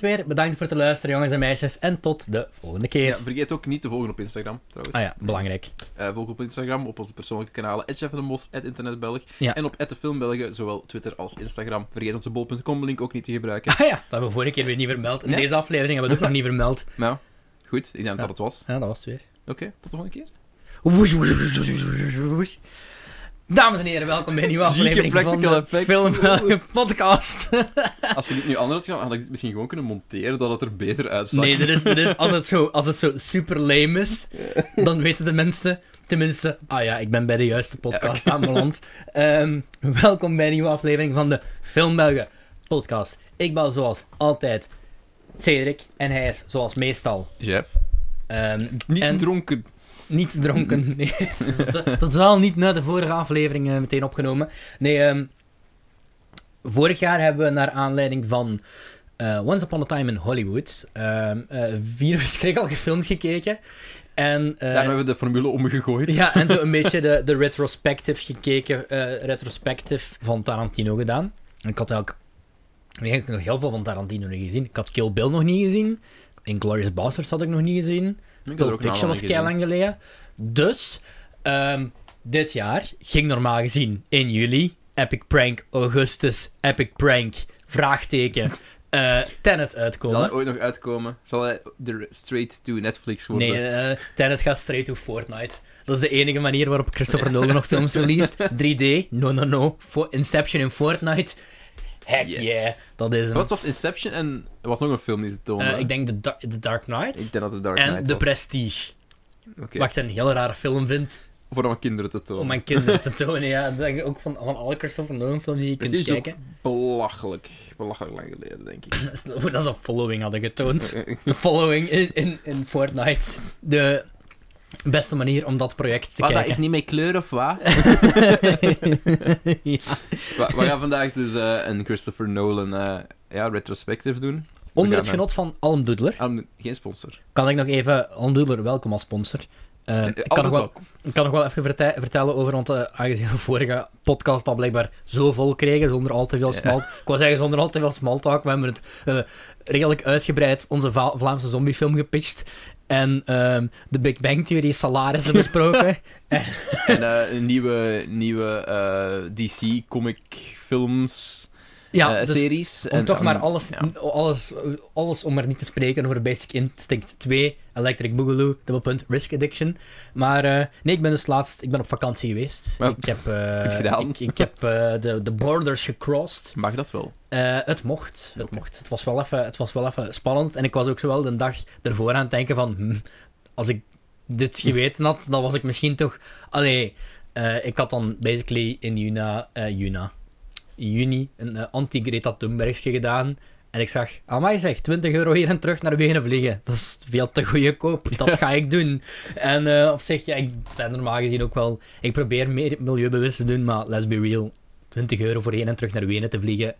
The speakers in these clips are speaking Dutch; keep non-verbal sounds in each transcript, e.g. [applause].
Het weer. Bedankt voor het luisteren, jongens en meisjes. En tot de volgende keer. Ja, vergeet ook niet te volgen op Instagram, trouwens. Ah ja, belangrijk. Eh, volg op Instagram, op onze persoonlijke kanalen, @chefdemos, @internetbelg Ja. en op @defilmbelgen, zowel Twitter als Instagram. Vergeet onze bol.com link ook niet te gebruiken. Ah ja, dat hebben we vorige keer weer niet vermeld. In deze aflevering hebben we het ook nog niet vermeld. Ja, [laughs] goed, ik denk dat Ja. dat het was. Ja, dat was het weer. Oké, tot de volgende keer. Woesh, woesh, woesh, woesh, woesh, woesh, woesh. Dames en heren, welkom bij een nieuwe aflevering van de. Film [laughs] Podcast. [laughs] Als je dit nu anders had gedaan, had ik dit misschien gewoon kunnen monteren, dat het er beter uitzag. Nee, dit is, dit is, als, het zo, [laughs] als het zo super lame is, dan weten de mensen tenminste, ah ja, ik ben bij de juiste podcast aanbeland. Ehm, welkom bij een nieuwe aflevering van de Filmbelgen podcast. Ik ben zoals altijd Cedric en hij is zoals meestal Jeff. ehm, Niet En- dronken. Niet dronken. [laughs] Nee, dat is to- totaal niet na de vorige aflevering eh, meteen opgenomen. Nee, ehm, vorig jaar hebben we naar aanleiding van eh, Once Upon a Time in Hollywood ehm, eh, vier [laughs] verschrikkelijke films gekeken. En, eh, Daar hebben we de formule omgegooid. ja, en zo een [laughs] beetje de, de retrospective gekeken, eh retrospective van Tarantino gedaan. Ik had eigenlijk, eigenlijk nog heel veel van Tarantino niet gezien. Ik had Kill Bill nog niet gezien. Inglourious Basterds had ik nog niet gezien. Pulp Fiction was kei lang geleden. Dus, ehm, dit jaar ging normaal gezien in juli. Epic Prank Augustus, Epic Prank, vraagteken, eh Tenet Zal uitkomen. hij ooit nog uitkomen? Zal hij de straight to Netflix worden? Nee, eh Tenet gaat straight to Fortnite. Dat is de enige manier waarop Christopher Nolan nog films released. [laughs] 3D, no, no, no. Fo- Inception in Fortnite. Heck Yes. yeah, dat is hem. Wat was Inception en er was nog een film die ze toonden? Eh, ik denk The, Da- The Dark Knight Ik denk dat het Dark en Knight The was. Prestige. Wat ik een heel rare film vind. voor mijn kinderen te tonen. om mijn kinderen te tonen. Ja, dat denk ik ook van, van alle Christopher Nolan films die je kunt is kijken. belachelijk, belachelijk lang geleden, denk ik. [laughs] Dat ze Following hadden getoond. [laughs] De Following in, in, in Fortnite. De beste manier om dat project te Wat, dat kijken. is niet met kleur of wat? [laughs] [laughs] ja. we, we gaan vandaag dus eh, een Christopher Nolan eh, ja, retrospective doen. Onder het genot van Alm Doodler Ah, geen sponsor. kan ik nog even Alm Doodler welkom als sponsor. Eh, Eh, ik, kan nog wel, ik kan nog wel even verte- vertellen over, want eh, aangezien de vorige podcast al blijkbaar zo vol kregen, zonder al te veel Ja. small... Ik wou zeggen, zonder al te veel small talk. We hebben het eh, redelijk uitgebreid onze Va- Vlaamse zombiefilm gepitcht. En ehm, de Big Bang Theory salarissen besproken. [laughs] En eh, een nieuwe, nieuwe eh, DC comic films ja, eh, dus series. om En, toch maar alles, ja. alles, alles om maar niet te spreken over Basic Instinct 2, Electric Boogaloo, dubbelpunt, Risk Addiction. Maar eh, nee, ik ben dus laatst, ik ben op vakantie geweest. Ik heb, eh, goed gedaan. Ik, ik heb de, de borders gecrossed. Mag dat wel? Het mocht. Het, mocht. Het, was wel even, het was wel even spannend. En ik was ook zo wel de dag ervoor aan het denken van... hm, als ik dit geweten had, dan was ik misschien toch... Allee, ik had dan basically in Juna, Juna, in juni een eh, anti-Greta Thunbergje gedaan. En ik zag, amai zeg, 20 euro hier en terug naar Wenen vliegen. Dat is veel te goedkoop. [laughs] Dat ga ik doen. En eh, op zich, ja, ik ben normaal gezien ook wel... Ik probeer meer milieubewust te doen, maar let's be real. 20 euro voor heen en terug naar Wenen te vliegen.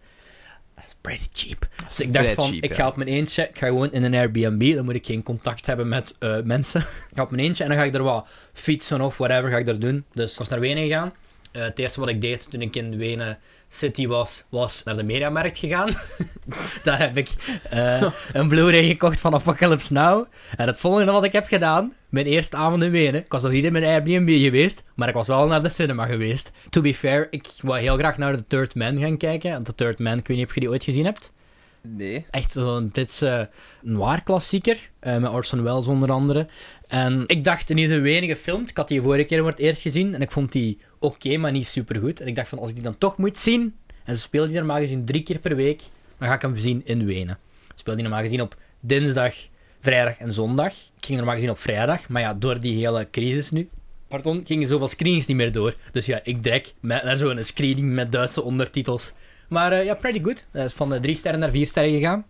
Dat is pretty cheap. Dus ik dacht van, cheap, ik ja. ga op mijn eentje, ik ga gewoon in een Airbnb, dan moet ik geen contact hebben met eh, mensen. [laughs] ik ga op mijn eentje en dan ga ik er wat fietsen of whatever ga ik er doen. Dus ik was naar Wenen gegaan. Het eerste wat ik deed toen ik in Wenen City was, was naar de Mediamarkt gegaan. [laughs] Daar heb ik eh, een Blu-ray gekocht van Apocalypse Now. En het volgende wat ik heb gedaan, mijn eerste avond in Wenen, ik was nog niet in mijn Airbnb geweest, maar ik was wel naar de cinema geweest. To be fair, ik wou heel graag naar The Third Man gaan kijken. The Third Man, ik weet niet of je die ooit gezien hebt. Nee. Echt zo'n Britse noir klassieker, eh, met Orson Welles onder andere. En ik dacht, is een weinig gefilmd. Ik had die vorige keer voor het eerst gezien en ik vond die oké, maar niet super goed. En ik dacht van, als ik die dan toch moet zien, en ze spelen die normaal gezien drie keer per week, dan ga ik hem zien in Wenen. Ze spelen die normaal gezien op dinsdag, vrijdag en zondag. Ik ging normaal gezien op vrijdag, maar ja, door die hele crisis nu, pardon, gingen zoveel screenings niet meer door. Dus ja, ik met, naar zo'n screening met Duitse ondertitels. Maar eh, ja, pretty good. Dat is van de drie sterren naar vier sterren gegaan.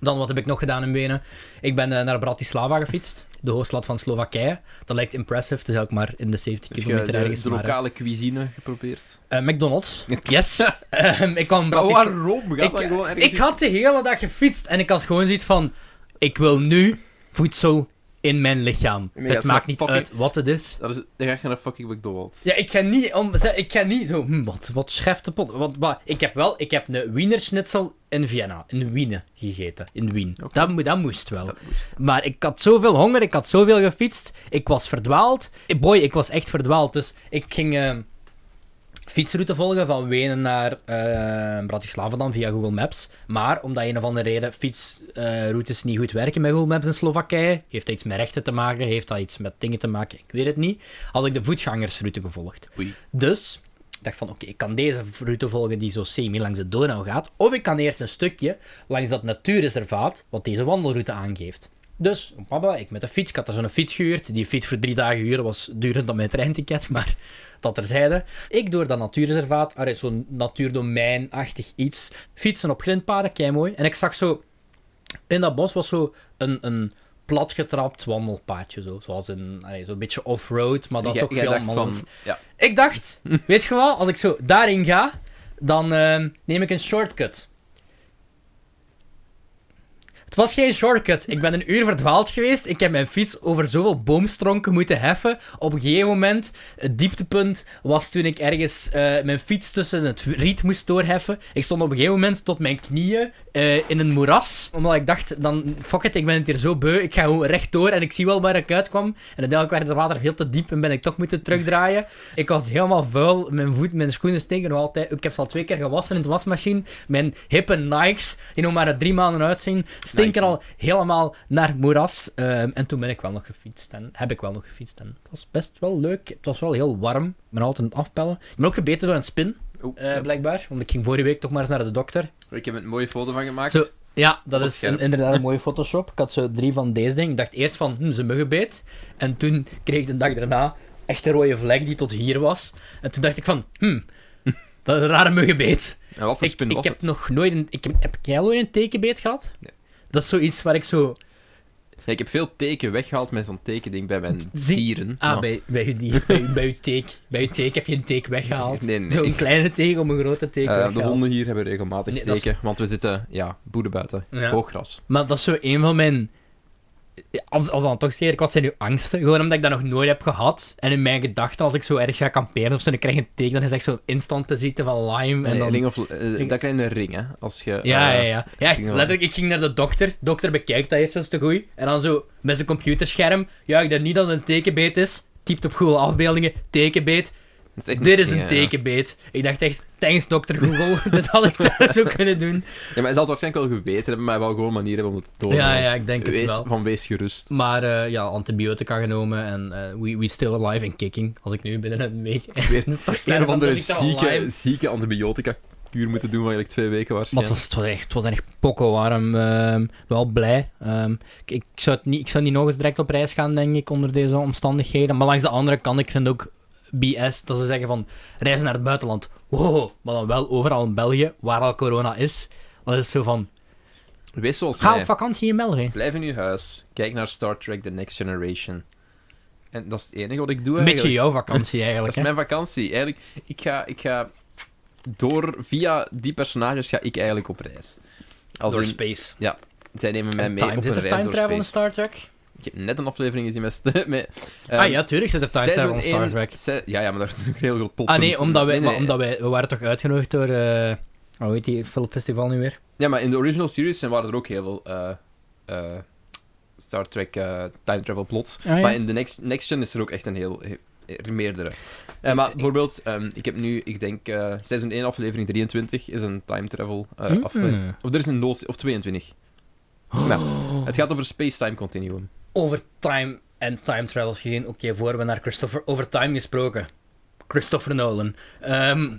Dan, wat heb ik nog gedaan in Wenen? Ik ben eh, naar Bratislava gefietst, de hoofdstad van Slowakije. Dat lijkt impressive, het is ook maar in de 70 Heb je kilometer de, ergens. de maar, eh, lokale cuisine geprobeerd? eh, McDonald's, yes. [laughs] Ehm, ik kwam Maar Bratislava... waarom? Gaat Ik, ik had de hele dag gefietst en ik had gewoon zoiets van: ik wil nu voedsel in mijn lichaam. Het maakt niet fucking- uit wat het is. Dat is, dan ga je naar fucking McDonald's. Ja, ik ga niet, om, ik ga niet zo, hm, wat, wat scheft de pot? Want, maar ik heb wel, ik heb een Wiener Schnitzel in Vienna, in Wien gegeten, in Wien. Dat, dat moest wel. Dat moest. Maar ik had zoveel honger, ik had zoveel gefietst, ik was verdwaald. Boy, ik was echt verdwaald, dus ik ging eh, fietsroute volgen van Wenen naar eh Bratislava dan via Google Maps. Maar omdat een of andere reden fietsroutes niet goed werken met Google Maps in Slowakije, heeft dat iets met rechten te maken, heeft dat iets met dingen te maken, ik weet het niet, had ik de voetgangersroute gevolgd. Oei. Dus ik dacht van, oké, ik kan deze route volgen die zo semi langs de Donau gaat. Of ik kan eerst een stukje langs dat natuurreservaat, wat deze wandelroute aangeeft. Dus, papa, ik met de fiets, ik had er zo'n fiets gehuurd. Die fiets voor drie dagen huren was duurder dan mijn treinticket, [laughs] maar dat terzijde. Ik door dat natuurreservaat, zo'n natuurdomeinachtig iets, fietsen op grindpaden, kei mooi. En ik zag zo, in dat bos was zo een, een platgetrapt wandelpaadje, zo. zoals een, allee, zo'n beetje off-road, maar dat toch jij veel van, ja, ik dacht, weet je wel, als ik zo daarin ga, dan ehm, neem ik een shortcut. Het was geen shortcut. Ik ben een uur verdwaald geweest. Ik heb mijn fiets over zoveel boomstronken moeten heffen. Op een gegeven moment, het dieptepunt was toen ik ergens eh, mijn fiets tussen het riet moest doorheffen. Ik stond op een gegeven moment tot mijn knieën eh, in een moeras. Omdat ik dacht, dan, fuck it, ik ben het hier zo beu. Ik ga gewoon rechtdoor en ik zie wel waar ik uitkwam. En uiteindelijk werd het water veel te diep en ben ik toch moeten terugdraaien. Ik was helemaal vuil. Mijn voet, mijn schoenen stinken nog altijd. Ik heb ze al twee keer gewassen in de wasmachine. Mijn hippe Nikes, die nog maar drie maanden uitzien, stinken Nike. al helemaal naar moeras. Ehm, en toen ben ik wel nog gefietst. En heb ik wel nog gefietst. En het was best wel leuk. Het was wel heel warm. Ik ben altijd aan het afpellen. Ik ben ook gebeten door een spin, eh, ja. blijkbaar. Want ik ging vorige week toch maar eens naar de dokter. Ik heb een mooie foto van gemaakt. Zo, ja, dat is een- inderdaad een mooie Photoshop. Ik had zo drie van deze dingen. Ik dacht eerst van, hm, ze muggenbeet. En toen kreeg ik de dag daarna echt een rode vlek die tot hier was. En toen dacht ik van, hm, [laughs] dat is een rare muggenbeet. En wat voor Ik, spin ik was heb het? nog nooit een... Ik heb, heb jij al ooit een tekenbeet gehad? Nee. Dat is zoiets waar ik zo... Ja, ik heb veel teken weggehaald met zo'n tekending bij mijn Zie- dieren. Ah, maar- bij, bij, je die, bij, bij, je teek, bij je teek heb je een teek weggehaald. Nee, nee. Zo'n kleine teek om een grote teek Eh, weggehaald. de honden hier hebben regelmatig Nee, dat is- teken, want we zitten, ja, boeren buiten. Ja. Hooggras. Maar dat is zo een van mijn... Als, als dan toch zeker, wat zijn uw angsten? Gewoon omdat ik dat nog nooit heb gehad. En in mijn gedachten, als ik zo erg ga kamperen of zo, dan krijg ik een teken, dan is echt zo instant te ziekte van Lyme. En Nee, dan... ring of, eh, Dat krijg je een ring, hè. Als je, Ja, eh, ja, ja. ja echt, letterlijk, ik ging naar de dokter. dokter bekijkt dat eerst eens te goed. En dan zo, met zijn computerscherm. Ja, ik denk niet dat het een tekenbeet is. Typt op Google afbeeldingen, tekenbeet. Dat is echt Dit is een ja. tekenbeet. Ik dacht echt, thanks dokter Google. [laughs] Dit had ik thuis zo kunnen doen. Ja, maar hij zal het waarschijnlijk wel geweten hebben, maar hij wel gewoon een manier hebben om het te tonen. Ja, ja, ik denk het wel. Van wees gerust. Maar eh, ja, antibiotica genomen en eh, we, we still alive and kicking. Als ik nu binnen [laughs] een week... Weer een of andere zieke, zieke antibiotica-kuur moeten doen van eigenlijk twee weken Maar het waarschijnlijk. was, het was echt, het was echt pokko warm. ehm, wel blij. Ehm, ik, ik, zou het niet, ik zou niet nog eens direct op reis gaan, denk ik, onder deze omstandigheden. Maar langs de andere kant, ik vind ook BS dat ze zeggen van reizen naar het buitenland. Wow, maar dan wel overal in België, waar al corona is. Dat is zo van, Wees zoals ga op vakantie in België. Blijf in uw huis. Kijk naar Star Trek The Next Generation. En dat is het enige wat ik doe Een beetje jouw vakantie [laughs] Dat eigenlijk. is hè. mijn vakantie. Eigenlijk, ik ga, ik ga door, via die personages ga ik eigenlijk op reis. Als Door in- space. zij nemen mij mee time, op een reis time door travel in. Star Trek? Ik heb net een aflevering gezien met... [laughs] met ah ehm, ja, tuurlijk zit er time travel in Star Trek. ja, ja, maar daar is een heel groot plot. Ah nee, omdat wij, Nee, nee. omdat wij we waren toch uitgenodigd door... eh hoe heet die filmfestival nu weer? Ja, maar in de original series zijn waren er ook heel veel eh, eh, Star Trek time travel plots. Ah, ja. Maar in de next, next Gen is er ook echt een heel... he- er meerdere. Maar bijvoorbeeld, ehm, ik heb nu, ik denk, seizoen 1 aflevering 23 is een time travel eh, Mm. aflevering. Of er is een loos, of 22. Maar [gasps] het gaat over space-time continuum. Over time en time travels gezien. Oké, voor we naar Christopher... Over time gesproken. Christopher Nolan. Ehm,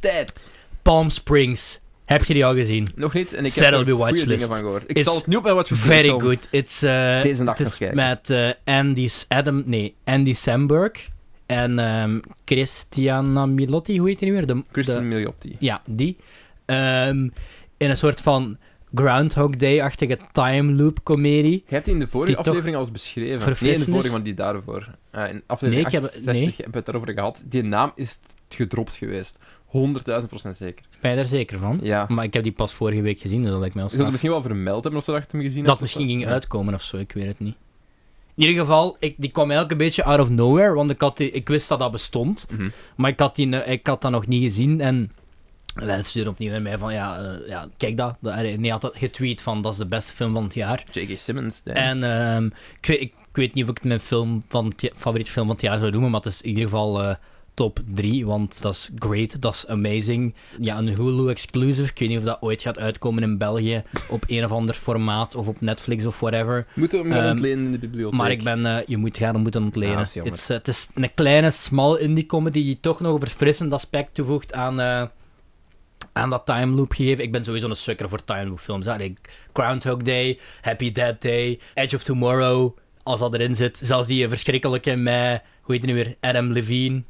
Tijd! Palm Springs. Heb je die al gezien? Nog niet, en ik heb er goede dingen van gehoord. Ik zal het nu op mijn watchlist Very good. It's, eh, Deze nacht is met eh, Andy... Adam... Nee, Andy Samberg. En ehm Christiana Milotti, hoe heet die nu weer? De, de- Milioti. ja, die. Ehm, in een soort van Groundhog Day-achtige time loop comedie. Je hebt die in de vorige aflevering al eens beschreven. Nee, in de vorige, maar die daarvoor. Eh, in Nee, aflevering ik heb- 68 nee. hebben we het daarover gehad. Die naam is gedropt geweest. 100.000 procent zeker. Ben je daar zeker van? Ja. Maar ik heb die pas vorige week gezien, dus dat lijkt mij wel Je het misschien wel vermeld hebben of zo dat je hem gezien Dat misschien ging Ja. uitkomen of zo, ik weet het niet. In ieder geval, ik, die kwam eigenlijk een beetje out of nowhere, want ik, had die, ik wist dat dat bestond, Mhm. maar ik had, die, eh, ik had dat nog niet gezien. En hij stuurde opnieuw naar mij van, ja, eh, ja kijk dat. Hij had dat getweet van, dat is de beste film van het jaar. J.K. Simmons. nee. En ehm, ik, weet, ik, ik weet niet of ik het mijn film van favoriete film van het jaar zou noemen, maar het is in ieder geval eh, top 3, want dat is great, dat is amazing. Ja, een Hulu-exclusive. Ik weet niet of dat ooit gaat uitkomen in België [laughs] op een of ander formaat of op Netflix of whatever. Moeten we hem gaan Ehm, ontlenen in de bibliotheek? Maar ik ben, eh, je moet gaan moeten ontlenen. Ah, het, is, het is een kleine, small indie comedy die toch nog een verfrissend aspect toevoegt aan, aan dat time loop gegeven. Ik ben sowieso een sukker voor time loop films. Hè. Groundhog Day, Happy Dead Day, Edge of Tomorrow, als dat erin zit. Zelfs die verschrikkelijke met, hoe heet die nu weer, Adam Levine.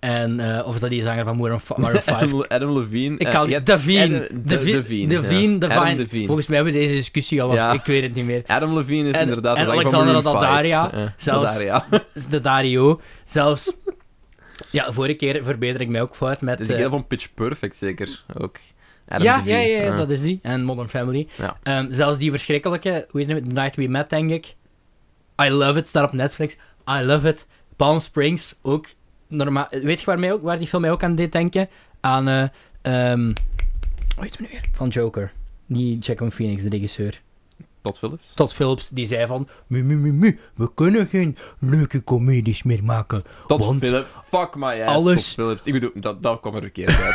En, eh, of is dat die zanger van Maroon 5? [laughs] Adam, Adam Levine. Ik kan ja, Davine. Adam- Davine. Davine, Davine. ja. Volgens mij hebben we deze discussie al, of Ja. ik weet het niet meer. Adam Levine is En- inderdaad en de zanger Alexandra van Maroon Daddaria, 5. Ja, zelfs- [laughs] de Dario. Zelfs. Ja, vorige keer verbeter ik mij ook fout met. Het is kerel van Pitch Perfect, zeker. Ook. Ja, ja, ja, ja, Ah. dat is die. En Modern Family. Ja. Ehm, zelfs die verschrikkelijke, hoe heet het, The Night We Met, denk ik. I Love It, staat op Netflix. I Love It. Palm Springs, ook. Normaal, weet je waar, mij ook, waar die film mij ook aan deed denken? Aan, ehm, hoe heet het nu weer? Van Joker. Niet Jack Phoenix, de regisseur. Todd Phillips. Todd Phillips, die zei van... Mu, mu, mu, mu, we kunnen geen leuke comedies meer maken. Todd Want Phillips. Fuck my ass. alles- Todd Phillips. Ik bedoel, dat, dat kwam er verkeerd uit.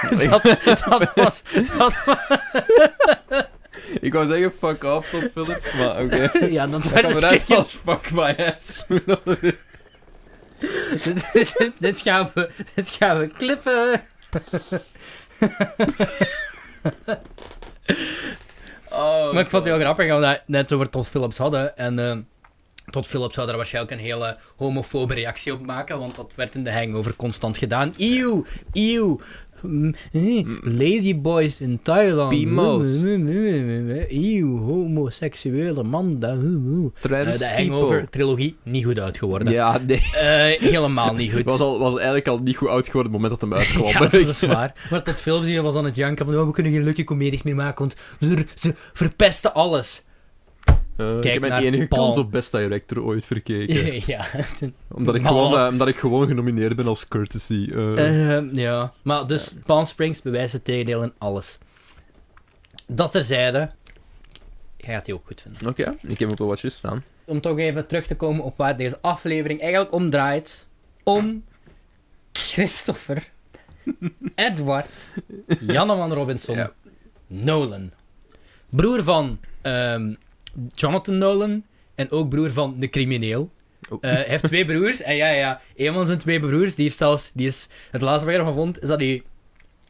[laughs] dat, dat was... Dat was [laughs] ik wou zeggen fuck off, Todd Phillips, maar oké. [laughs] ja, het eruit verkeerd. als fuck my ass. dit, dit gaan we, dit gaan we klippen. Oh, maar ik vond het heel grappig, omdat we het net over Todd Phillips hadden. En eh Todd Phillips zou daar waarschijnlijk een hele homofobe reactie op maken, want dat werd in de hangover constant gedaan. Eeuw, eeuw. Mm, eh, Ladyboys in Thailand. Bimos. Eeuw, homoseksuele man. dat- Eh, Trans de. Hangover-trilogie niet goed uitgeworden. Ja, nee. Eh, helemaal niet goed. [laughs] Was, al, was eigenlijk al niet goed oud geworden op het moment dat hem uitkwam. [laughs] Ja, dat is [laughs] waar. Maar tot films die was aan het janken van oh, we kunnen geen leuke comedies meer maken, want ze verpesten alles. Eh, ik heb mijn enige Paul. kans op Best Director ooit verkeken. [laughs] ja. omdat, ik Maar gewoon, was- eh, omdat ik gewoon genomineerd ben als courtesy. Eh, ja. Maar dus Palm Springs bewijst het tegendeel in alles. Dat terzijde, jij gaat die ook goed vinden. Oké, ik heb hem op de watchlist staan. Om toch even terug te komen op waar deze aflevering eigenlijk om draait. Om Christopher, [laughs] Edward, Janneman Robinson, Ja. Nolan. Broer van ehm, Jonathan Nolan en ook broer van de crimineel. Oh. Eh, hij heeft twee broers. En ja, ja, een van zijn twee broers, die heeft zelfs... Die is, het laatste wat ik ervan vond, is dat hij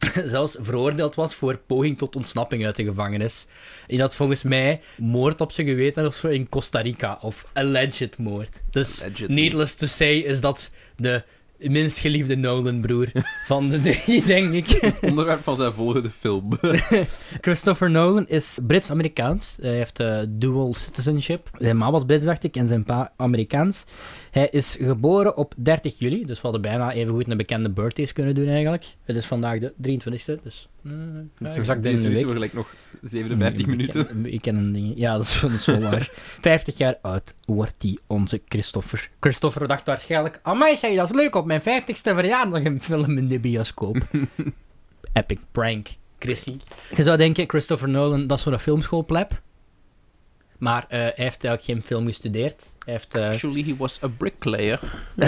[laughs] zelfs veroordeeld was voor poging tot ontsnapping uit de gevangenis. En dat volgens mij moord op zijn geweten of zo in Costa Rica. Of alleged moord. Dus, Allegedly. needless to say, is dat de minst geliefde Nolan-broer [laughs] van de drie, denk ik. [laughs] Onderwerp van zijn volgende film. [laughs] Christopher Nolan is Brits-Amerikaans. Hij heeft eh, dual citizenship. Zijn ma was Brits, dacht ik, en zijn pa Amerikaans. Hij is geboren op 30 juli, dus we hadden bijna even goed een bekende birthdays kunnen doen eigenlijk. Het is vandaag de 23e, dus mm, ja, exact binnen een week. gelijk nog 57 minuten. Ik ken, ik ken een ding. Ja, dat is, dat is wel waar. [laughs] 50 jaar oud wordt die onze Christopher. Christopher dacht waarschijnlijk, amai zeg je dat is leuk op mijn 50ste verjaardag een film in de bioscoop. [laughs] Epic prank, Chrissy. Je zou denken, Christopher Nolan, dat is voor een filmschoolpleb. Maar eh, hij heeft eigenlijk geen film gestudeerd. Hij heeft... eh, Actually, he was a bricklayer. [laughs]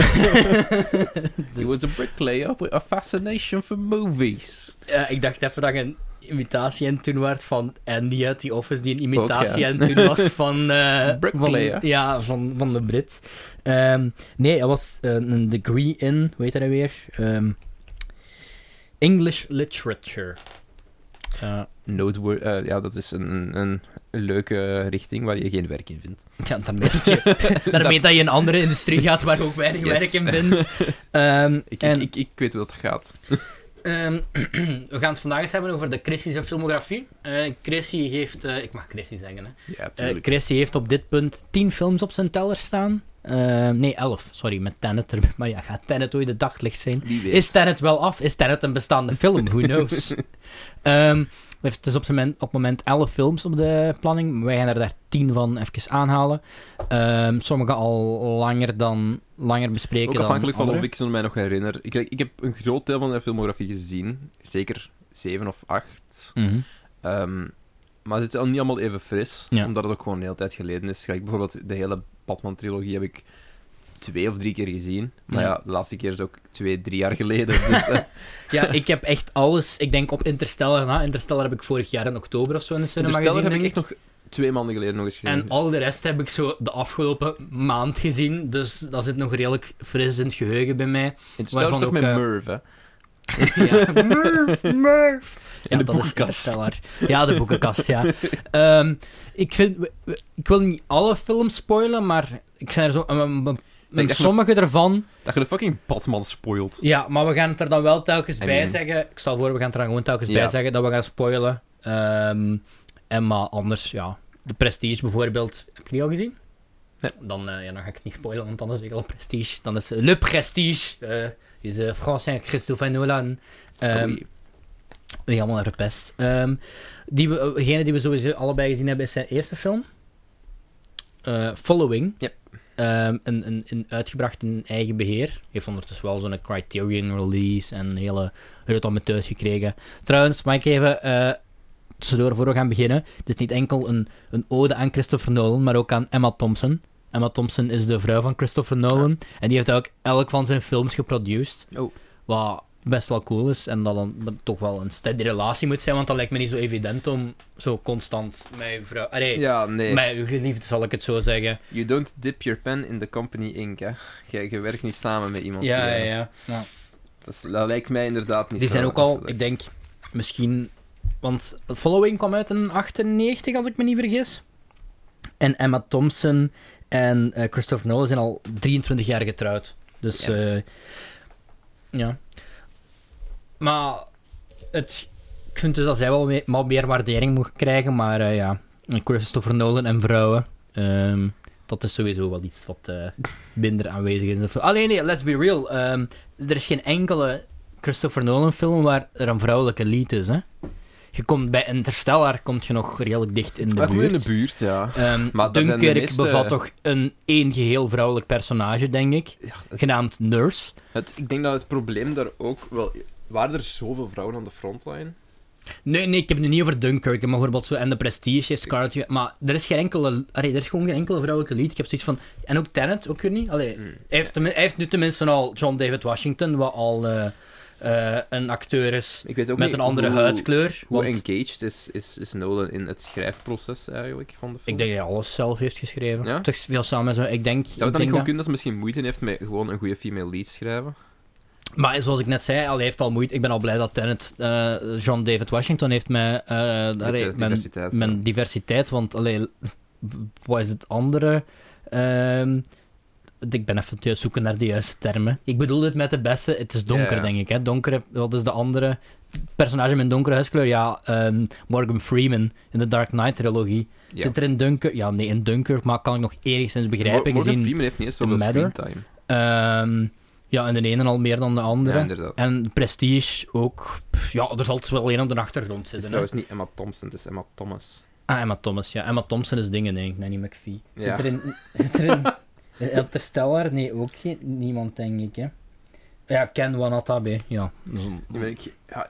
he was a bricklayer with a fascination for movies. Ik dacht even dat je een imitatie aan het doen werd van Andy uit The Office, die een imitatie het doen was van... eh, [laughs] Bricklayer. van- ja, van, van de Brit. Ehm, nee, hij was een degree in, hoe heet dat nou weer? Ehm, English Literature. Eh, Noteworthy, ja, dat is een, een, een leuke richting waar je geen werk in vindt. [laughs] ja, dat je, daarmee dat je [laughs] in een andere industrie gaat waar ook weinig Yes. werk in vindt. Ehm, [laughs] Ik, en, ik, ik, ik weet hoe dat gaat. Ehm, [clears throat] we gaan het vandaag eens hebben over de Chrissy's filmografie. Eh Chrissy heeft... eh, ik mag Chrissy zeggen, hè. Ja, Eh tuurlijk. Chrissy heeft op dit punt 10 films op zijn teller staan. Eh, nee, 11. Sorry, met Tenet erbij. Maar ja, gaat Tenet ooit de daglicht zijn? Is Tenet wel af? Is Tenet een bestaande film? Who knows? Ehm, Het is op het moment, op het moment 11 films op de planning. Wij gaan er daar 10 van even aanhalen. Ehm, sommige al langer, dan, langer bespreken. Ook dan afhankelijk van of ik ze mij nog herinner. Ik, ik heb een groot deel van de filmografie gezien. Zeker zeven of acht. Mhm. Ehm, maar het is al niet allemaal even fris. Ja. Omdat het ook gewoon een hele tijd geleden is. Gelijk bijvoorbeeld de hele Batman-trilogie heb ik twee of drie keer gezien. Maar Ja. ja, de laatste keer is ook twee, drie jaar geleden. Dus, [laughs] Ja, ik heb echt alles. Ik denk op Interstellar na. Interstellar heb ik vorig jaar in oktober of zo in de cinema Interstellar gezien. heb ik denk echt nog twee maanden geleden nog eens gezien. En dus- al de rest heb ik zo de afgelopen maand gezien. Dus dat zit nog redelijk fris in het geheugen bij mij. Interstellar is waarvan toch met ook, eh, Merv, hè? [laughs] ja, Murph, Murph. In de dat is boekenkast. Interstellar. Ja, de boekenkast, ja. [laughs] Ehm, ik, vind, ik wil niet alle films spoilen, maar ik zijn er zo... um, um, um, Ik dacht sommige ervan... Dat je de fucking Batman spoilt. Ja, maar we gaan het er dan wel telkens I bij mean- zeggen. Ik stel voor, we gaan het er dan gewoon telkens Ja. bij zeggen dat we gaan spoilen. Ehm, en maar anders, ja. De Prestige bijvoorbeeld. Heb je die al gezien? Nee. Dan, eh, ja, dan ga ik het niet spoilen, want dan is het al Prestige. Dan is eh, Le Prestige. eh is uh, Français Christophe Nolan. Ehm Oei. helemaal naar de pest. Ehm, die we, eh, degene die we sowieso allebei gezien hebben, is zijn eerste film. Eh, Following. Ja. Ehm, een, een, een uitgebracht in eigen beheer. Heeft ondertussen wel zo'n Criterion release en een hele grote amateur gekregen. Trouwens, mag ik even eh tussendoor voor we gaan beginnen. Het is niet enkel een, een ode aan Christopher Nolan, maar ook aan Emma Thompson. Emma Thompson is de vrouw van Christopher Nolan. En die heeft ook elk van zijn films geproduced. Oh. Wat best wel cool is. En dat dan toch wel een steady relatie moet zijn. Want dat lijkt me niet zo evident om zo constant met je vrouw... Allee, Ja, nee. met geliefde zal ik het zo zeggen. You don't dip your pen in the company ink, hè. Je, je werkt niet samen met iemand. Ja, die, ja, eh, ja. ja. Dat, is- dat lijkt mij inderdaad niet Die zo- zijn ook al, ik denk, misschien... Want Following kwam uit in 98, als ik me niet vergis. En Emma Thompson en eh, Christopher Nolan zijn al 23 jaar getrouwd. Dus, Ja. ja. Maar het, ik vind dus dat zij wel me- wel meer waardering moet krijgen, maar eh, ja, Christopher Nolan en vrouwen, ehm, dat is sowieso wel iets wat eh, minder aanwezig is. Alleen nee, let's be real. ehm, er is geen enkele Christopher Nolan film waar er een vrouwelijke lead is. Hè? Je komt bij Interstellar komt je nog redelijk dicht in de Maar buurt. in de buurt, ja. Maar de Dunkirk meeste- bevat toch een één geheel vrouwelijk personage, denk ik, Ja, genaamd Nurse. het, ik denk dat het probleem daar ook wel... Waren er zoveel vrouwen aan de frontline? Nee, nee, ik heb het nu niet over Dunkirk, maar bijvoorbeeld zo en de Prestige heeft Scarlett Maar er is geen enkele... Allee, er is gewoon geen enkele vrouwelijke lead. Ik heb zoiets van... En ook Tenet, ook weer niet. Allee, Hmm. hij, heeft, hij heeft nu tenminste al John David Washington, wat al eh, eh, een acteur is Ik weet ook met niet een andere hoe, huidskleur. Hoe want engaged is, is, is Nolan in het schrijfproces eigenlijk van de film? ik denk dat hij alles zelf heeft geschreven. Ja? Toch veel samen zo. Ik denk... Zou ik het dan niet gewoon kunnen dat ze misschien moeite heeft met gewoon een goede female lead schrijven? Maar zoals ik net zei, al hij heeft al moeite. Ik ben al blij dat Tenet eh, John David Washington heeft met, eh, allee, Beetje mijn, diversiteit. mijn diversiteit. Want allee, [laughs] wat is het andere? Ehm, ik ben even zoeken naar de juiste termen. Ik bedoel het met de beste. Het is donker, denk ik. Hè? Donkere, wat is de andere? Personage met donkere huidskleur? Ja, ehm, Morgan Freeman in de Dark Knight trilogie. Ja. Zit er in Dunker? Ja, nee, in Dunker, maar kan ik nog enigszins begrijpen. Mor- Morgan gezien, Freeman heeft niet eens zoveel Matter. screentime. ehm, ja, en de ene al meer dan de andere. Ja. En Prestige ook. Ja, er zal wel een op de achtergrond Het is zitten. hè. trouwens niet Emma Thompson, het is Emma Thomas. Ah, Emma Thomas, ja. Emma Thompson is dingen, denk ik, Nanny McPhee. Zit Ja. er in... Zit er in... [laughs] Interstellar? Nee, ook geen, niemand, denk ik, hè. Ja, Ken Wanatabe, ja. Ik, ja,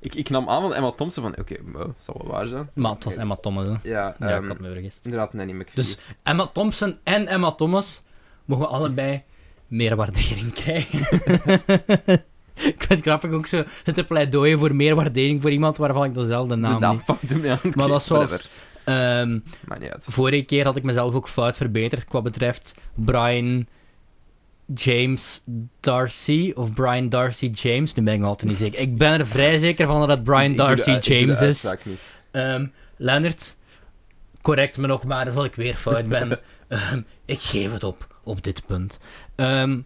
ik, nam aan van Emma Thompson van, oké, okay, het zal wel waar zijn. Maar het was Emma Thomas, hè. Ja, Ja, ehm, ik had me vergist. inderdaad, Nanny McPhee. Dus Emma Thompson en Emma Thomas mogen allebei meer waardering krijgen. [laughs] ik vind het grappig ook zo het pleidooien voor meer waardering voor iemand waarvan ik dezelfde de naam naam niet... me aan Maar dat is zoals-. Ehm. Vorige keer had ik mezelf ook fout verbeterd qua betreft Brian James Darcy of Brian Darcy James. Nu ben ik me altijd niet zeker. Ik ben er vrij zeker van dat het Brian de Darcy de James is. Ehm Leonard, correct me nog maar als ik weer fout ben. [laughs] Ehm, ik geef het op, op dit punt. Ehm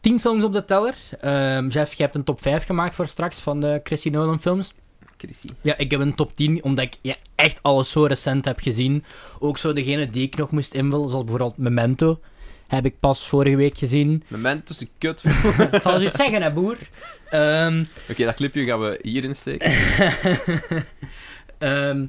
tien films op de teller. Ehm Jeff, je hebt een top 5 gemaakt voor straks van de Chrissy Nolan films. Chrissy. Ja, ik heb een top 10, omdat ik ja, echt alles zo recent heb gezien. Ook zo degene die ik nog moest invullen, zoals bijvoorbeeld Memento. Heb ik pas vorige week gezien. Moment tussen kut. [laughs] [laughs] Het zal het zeggen, hè, boer? Ehm, Oké, dat clipje gaan we hier insteken. [laughs] Ehm,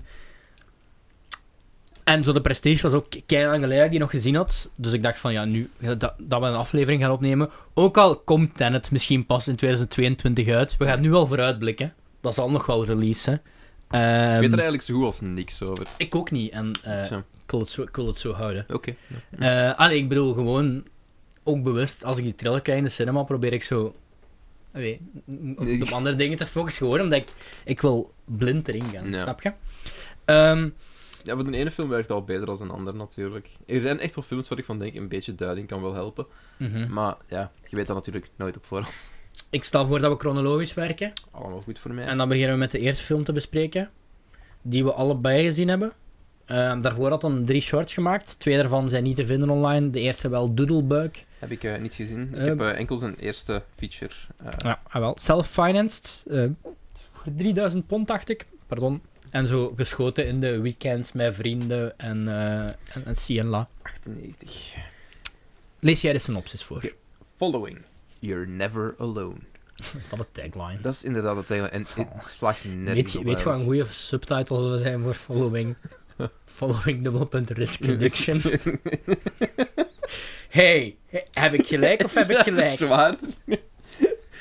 en zo de Prestige was ook keihard lang geleden die nog gezien had. Dus ik dacht van, ja, nu dat, dat we een aflevering gaan opnemen. Ook al komt Tenet misschien pas in 2022 uit. We gaan nu al vooruitblikken. Dat zal nog wel releasen. Ehm, Ik weet er eigenlijk zo goed als niks over. ik ook niet. En eh, ik, wil het zo, ik wil het zo houden. Oké. Eh, allee, ik bedoel gewoon, ook bewust, als ik die trailer krijg in de cinema, probeer ik zo weet, op, op andere dingen te focussen. Gewoon omdat ik, ik wil blind erin gaan, Ja. snap je? Ehm, Ja, voor de ene film werkt het al beter dan een ander natuurlijk. Er zijn echt wel films waar ik van denk, een beetje duiding kan wel helpen. mhm. Maar ja, je weet dat natuurlijk nooit op voorhand. Ik stel voor dat we chronologisch werken. Allemaal goed voor mij. En dan beginnen we met de eerste film te bespreken, die we allebei gezien hebben. Ehm, daarvoor had hij drie shorts gemaakt. Twee daarvan zijn niet te vinden online. De eerste wel Doodlebug. Heb ik eh, niet gezien. Ik Eh, heb eh, enkel zijn eerste feature. eh, Ja, ah, wel. Self-financed. voor 3000 pond, dacht ik. Pardon. En zo geschoten in de weekends met vrienden en, eh en, en Sienla. 98. Lees jij de synopsis voor? Following. You're never alone. [laughs] Is dat de tagline? Dat is inderdaad het tagline. En het slaagt nergens Weet je, weet je wat een goede subtitles we zijn voor Following? [laughs] Following dubbelpunt risk [laughs] addiction. hey, heb ik gelijk of heb ik Dat gelijk? is waar.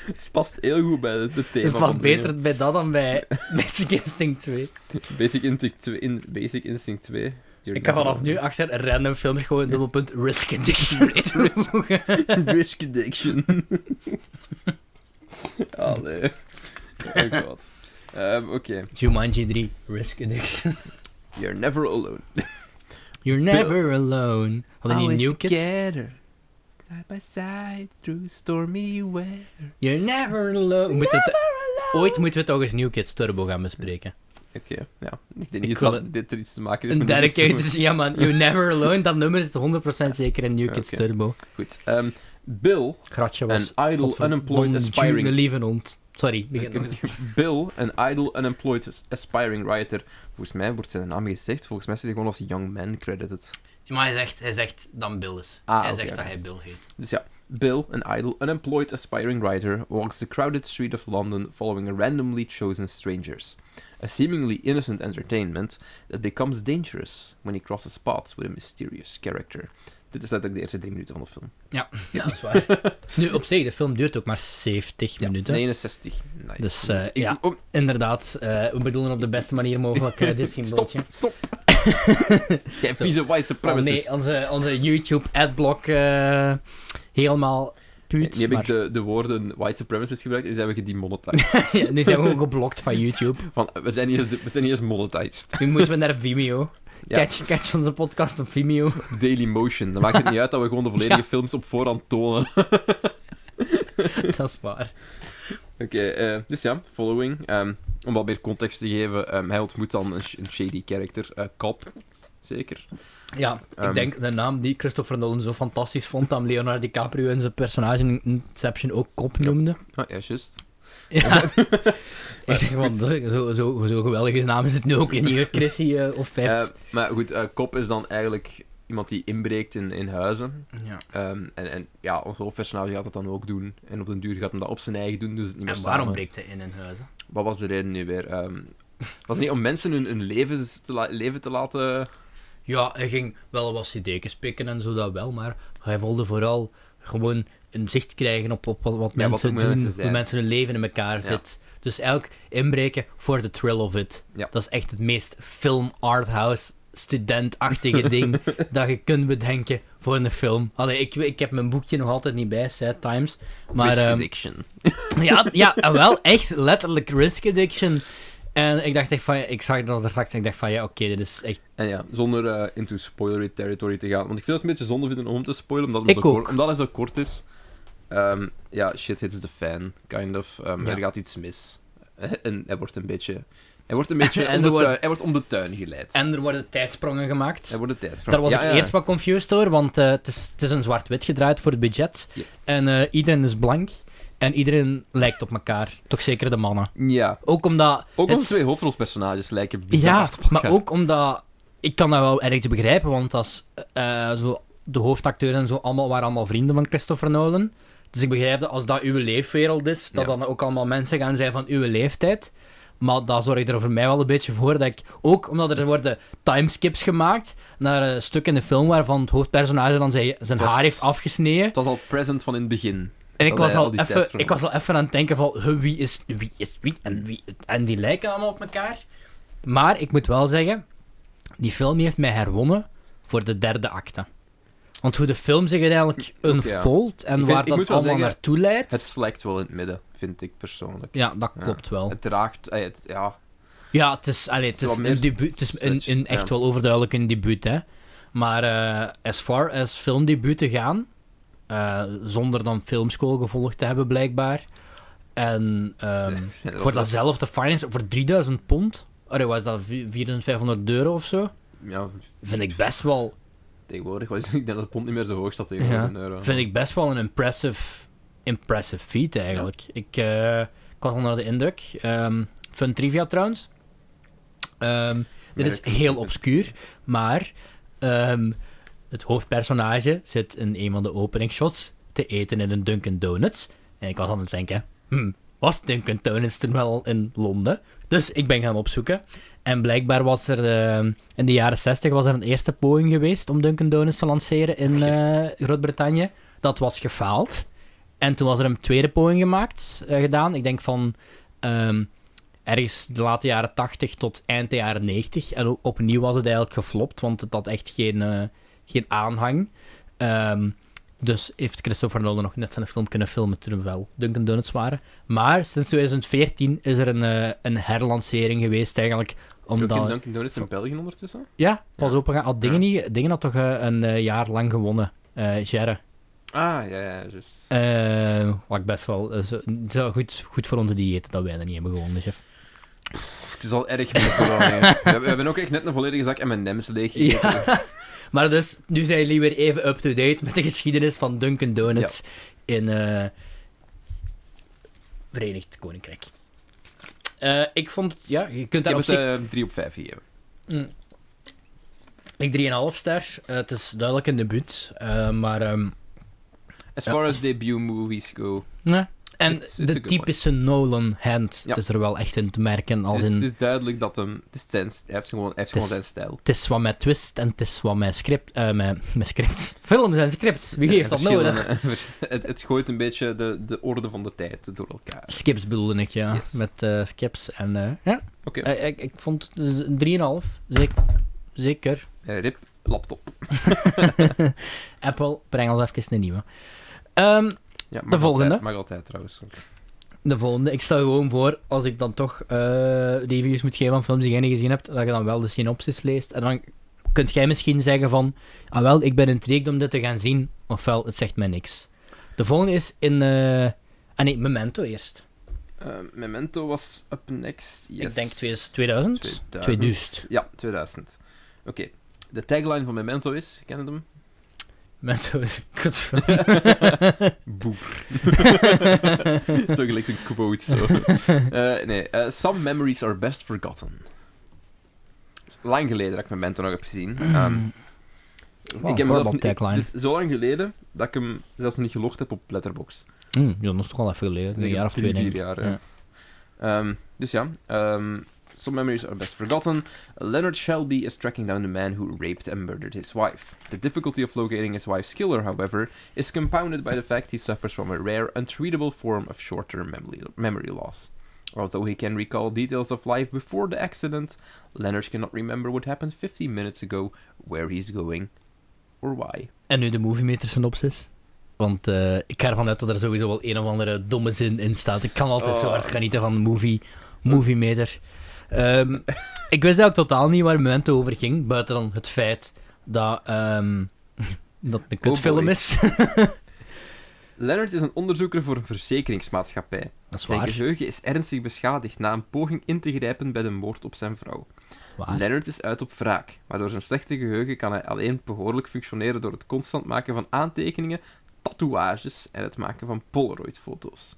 [laughs] Het past heel goed bij het thema. Het past beter bij dat dan bij [laughs] Basic Instinct 2. dingen. Basic Instinct 2. In Basic Instinct 2. You're Ik kan never vanaf nu achter random films gewoon [laughs] dubbelpunt risk addiction toevoegen. Risk addiction. Allee. Oh god. Ehm, Oké. Jumanji 3, risk addiction. You're never alone. You're never alone. Hadden die New Kids? together. Side by side through stormy weather. You're never alone. Het, ooit moeten we toch eens New Kids Turbo gaan bespreken. Oké, ja. Ik denk niet dat het- dit er iets te maken heeft Een met de dedicated... rest. Ja man, You're never [laughs] alone. Dat nummer zit 100% zeker in New Kids. Turbo. Goed. ehm, Bill, Gratje an idle, unemployed, Een aspiring... lieve hond. Sorry, begin. [laughs] Bill, an idle, unemployed, aspiring writer. Volgens mij wordt zijn naam gezegd. Volgens mij zit hij gewoon als young man credited. Maar hij zegt, hij zegt dan Bill is. Ah, hij oké, zegt oké. dat hij Bill heet. Dus ja, Bill, an idle, unemployed, aspiring writer, walks the crowded street of London following a randomly chosen strangers. A seemingly innocent entertainment that becomes dangerous when he crosses paths with a mysterious character. Dit is letterlijk de eerste drie minuten van de film. Ja, ja dat is waar. [laughs] nu, op zich, de film duurt ook maar 70 Ja, minuten. 69. Nice. Dus, eh, Ik- ja. oh, Inderdaad, eh, we bedoelen op de beste manier mogelijk eh, dit [laughs] stop, symbooltje. stop. [laughs] Jij Zo. vieze white Oh supremacist. nee, onze, onze YouTube-adblock eh helemaal puut. Nu heb maar- ik de, de woorden white supremacist gebruikt en zijn we gedemonetized. Ja, nu zijn we gewoon geblokt van YouTube. Van, we, zijn niet eens, we zijn niet eens monetized. Nu moeten we naar Vimeo. Ja. Catch, catch onze podcast op Vimeo. Daily Motion. Dan maakt het niet [laughs] uit dat we gewoon de volledige Ja. films op voorhand tonen. [laughs] dat is waar. Oké, eh, dus ja, following. Ehm, om wat meer context te geven, ehm, hij ontmoet dan een, sh- een shady character, eh Cop. Zeker. Ja, ik Ehm. denk de naam die Christopher Nolan zo fantastisch vond, dat Leonardo DiCaprio in zijn personage in Inception ook kop noemde. Ah, ja, juist. Ja. [laughs] [laughs] ik denk zo, zo, zo, geweldige naam is het nu ook in Chrissy eh, of Eh, maar goed, eh Cop is dan eigenlijk iemand die inbreekt in, in huizen. ja. Ehm, en, en ja, ons hoofdpersonage gaat dat dan ook doen. En op den duur gaat hij dat op zijn eigen doen, dus het niet meer En waarom samen. breekt hij in een huizen? Wat was de reden nu weer? Ehm, was het niet om mensen hun, hun levens te leven te laten... Ja, hij ging wel wat cd's pikken en zo, dat wel, maar hij wilde vooral gewoon een zicht krijgen op, op wat, wat Ja, wat mensen doen, mensen hoe mensen hun leven in elkaar zit. Dus elk inbreken voor de thrill of it. Ja. Dat is echt het meest film arthouse studentachtige ding [laughs] dat je kunt bedenken voor een film. Allee, ik, ik heb mijn boekje nog altijd niet bij, Sad Times. Maar risk ehm, addiction. [laughs] ja, ja, en [laughs] wel echt letterlijk risk addiction. En ik dacht echt van, ik zag dat er straks en ik dacht van, ja, oké, dit is echt... En ja, zonder eh, into spoilery territory te gaan. Want ik vind het een beetje zonde vinden om te spoilen, omdat, het Ik zo ook. kort, omdat het zo kort is. Ehm, ja, shit hits the fan, kind of. Ehm, Ja. Er gaat iets mis. [laughs] En hij wordt een beetje... Hij wordt een [laughs] beetje En om, er de wordt- tuin, hij wordt om de tuin geleid. En er worden tijdsprongen gemaakt. Wordt de tijdsvraag. Daar was ja, ik ja. eerst wat confused door, want eh, het, is, het is een zwart-wit gedraaid voor het budget. En eh, iedereen is blank. En iedereen lijkt op elkaar. Toch zeker de mannen. Ja. Ook omdat... Ook het- onze twee hoofdrolspersonages lijken bizar Ja, hard op elkaar. maar ook omdat... Ik kan dat wel erg te begrijpen, want als eh, zo, de hoofdacteurs en zo allemaal, waren allemaal vrienden van Christopher Nolan. Dus ik begrijp dat als dat uw leefwereld is, dat Ja. dan ook allemaal mensen gaan zijn van uw leeftijd. Maar dat zorgde er voor mij wel een beetje voor dat ik... Ook omdat er worden timeskips gemaakt naar een stuk in de film waarvan het hoofdpersonage dan zijn, zijn was- haar heeft afgesneden. Het was al present van in het begin. En ik was, al even, ik was al even aan het denken van wie is wie is wie en wie en die lijken allemaal op elkaar. Maar ik moet wel zeggen, die film heeft mij herwonnen voor de derde acte. Want hoe de film zich ja. unfoldt en waar dat allemaal zeggen, naartoe leidt, Het slijkt wel in het midden, vind ik persoonlijk. ja, dat klopt wel. Het draagt... eh, het, ja, Ja, het is, allee, het is een debuut, het is een, echt wel overduidelijk een debuut, hè. Maar eh as far as filmdebuten gaan, eh, zonder dan filmschool gevolgd te hebben, blijkbaar, en ehm, [laughs] dat voor datzelfde finance, voor 3000 pond, allee, was dat 4500 euro of zo, Ja, vind ik best wel, tegenwoordig. wat is- [laughs] Ik denk dat het pond niet meer zo hoog staat tegenwoordig. Ja. een euro. vind ik best wel een impressive, impressive feat, eigenlijk. Ik, eh, ik was onder de indruk. Ehm fun trivia, trouwens. Ehm, Dit is heel obscuur, maar ehm, het hoofdpersonage zit in een van de openingsshots te eten in een Dunkin' Donuts. En ik was aan het denken, hm, was Dunkin' Donuts toen wel in Londen? Dus ik ben gaan opzoeken. En blijkbaar was er ehm, in de jaren 60 was er een eerste poging geweest om Dunkin' Donuts te lanceren in eh, Groot-Brittannië. Dat was gefaald. En toen was er een tweede poging gemaakt, eh, gedaan. Ik denk van ehm, ergens de late jaren 80 tot eind de jaren 90. En opnieuw was het eigenlijk geflopt, want het had echt geen, eh, geen aanhang. Ehm, dus heeft Christopher Nolan nog net zijn film kunnen filmen toen er wel Dunkin' Donuts waren. Maar sinds 2014 is er een, eh, een herlancering geweest eigenlijk. Is Omdat... in Dunkin' Donuts in België ondertussen? Ja, pas Ja. op. Had dingen, niet, dingen had toch eh, een eh, jaar lang gewonnen. Gerre. Ah, ja, ja, juist. Wat best wel... zo- is goed, goed voor onze dieet dat wij dat niet hebben gewonnen, chef. Het is al erg met corona. [laughs] we, hebben- we ook echt net een volledige zak M&M's leeg. Ja. Maar dus, nu zijn jullie weer even up-to-date met de geschiedenis van Dunkin' Donuts in eh Verenigd Koninkrijk. Eh, ik vond het, ja, je kunt Ik daar heb op zich... eh, 3 op 5 gegeven. Mm. Ik 3,5 ster. Eh, het is duidelijk een debuut, eh, maar... ehm, As far as debut movies go. nee. En It's- it's a de typische Nolan-hand Ja. is er wel echt in te merken. Als Het is, in, het is duidelijk dat hem... Het is zijn, hij heeft gewoon, hij heeft gewoon zijn stijl. het is wat met twist en het is wat met script. eh met, met script. [laughs] Films en scripts. Wie heeft dat nodig? verschillende- [laughs] het, het gooit een beetje de, de orde van de tijd door elkaar. Skips bedoelde ik, ja. Yes. Met eh, skips. En eh, ja, Oké. Eh, ik, ik vond het een 3,5. Zeker. Zeker. Eh, rip, laptop. [laughs] Apple, breng ons even een nieuwe. Ehm, Ja, mag volgende. Altijd, mag altijd trouwens. de volgende. Ik stel gewoon voor, als ik dan toch eh, reviews moet geven van films die jij niet gezien hebt, dat je dan wel de synopsis leest. En dan kunt jij misschien zeggen van, ah wel, ik ben intrigued om dit te gaan zien. Ofwel, het zegt mij niks. De volgende is in... eh ah nee, Memento eerst. Eh, Memento was up next. Yes. Ik denk 2000. 2000? 2000. Ja, 2000. Oké. De tagline van Memento is, ken je hem? Memento is een kutfilm. Boer. zo gelijk een quote zo. [laughs] Eh, nee, eh, some memories are best forgotten. Lang geleden dat ik Memento nog heb gezien. Ehm, Wow, ik heb ik, het is zo lang geleden dat ik hem zelfs niet gelogd heb op Letterboxd. Mm, ja, dat is toch al even geleden. Een jaar of twee, vier jaar, ja. Ehm, dus ja, ehm, some memories are best forgotten. Leonard Shelby is tracking down the man who raped and murdered his wife. The difficulty of locating his wife's killer, however, is compounded by the fact he suffers from a rare, untreatable form of short-term memory, memory loss. Although he can recall details of life before the accident, Leonard cannot remember what happened 15 minutes ago, where he's going, or why. En nu de Movie Meter synopsis. Want eh, ik ga ervan uit dat er sowieso wel een of andere domme zin in staat. Ik kan altijd zo Oh. hard genieten van de movie, movie Meter. Ehm, [laughs] ik wist eigenlijk totaal niet waar Memento over ging, buiten dan het feit dat, ehm, [laughs] dat het een kutfilm boy. is. [laughs] Leonard is een onderzoeker voor een verzekeringsmaatschappij. dat is Zijn waar. geheugen is ernstig beschadigd na een poging in te grijpen bij de moord op zijn vrouw. waar. Leonard is uit op wraak, maar door zijn slechte geheugen kan hij alleen behoorlijk functioneren door het constant maken van aantekeningen, tatoeages en het maken van Polaroid-foto's.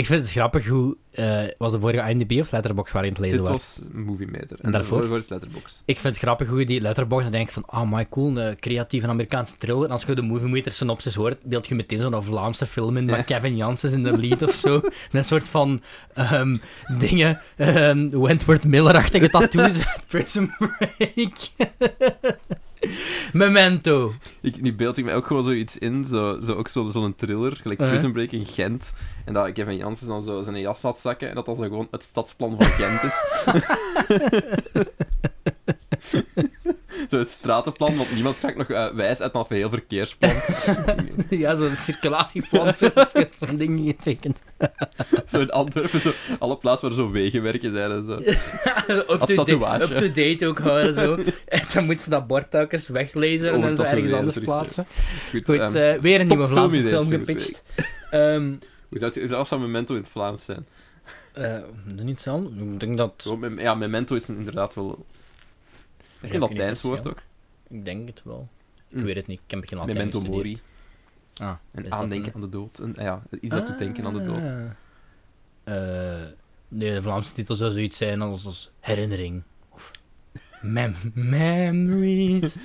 Ik vind het grappig hoe... eh, was de vorige IMDb of Letterboxd waar je aan het lezen Dit was? was Movie Meter. En daarvoor? Voor Letterboxd. Ik vind het grappig hoe je die Letterboxd dan denkt van... Ah, my cool, een creatieve Amerikaanse thriller. En als je de Movie Meter synopsis hoort, beeld je meteen zo'n Vlaamse film in, Ja. met Kevin Janssens in de [laughs] lead of zo. Met een soort van ehm, dingen... ehm Wentworth Miller-achtige tattoos uit Prison Break. [laughs] [laughs] Memento. Ik, nu beeld ik me ook gewoon zoiets in, zo, zo ook zo- zo'n thriller, gelijk Uh-huh. Prison Break in Gent. En dat Kevin Jansen dan zo zijn jas laat zakken en dat dan zo gewoon het stadsplan van Gent is. [laughs] [laughs] het stratenplan, want niemand raakt nog eh, wijs uit een heel verkeersplan. [laughs] ja, zo'n circulatieplan, zo [laughs] van dingen getekend. [laughs] zo in Antwerpen, zo, alle plaatsen waar zo wegenwerken zijn en zo. up to, date, up to date ook houden zo. En dan moeten ze dat bord telkens weglezen en dan zo ergens anders plaatsen. Goed, Goed, ehm, eh, weer een nieuwe Vlaamse film gepitcht. Ehm hoe zou zo'n Memento in het Vlaams zijn? eh, niet zo. Ik denk dat... Ja, Memento is inderdaad wel... Ik vind dat Latijns woord ook. Ik denk het wel. Ik Hm. weet het niet. Ik heb geen Latijn Memento mori. Ah, is En dat aandenken een- aan de dood. En, ja, iets dat doet denken aan de dood. Ah. Eh, nee, de Vlaamse titel zou zoiets zijn als, als herinnering. Of mem [laughs] memories.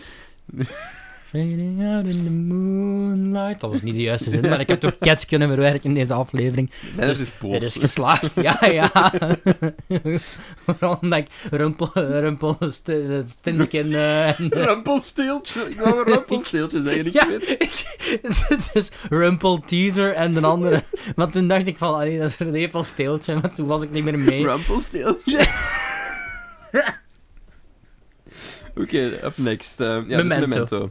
[laughs] Fading out in the moonlight. Dat was niet de juiste zin, maar ik heb toch [laughs] cats kunnen verwerken in deze aflevering. Lennart is boos. Het is geslaagd, ja, ja. [laughs] Vooral omdat ik Rumpel, Rumpel St- Stinskin eh, en... Rumpelsteeltje. Ik wou een rumpelsteeltje zeggen, ik Ja, weet het is Rumpel Teaser en de andere. Want toen dacht ik van, allee, dat is een lepelsteeltje, maar toen was ik niet meer mee. Rumpelsteeltje. [laughs] Oké, up next. Eh, ja, dus Memento.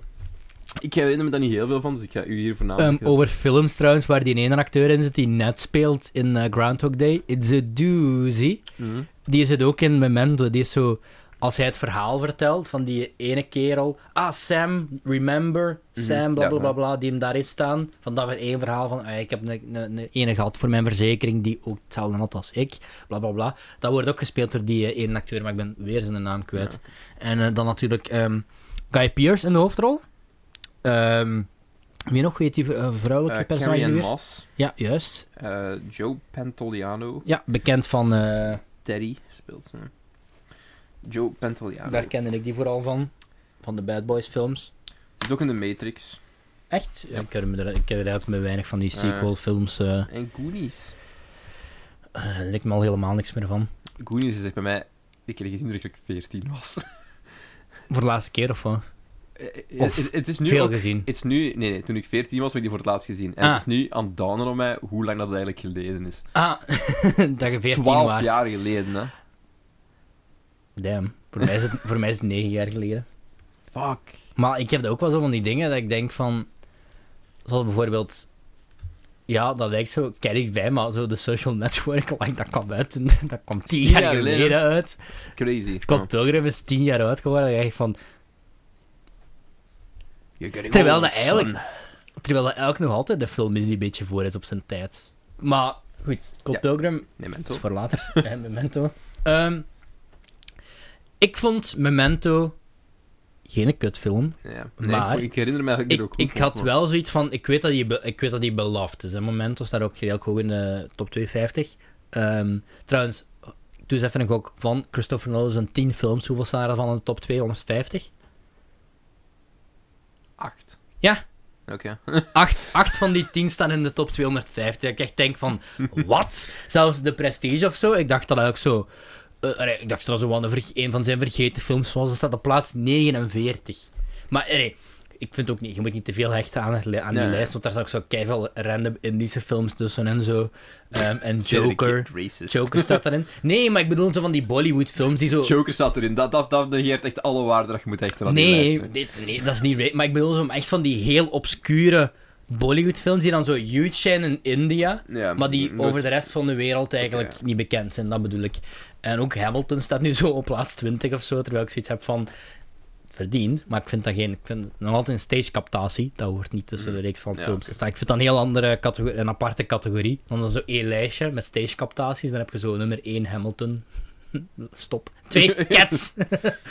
Ik herinner me daar niet heel veel van, dus ik ga u hier voornamelijk... Ehm, over films trouwens, waar die ene acteur in zit die net speelt in eh, Groundhog Day. It's a doozy. Mhm. Die zit ook in Memento. Die is zo... Als hij het verhaal vertelt van die ene kerel... Ah, Sam, remember? Mhm, Sam, bla bla bla die hem daar heeft staan. Van dat één verhaal van... ah, ik heb een, een, een ene gehad voor mijn verzekering die ook hetzelfde had als ik. Bla bla bla. Dat wordt ook gespeeld door die eh, ene acteur, maar ik ben weer zijn naam kwijt. En dan natuurlijk ehm, Guy Pearce in de hoofdrol. Ehm wie nog? Weet die uh, vrouwelijke Eh, personage Carrie Ann weer? Moss. Ja, juist. eh, Joe Pantoliano. Ja, bekend van... eh, Terry speelt ze. Joe Pantoliano. Daar kende ik die vooral van. Van de Bad Boys films. Zit ook in de Matrix. Echt? Ja. Ik me, er- ik herinner me weinig van die Eh. sequel films. eh En Goonies. Daar ik me al helemaal niks meer van. Goonies is echt bij mij... Ik heb gezien dat ik 14 was. Voor de laatste keer of wat? Eh, Of het, het is nu Veel ook- gezien. Het is nu... Nee, nee, toen ik 14 was, heb ik die voor het laatst gezien. En Ah. het is nu aan het dawnen op mij hoe lang dat eigenlijk geleden is. Ah, [laughs] dat je 14 12 waard. jaar geleden, hè. Damn. Voor mij, is het, voor mij is het 9 jaar geleden. Fuck. Maar ik heb ook wel zo van die dingen dat ik denk van... Zoals bijvoorbeeld... Ja, dat lijkt zo kijk bij, maar zo de social network, [laughs] like, dat kwam uit. en Dat kwam 10 Tien jaar jaar geleden geleden. uit. Crazy. Scott Pilgrim is 10 jaar oud geworden. Denk ik van... Terwijl dat eigenlijk- son. Terwijl dat eigenlijk nog altijd de film is die een beetje voor is op zijn tijd. Maar goed, Scott Ja. Pilgrim Memento. is voor later. [laughs] Memento. Ehm, ik vond Memento geen kutfilm. Ja. Nee, Maar- ik, ik herinner me eigenlijk Ik, er ook goed ik had maar- wel zoiets van... Ik weet dat die, ik weet dat die beloft is. Hè. Memento staat ook heel hoog in de top 250. Ehm, trouwens, doe eens even een gok. Van Christopher Nolan zijn 10 films. Hoeveel staan er van in de top 250? Acht. Ja. Oké. [laughs] Acht, acht van die tien staan in de top 250. Dat ik echt denk van, [laughs] wat? Zelfs de Prestige of zo. Ik dacht dat ook zo... allee, ik dacht dat zo een, van zijn vergeten films was. Dat staat op plaats 49. Maar allee, ik vind ook niet... Je moet niet te veel hechten aan, het aan die Nee. lijst. Want daar staan ook zo keiveel random Indische films tussen en zo. Ehm, en Joker. Joker staat erin. Nee, maar ik bedoel zo van die Bollywood films die zo... Joker staat erin. Dat, dat, dat negeert echt alle waarde dat je moet hechten aan die Nee, lijst, hè. dit, nee, dat is niet right. Maar ik bedoel zo echt van die heel obscure Bollywood-films die dan zo huge zijn in India, Ja, maar die over de rest van de wereld eigenlijk niet bekend zijn. Dat bedoel ik. En ook Hamilton staat nu zo op plaats 20 of zo, terwijl ik zoiets heb van verdiend, maar ik vind dat geen, ik vind nog altijd een stagecaptatie. Dat hoort niet tussen de reeks van Mm. Ja, films oké. te staan. Ik vind dat een heel andere categorie, een aparte categorie. Dan is zo één lijstje met stagecaptaties, dan heb je zo nummer 1 Hamilton. [laughs] Stop. Twee, [laughs] Cats.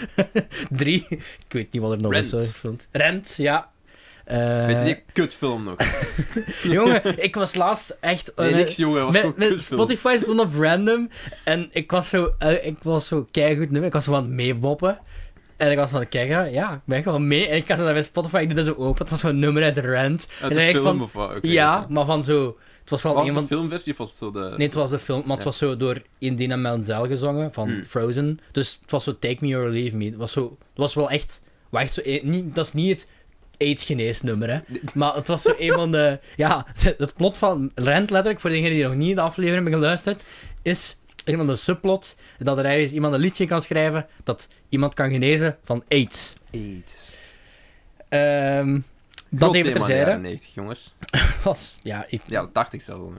[laughs] Drie, ik weet niet wat er nog is Rent. gefilmd. Rent, ja. Eh, Weet je die kutfilm nog? Jongen, ik was laatst echt... eh, Nee, niks jongen, was met, met. Spotify stond op random en ik was zo, eh, ik was zo keigoed nummer, ik was zo aan het meeboppen. En ik was van, kijk, ja, ik ben gewoon mee. En ik had zo naar bij Spotify, ik doe dat zo open, het was zo'n nummer uit Rand. Uit en de film van, of wat? Ja, maar van zo, het was wel Was een van... de filmversie of was het zo de... Nee, het was de film, maar het was zo door Indina Menzel gezongen, van Hmm. Frozen. Dus het was zo Take Me or Leave Me. Het was, zo, het was wel echt... wel echt zo, eh, niet, dat is niet het AIDS-geneesnummer, hè. Maar het was zo een van de... [laughs] Ja, het plot van Rent, letterlijk, voor degenen die nog niet de aflevering hebben geluisterd, is een van de subplots dat er ergens iemand een liedje kan schrijven dat iemand kan genezen van AIDS. AIDS. Ehm dat even jaren terzijde. 90, jongens. [laughs] Was, ja, ik Ja, dat dacht ik zelf al.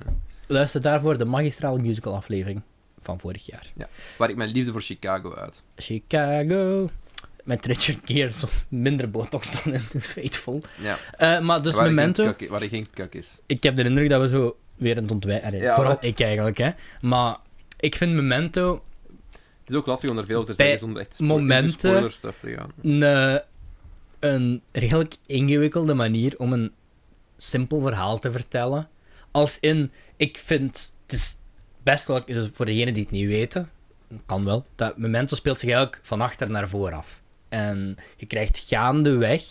luister daarvoor de magistrale musical aflevering van vorig jaar. Waar ik mijn liefde voor Chicago uit. Chicago. Met Richard Gere, zo minder botox dan in Too Faithful. Ja. Eh, maar dus waar, Memento, waar er geen kak is. ik heb de indruk dat we zo weer aan het ontwijken... Ja, vooral maar- ik eigenlijk, hè. Maar ik vind Memento Het is ook lastig om er veel over te zeggen zonder echt momenten- te gaan. een, een redelijk ingewikkelde manier om een simpel verhaal te vertellen. Als in, ik vind, het is best wel, dus voor degenen die het niet weten, kan wel, dat Memento speelt zich eigenlijk van achter naar vooraf. En je krijgt gaandeweg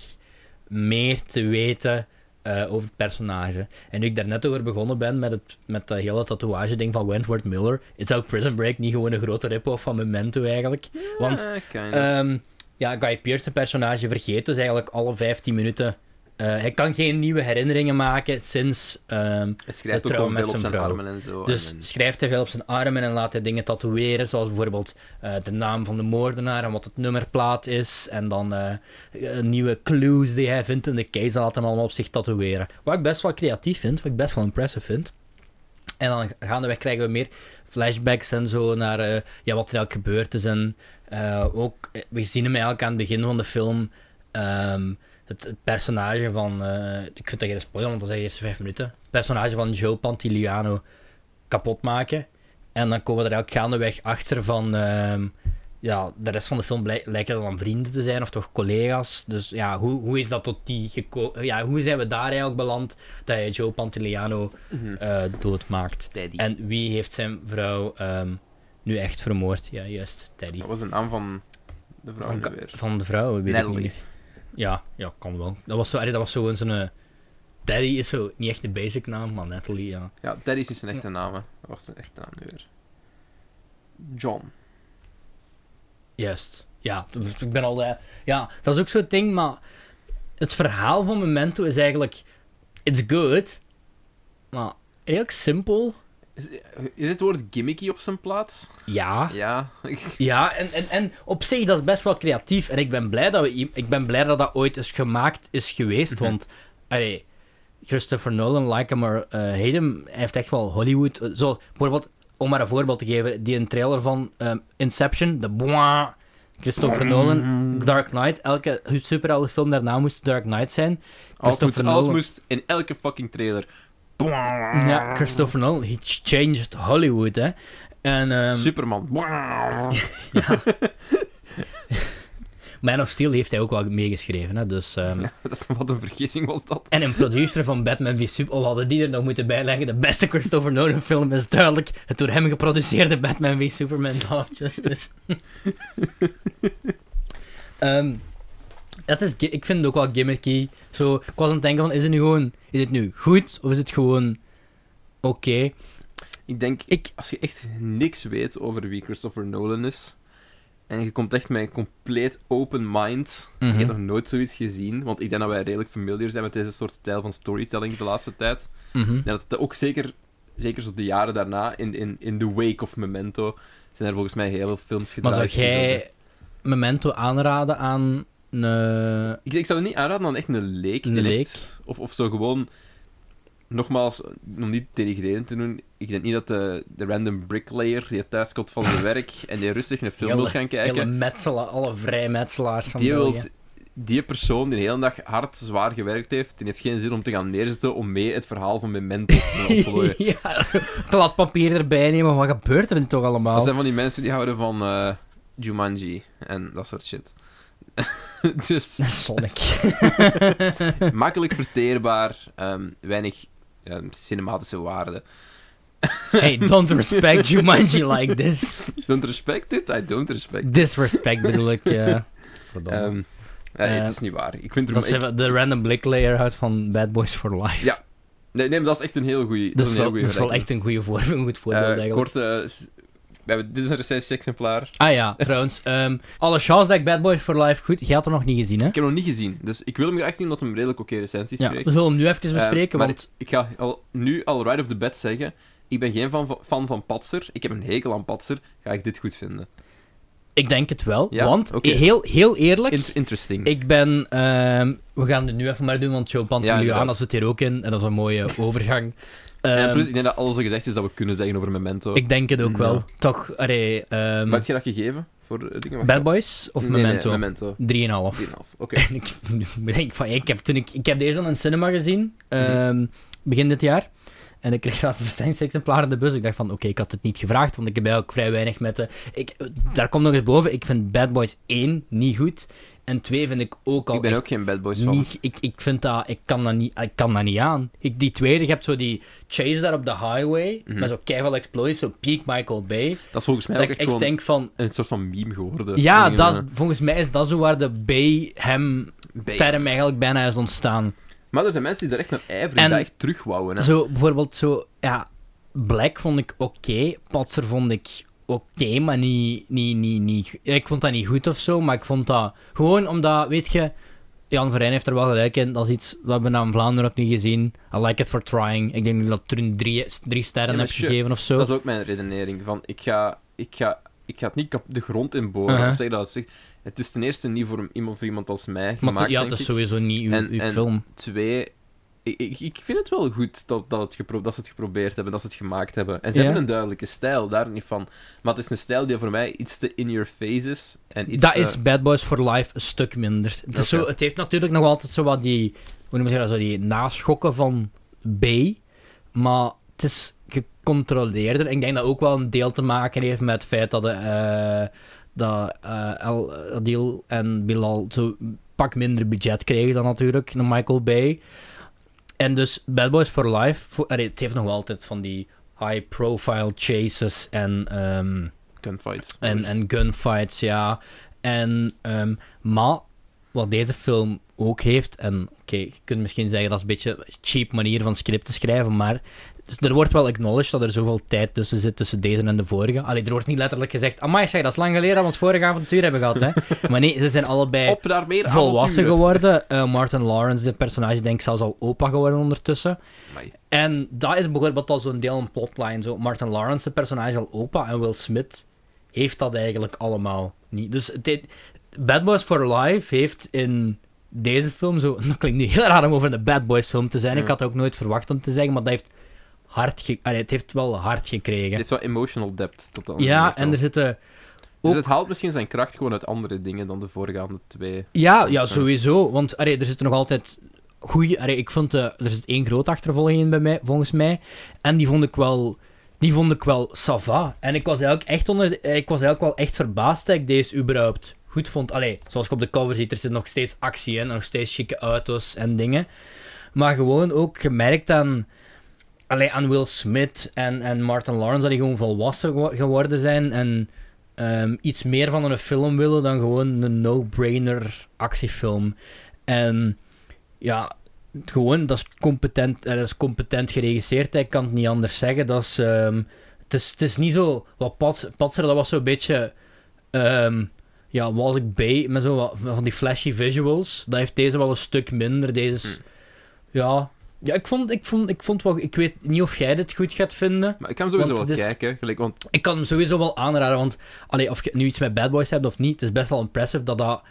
meer te weten eh, over het personage. En nu ik daar net over begonnen ben met, het, met dat hele tatoeage-ding van Wentworth Miller, is ook Prison Break niet gewoon een grote rip-off van Memento eigenlijk. Want kind of. Ehm, ja, Guy Pearce, zijn personage, vergeet dus eigenlijk alle 15 minuten. Eh, hij kan geen nieuwe herinneringen maken sinds. Hij schrijft het ook met veel op zijn zijn armen en zo. dus en, schrijft hij veel op zijn armen en laat hij dingen tatoeëren, zoals bijvoorbeeld eh, de naam van de moordenaar en wat het nummerplaat is. En dan eh, nieuwe clues die hij vindt in de case, laat hem allemaal op zich tatoeëren. Wat ik best wel creatief vind, wat ik best wel impressive vind. En dan gaandeweg krijgen we meer flashbacks en zo naar ja, wat er eigenlijk gebeurd is. En ook, we zien hem eigenlijk aan het begin van de film. ehm, het, het personage van. eh, ik vind dat geen spoiler, want dat zijn de eerste vijf minuten. Het personage van Joe Pantiliano kapot maken. En dan komen we er eigenlijk gaandeweg achter van. ehm, ja, de rest van de film blijk- lijken dan vrienden te zijn, of toch collega's. Dus ja, hoe, hoe is dat tot die gekomen? Ja, hoe zijn we daar eigenlijk beland dat hij Joe Pantiliano Mhm. eh, doodmaakt? Daddy. En wie heeft zijn vrouw ehm, nu echt vermoord? Ja, juist, Teddy. Dat was de naam van de vrouw Van, weer. van de vrouw, weet ik niet. Ja, ja, kan wel. Dat was zo, allee, dat was zo een zo'n... eh, Teddy is zo niet echt de basic naam, maar Natalie, ja. Ja, Daddy is zijn echte naam. hè. Dat was zijn echte naam nu weer. John. Juist. Ja, ik ben al... eh, ja, dat is ook zo'n ding, maar... Het verhaal van Memento is eigenlijk... It's good, maar redelijk simpel. Is, is het woord gimmicky op zijn plaats? Ja. Ja. Ja, en, en, en op zich, dat is best wel creatief. En ik ben blij dat, we, ik ben blij dat dat ooit is gemaakt is geweest. Mhm. Want, allee, Christopher Nolan, like hem or uh, hate hem, hij heeft echt wel Hollywood... eh, Zo, bijvoorbeeld, om maar een voorbeeld te geven, die een trailer van ehm, Inception, de boah, Christopher Nolan, Dark Knight, elke superheldenfilm daarna moest Dark Knight zijn. Alles, Christopher moet, alles Nolan. moest in elke fucking trailer. Ja, Christopher Nolan, he changed Hollywood, hè. En, ehm, Superman. [laughs] Man of Steel heeft hij ook wel meegeschreven, hè. Dus... ehm, Ja, [laughs] dat, wat een vergissing was dat. En een producer van Batman v Superman, oh, hadden die er nog moeten bijleggen. De beste Christopher Nolan film is duidelijk het door hem geproduceerde Batman v Superman Dawn of Justice. Dat is, ik vind het ook wel gimmicky. Zo, ik was aan het denken van, is het nu gewoon, is het nu goed of is het gewoon oké? Ik denk, Ik- als je echt niks weet over wie Christopher Nolan is, en je komt echt met een compleet open mind, Mhm. ik heb nog nooit zoiets gezien, want ik denk dat wij redelijk familiar zijn met deze soort stijl van storytelling de laatste tijd. Mhm. Ja, dat het ook zeker, zeker zo de jaren daarna, in, in, in the wake of Memento, zijn er volgens mij heel veel films Maar gedraaid. zou jij Memento aanraden aan een... Ik, ik zou het niet aanraden aan echt een leek. Een die leek? of, of zo gewoon... Nogmaals, om niet denigrerend te doen, ik denk niet dat de, de random bricklayer die thuis komt van zijn [laughs] werk en die rustig een film wil Hele- gaan Hele kijken, metsela, alle vrijmetselaars van die, wilt, die persoon die de hele dag hard, zwaar gewerkt heeft, die heeft geen zin om te gaan neerzetten om mee het verhaal van Memento te [laughs] ontplooien. ja, kladpapier erbij nemen. Wat gebeurt er nu toch allemaal? Dat zijn van die mensen die houden van eh, Jumanji en dat soort shit. [laughs] dus Sonic. [laughs] makkelijk verteerbaar, ehm, weinig ehm, cinematische waarde. hey, don't [laughs] respect Jumanji like this. Don't respect it? I don't respect Disrespect bedoel ik. ja. Verdomme. Ehm, ja, Eh, het is niet waar. Ik vind er dat ik- de random blik layer uit van Bad Boys for Life. Ja, Nee, nee, maar dat is echt een heel goeie. dat is wel, dat is echt een goede voor, een goed voorbeeld Eh, eigenlijk. korte... hebben, dit is een recensie-exemplaar. Ah ja, trouwens. ehm, alle chance dat ik Bad Boys for Life goed... Je had hem nog niet gezien, hè? Ik heb hem nog niet gezien, dus ik wil hem graag zien omdat hij redelijk oké recensies Ja, spreekt. we zullen hem nu even Eh, bespreken, want... ik ga al, nu al right off the bat zeggen, ik ben geen fan van, fan van Patser. Ik heb een hekel aan Patser. Ga ik dit goed vinden? Ik denk het wel, Ja? want heel, heel eerlijk... Int- interesting. Ik ben... ehm, we gaan het nu even maar doen, want Joe Ja, Pantoliano inderdaad. zit hier ook in. En dat is een mooie [laughs] overgang. En Ehm, plus, ik denk dat alles al gezegd is dat we kunnen zeggen over Memento. ik denk het ook Ja. wel. Toch, allee... ehm, Wat heb je dat gegeven? Voor eh, dingen? Bad Boys of Nee, nee, Memento? Memento. 3,5. 3,5. [laughs] Oké. En ik denk van, ik heb, toen ik, ik heb deze aan een cinema gezien, ehm, begin dit jaar. En ik kreeg laatst een recensie-exemplaar in de bus. Ik dacht van, oké, ik had het niet gevraagd, want ik heb eigenlijk vrij weinig met de... Ik, daar komt nog eens boven, ik vind Bad Boys 1 niet goed. En 2 vind ik ook al Ik ben ook geen Bad Boys fan. niet... Ik, ik vind dat... Ik kan dat niet, ik kan dat niet aan. Ik, die tweede, je hebt zo die chase daar op de highway, Mhm. met zo keihard exploits, zo peak Michael Bay. Dat is volgens mij Dat ook ik echt denk van... een soort van meme geworden. Ja, Dingen, dat, eh, volgens mij is dat zo waar de Bay hem bij- term eigenlijk bijna is ontstaan. Maar er zijn mensen die er echt naar ijveren, En- dat echt terugwouwen. Hè. Zo, bijvoorbeeld zo, ja, Black vond ik oké, Patser vond ik oké, maar niet, niet, niet, niet, ik vond dat niet goed of zo, maar ik vond dat gewoon omdat, weet je, Jan Verijn heeft er wel gelijk in, dat is iets wat we aan Vlaanderen ook niet gezien. I like it for trying. Ik denk dat ik een drie, drie sterren Ja, maar heb gegeven of zo. Dat is ook mijn redenering. Van, ik, ga, ik, ga, ik ga het niet kap- de grond in boren. Uh-huh. zeggen dat het, is ten eerste niet voor iemand, voor iemand als mij maar gemaakt, het- ja, het is sowieso niet uw, En- uw en- film. Twee, ik, ik, ik vind het wel goed dat, dat, het gepro- dat ze het geprobeerd hebben, dat ze het gemaakt hebben. En ze Ja. hebben een duidelijke stijl, daar niet van. Maar het is een stijl die voor mij iets te in your face is. En iets Dat te- is Bad Boys for Life een stuk minder. Het, is zo, het heeft natuurlijk nog altijd zo wat die, hoe noem je dat, zo die naschokken van B, maar het is gecontroleerder. Ik denk dat ook wel een deel te maken heeft met het feit dat, de, eh, dat eh, El Adil en Bilal zo pak minder budget kregen dan natuurlijk dan Michael Bay. En dus Bad Boys for Life, voor, allee, het heeft nog wel altijd van die high-profile chases en... ehm, Gunfights. en, en gunfights, ja. En, ehm, maar wat deze film ook heeft, en oké, je kunt misschien zeggen dat is een beetje een cheap manier van script te schrijven, maar dus er wordt wel acknowledged dat er zoveel tijd tussen zit tussen deze en de vorige. Allee, er wordt niet letterlijk gezegd, amai zeg, dat is lang geleden dat we ons vorige avontuur hebben gehad, hè. [laughs] Maar nee, ze zijn allebei Op naar meer volwassen avonturen. geworden. Eh, Martin Lawrence, dit personage, denk ik zelfs al opa geworden ondertussen. Amai. En dat is bijvoorbeeld al zo'n deel een plotline. Zo Martin Lawrence, de personage al opa, en Will Smith heeft dat eigenlijk allemaal niet. Dus het Bad Boys for Life heeft in deze film zo... [laughs] Dat klinkt nu heel raar om over een Bad Boys film te zijn. Ik had het ook nooit verwacht om te zeggen, maar dat heeft hard ge- Allee, het heeft wel hard Het gekregen. heeft wel emotional depth. Tot dan Ja, en er zitten... Dus het haalt misschien zijn kracht gewoon uit andere dingen dan de voorgaande twee. Ja, ja, sowieso. Want allee, er zitten nog altijd goede. Ik vond eh, er zit één grote achtervolging in bij mij, volgens mij. En die vond ik wel. Die vond ik wel sava. En ik was eigenlijk echt onder. Ik was eigenlijk wel echt verbaasd dat ik deze überhaupt goed vond. Allee, zoals ik op de cover ziet, er zit nog steeds actie in, nog steeds chique auto's en dingen. Maar gewoon ook gemerkt aan. Allee, aan Will Smith en, en Martin Lawrence dat die gewoon volwassen gewo- geworden zijn. En ehm, iets meer van een film willen dan gewoon een no-brainer actiefilm. En ja, gewoon, dat is competent, eh, dat is competent geregisseerd. Ik kan het niet anders zeggen. Dat is, ehm, het, is, het is niet zo... Wat Pats, Patser, dat was zo'n beetje... ehm, ja, was ik bij met zo wat van die flashy visuals. Dat heeft deze wel een stuk minder. Deze is... Ja... Ja, ik vond, ik vond, ik vond wel... Ik weet niet of jij dit goed gaat vinden. Maar ik kan sowieso Want wel is- kijken. Gelijk, want Ik kan hem sowieso wel aanraden, want allee, of je nu iets met Bad Boys hebt of niet, het is best wel impressive dat, dat,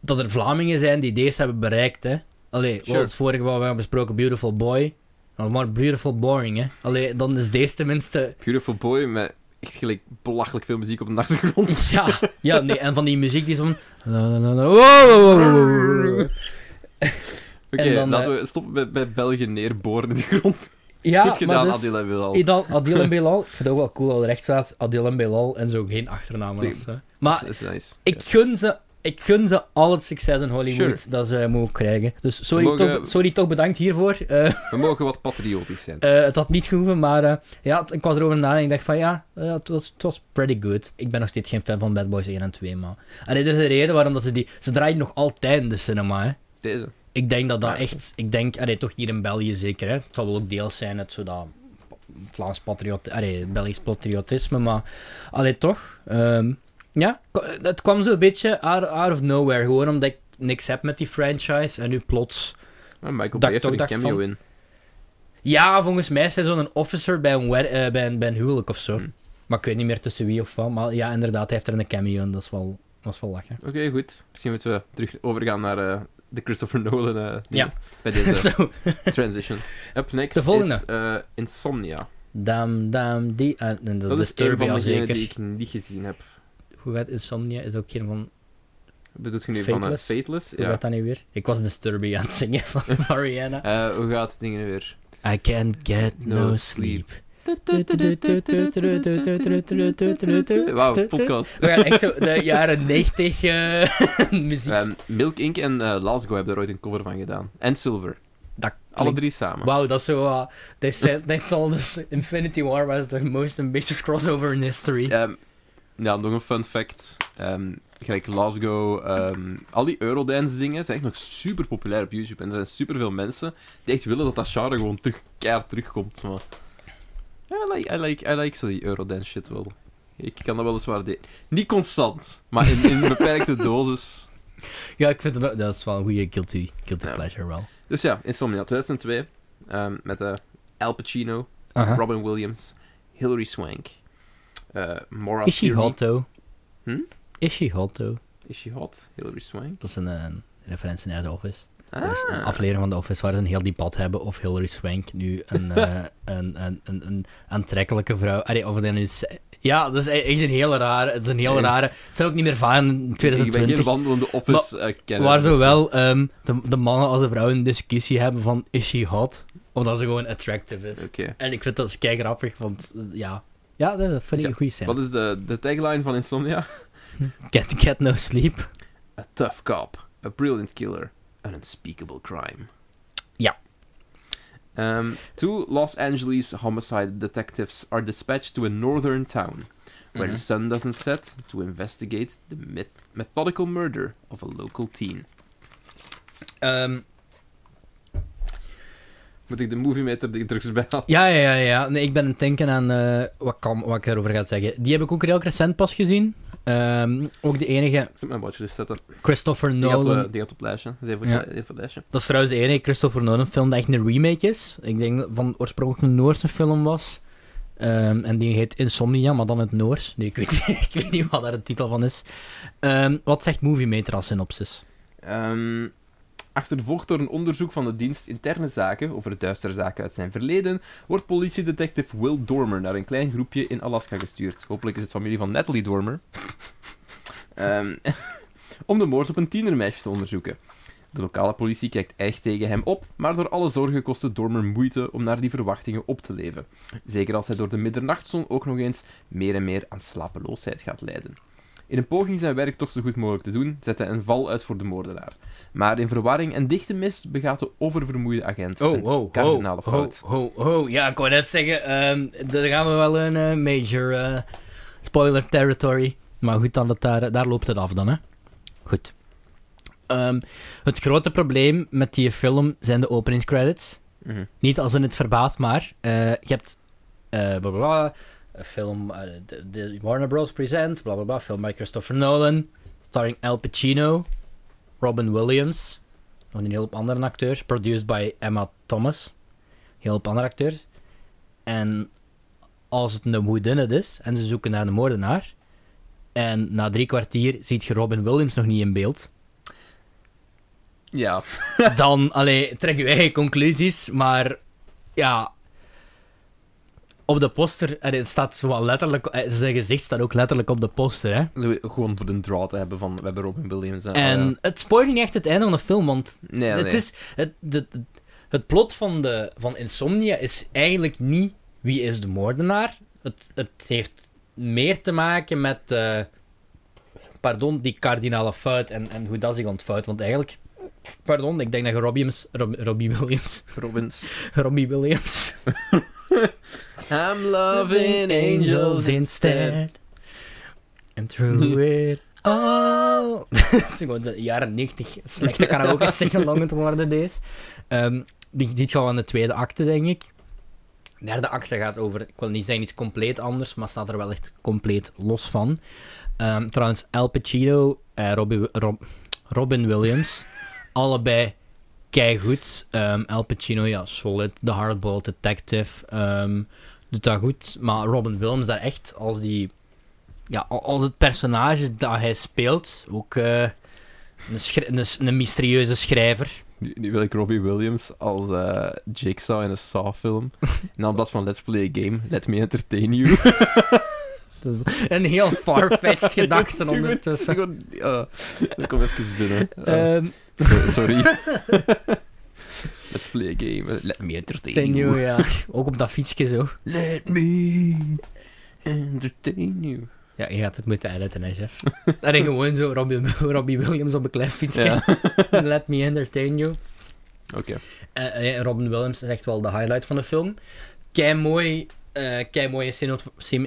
dat er Vlamingen zijn die deze hebben bereikt. Hè. Allee, Sure. wat het vorige wat we hebben besproken, Beautiful Boy. Maar Beautiful Boring, hè. Allee, dan is deze tenminste... Beautiful Boy met echt gelijk belachelijk veel muziek op de achtergrond. [laughs] Ja, ja nee, en van die muziek die zo'n... Wow, [laughs] [laughs] Oké, dan, laten we stoppen bij, bij België neerboren in de grond. [laughs] Ja, Goed gedaan, maar dus, Adil en Bilal. Idal, Adil en [laughs] Bilal. Ik vind het ook wel cool dat er recht staat Adil en Bilal en zo geen achternamen Nee. of zo. Maar Dat is nice. ik gun ze ik gun ze al het succes in Hollywood Sure. dat ze mogen krijgen. Dus sorry, mogen- toch, sorry toch bedankt hiervoor. Eh, [laughs] We mogen wat patriotisch zijn. eh, het had niet gehoeven, maar eh, ja, ik was erover na en ik dacht van ja, eh, het, was, het was pretty good. Ik ben nog steeds geen fan van Bad Boys 1 en 2, maar... En dit is de reden waarom dat ze die... Ze draaien nog altijd in de cinema, hè. Deze. Ik denk dat dat Ja. echt... Ik denk, allee, toch hier in België zeker, hè. Het zal wel ook deels zijn uit zo dat Vlaams patriot... Allee, Belgisch patriotisme, maar... Allee, toch. ehm, ja, het kwam zo een beetje out, out of nowhere. Gewoon omdat ik niks heb met die franchise. En nu plots... Ah, Michael Bay heeft er een cameo van- in. Ja, volgens mij is hij zo'n officer bij een, bij, een, bij een huwelijk of zo. Hm. Maar ik weet niet meer tussen wie of wat. Maar ja, inderdaad, hij heeft er een cameo in. Dat is wel, dat is wel lachen. Oké, goed. Misschien moeten we terug overgaan naar eh, de Christopher Nolan eh, Ja. bij deze [laughs] Zo, transition. Up next De volgende. is eh, Insomnia. dam, dam, die... en en dat, Dat is een van degenen die ik niet gezien heb. Hoe gaat Insomnia? Is ook geen van... Bedoelt je nu van eh, Fateless? Hoe Ja. gaat dat nu weer? Ik was Disturbia aan het zingen van [laughs] Mariana. Eh, hoe gaat het dingen weer? I can't get no, No sleep. Wauw, podcast. We gaan echt zo de jaren 90 eh, muziek. Ehm, Milk Inc. en Lasgo hebben er ooit een cover van gedaan. En Silver. Dat Alle drie samen. Wauw, dat is zo... uh, they said, they told us Infinity War was the most ambitious crossover in history. Ehm, ja, nog een fun fact. Ehm, gelijk Lasgo, al die Eurodance dingen zijn echt nog super populair op YouTube. En er zijn super veel mensen die echt willen dat dat genre gewoon terug, terugkomt. Maar... Ja, I like, I like, I like zo die Eurodance shit wel. Ik kan dat wel eens waarderen. Niet constant, maar in, in beperkte [laughs] dosis. Ja, ik vind ook- dat is wel een goede guilty, guilty Ja. pleasure wel. Dus ja, Insomnia 2002. ehm, met eh, Al Pacino. Robin Williams, Hilary Swank, Maura Is she hot, though? Hm? Is she hot, though? Is she hot? Hilary Swank? Dat is een, eh, referentie naar The Office. Ah. Dat is een aflevering van The Office waar ze een heel debat hebben of Hilary Swank nu een, eh, [laughs] een, een, een, een aantrekkelijke vrouw... Allee, of dat nu... se- Ja, dat is e- echt een hele rare... Het is een Nee. rare... Het zou ook niet meer van in Ik ben 2020. wandelende office eh. Waar dus, eh, zowel ehm, de, de mannen als de vrouwen een discussie hebben van is she hot? Of dat ze gewoon attractive is. En ik vind dat kei grappig, want ja... Ja, dat vind ik Ja, een goede scène. Wat is de, de tagline van Insomnia? Get, get no sleep. A tough cop, a brilliant killer, an unspeakable crime. Ja. Um, two Los Angeles homicide detectives are dispatched to a northern town where Mhm. the sun doesn't set to investigate the myth- methodical murder of a local teen. Ehm, Moet ik de movie meter er drugs bij halen? ja, ja, ja, ja. Nee, ik ben aan het denken aan eh, wat, kan, wat ik erover ga zeggen. Die heb ik ook heel recent pas gezien. Ehm, ook de enige, Ik mijn watchlist zetten. Christopher Die gaat, Nolan. die gaat op lijstje. Dat is even, Ja. even het lijstje. Dat is trouwens de enige Christopher Nolan film dat echt een remake is. Ik denk dat van oorspronkelijk een Noorse film was. Ehm, en die heet Insomnia, maar dan in het Noors. Nee, ik weet, [laughs] niet- ik weet niet wat daar de titel van is. Ehm, wat zegt Movie Meter als synopsis? Achtervolgd door een onderzoek van de dienst interne zaken over duistere zaken uit zijn verleden, wordt politiedetective Will Dormer naar een klein groepje in Alaska gestuurd. Hopelijk is het familie van Natalie Dormer. [laughs] Ehm, om de moord op een tienermeisje te onderzoeken. De lokale politie kijkt erg tegen hem op, maar door alle zorgen kost het Dormer moeite om naar die verwachtingen op te leven. Zeker als hij door de middernachtzon ook nog eens meer en meer aan slapeloosheid gaat lijden. In een poging zijn werk toch zo goed mogelijk te doen, zet hij een val uit voor de moordenaar. Maar in verwarring en dichte mist begaat de oververmoeide agent een kardinale fout. ho, ho. Ja, ik wou net zeggen, ehm daar gaan we wel een eh, major eh, spoiler territory. Maar goed, dan dat daar, daar loopt het af dan, hè. Goed. Ehm, het grote probleem met die film zijn de openingscredits. Mhm. Niet als in het verbaast, maar eh, je hebt eh bla bla bla, een film, de, de Warner Bros. Presents, bla bla bla, film bij Christopher Nolan, starring Al Pacino, Robin Williams, nog een hele hoop andere acteurs, produced by Emma Thomas, een hele hoop andere acteurs. En als het een whodunit is en ze zoeken naar de moordenaar, en na drie kwartier ziet je Robin Williams nog niet in beeld, Ja, dan, allee, trek je eigen conclusies, maar ja. Op de poster, en het staat zo wel letterlijk, eh, zijn gezicht staat ook letterlijk op de poster, hè. gewoon voor de draw te hebben van we hebben Robin Williams. En Oh, ja. het spoilt niet echt het einde van de film, want nee, het, nee. is, het, de- het plot van, de, van Insomnia is eigenlijk niet wie is de moordenaar. Het, het heeft meer te maken met, eh, pardon, die kardinale fout en, en hoe dat zich ontvouwt. Want eigenlijk, pardon, ik denk dat je Robbie, Rob, Robbie Williams, Robbins. [laughs] Robbie Williams, [laughs] I'm loving angels instead. And through [laughs] it all. [laughs] Het is gewoon de jaren 90 slechte [laughs] karaoke singalong te worden, deze. Ehm, die, dit gaat aan de tweede acte, denk ik. De derde acte gaat over, ik wil niet zeggen iets compleet anders, maar staat er wel echt compleet los van. Ehm, trouwens, Al Pacino en Robbie, Rob- Robin Williams, allebei keigoed. Ehm Al Pacino, ja, solid. The Hardboiled Detective, doet dat goed. Maar Robin Williams daar echt als die... Ja, al- als het personage dat hij speelt, ook eh, een, een, een mysterieuze schrijver. Nu, nu wil ik Robbie Williams als eh, Jigsaw in een Saw-film. en [laughs] dan plaats van Let's Play a Game, Let Me Entertain You. [laughs] Dat is een heel [laughs] far-fetched gedachte ondertussen. Dat komt even binnen. Eh, Ehm sorry. Let's Play a Game, Let Me Entertain You. you, ja. [laughs] Ook op dat fietsje zo. Let me entertain you. Ja, je gaat het moeten editen, hè, chef. [laughs] En dan gewoon zo Robbie, Robbie Williams op een klein fietsje. Ja. [laughs] Let me entertain you. Oké. Eh, eh, Robin Williams is echt wel de highlight van de film. Kei mooi, eh kei mooie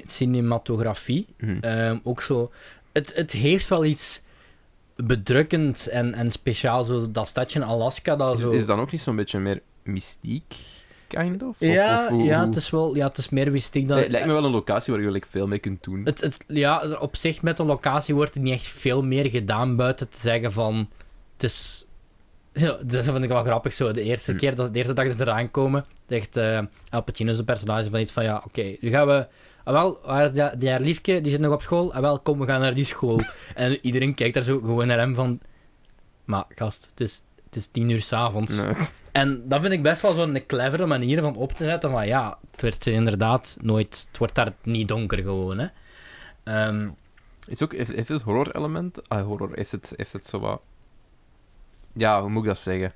cinematografie. Mhm. Ehm, ook zo, het, het heeft wel iets bedrukkend en, en speciaal, zo dat stadje in Alaska. Dat Is, zo... is het dan ook niet zo'n beetje meer mystiek, kind of? Of- ja, of ja, het is wel, ja, het is meer mystiek dan... Het lijkt me wel een locatie waar je like, veel mee kunt doen. Het, het, ja, op zich met de locatie wordt er niet echt veel meer gedaan buiten te zeggen van... Het is... Ja, [laughs] dat vind ik wel grappig zo. De eerste Hm. keer, dat, de eerste dag dat ze eraan komen, zegt eh Al Pacino zijn personage van iets van ja, oké, nu gaan we... Ah, wel, waar die, die haar liefje, die zit nog op school. Ah, wel, kom, we gaan naar die school. [laughs] en iedereen kijkt daar zo gewoon naar hem van... Maar gast, het is, het is tien uur s'avonds. Nee. En dat vind ik best wel zo'n clevere manier van op te zetten. Van ja, het werd inderdaad nooit... Het wordt daar niet donker gewoon, hè. Ehm, Is ook, heeft, heeft het horror-element? Ah, horror. Heeft het, heeft het zo wat... Ja, hoe moet ik dat zeggen?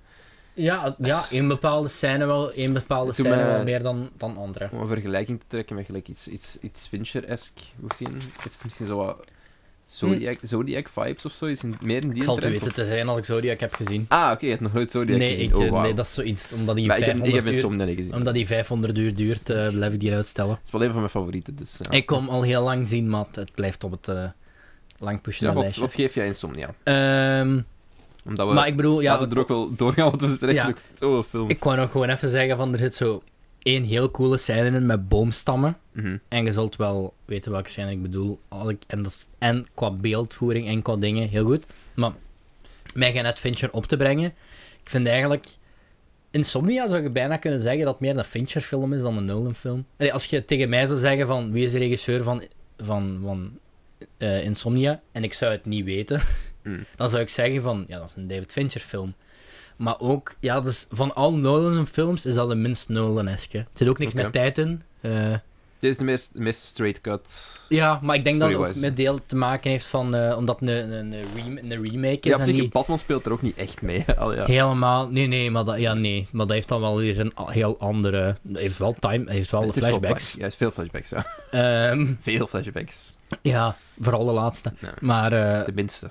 Ja, ja, in bepaalde scène wel, in bepaalde scène wel meer dan, dan andere. Om een vergelijking te trekken met gelijk iets, iets, iets. Misschien heeft het misschien zo wat Zodiac, Zodiac vibes of zo? Is in, meer in die Ik zal het weten of- te zijn als ik Zodiac heb gezien. Ah, oké, je hebt nog nooit Zodiac nee, gezien. ik, oh, nee, dat is zoiets, omdat die Maar ik heb, ik heb 500 uur... Gezien. Omdat die 500 uur duurt, eh, blijf ik die uitstellen. Het is wel een van mijn favorieten, dus... Ja. Ik kom al heel lang zien, maar het- blijft op het eh, lang pushen Ja, wat, wat geef jij Insomnia? Ehm, Omdat we... maar ik bedoel, ja, laten we er ook wel doorgaan, want we zitten echt Ja. nog zoveel films. ik wou nog gewoon even zeggen van, er zit zo één heel coole scène in met boomstammen. Mhm. En je zult wel weten welke scène ik bedoel. En, dat is- en qua beeldvoering en qua dingen, heel goed. Maar mij geen Fincher op te brengen. Ik vind eigenlijk... Insomnia zou je bijna kunnen zeggen dat het meer een Fincher-film is dan een Nolan-film. Als je tegen mij zou zeggen van wie is de regisseur van, van, van eh, Insomnia, en ik zou het niet weten, [laughs] Mm. dan zou ik zeggen van, ja, dat is een David Fincher-film. Maar ook, ja, dus van al Nolan's films is dat de minst Nolan-esque. Er zit ook niks met tijd in. Dit is de meest, de meest straight cut. ja, maar ik denk dat het ook met deel te maken heeft van... eh, omdat het een, een, een, rem- een remake is Ja, op zich, niet Batman speelt er ook niet echt mee. [laughs] Al, ja. helemaal... Nee, nee, maar dat, ja, nee. Maar dat heeft dan wel weer een heel andere... heeft wel time, heeft wel Het is flashbacks. Ja, is veel flashbacks, ja. Ehm, Veel flashbacks. ja, vooral de laatste. Nee, Maar, eh, de minste.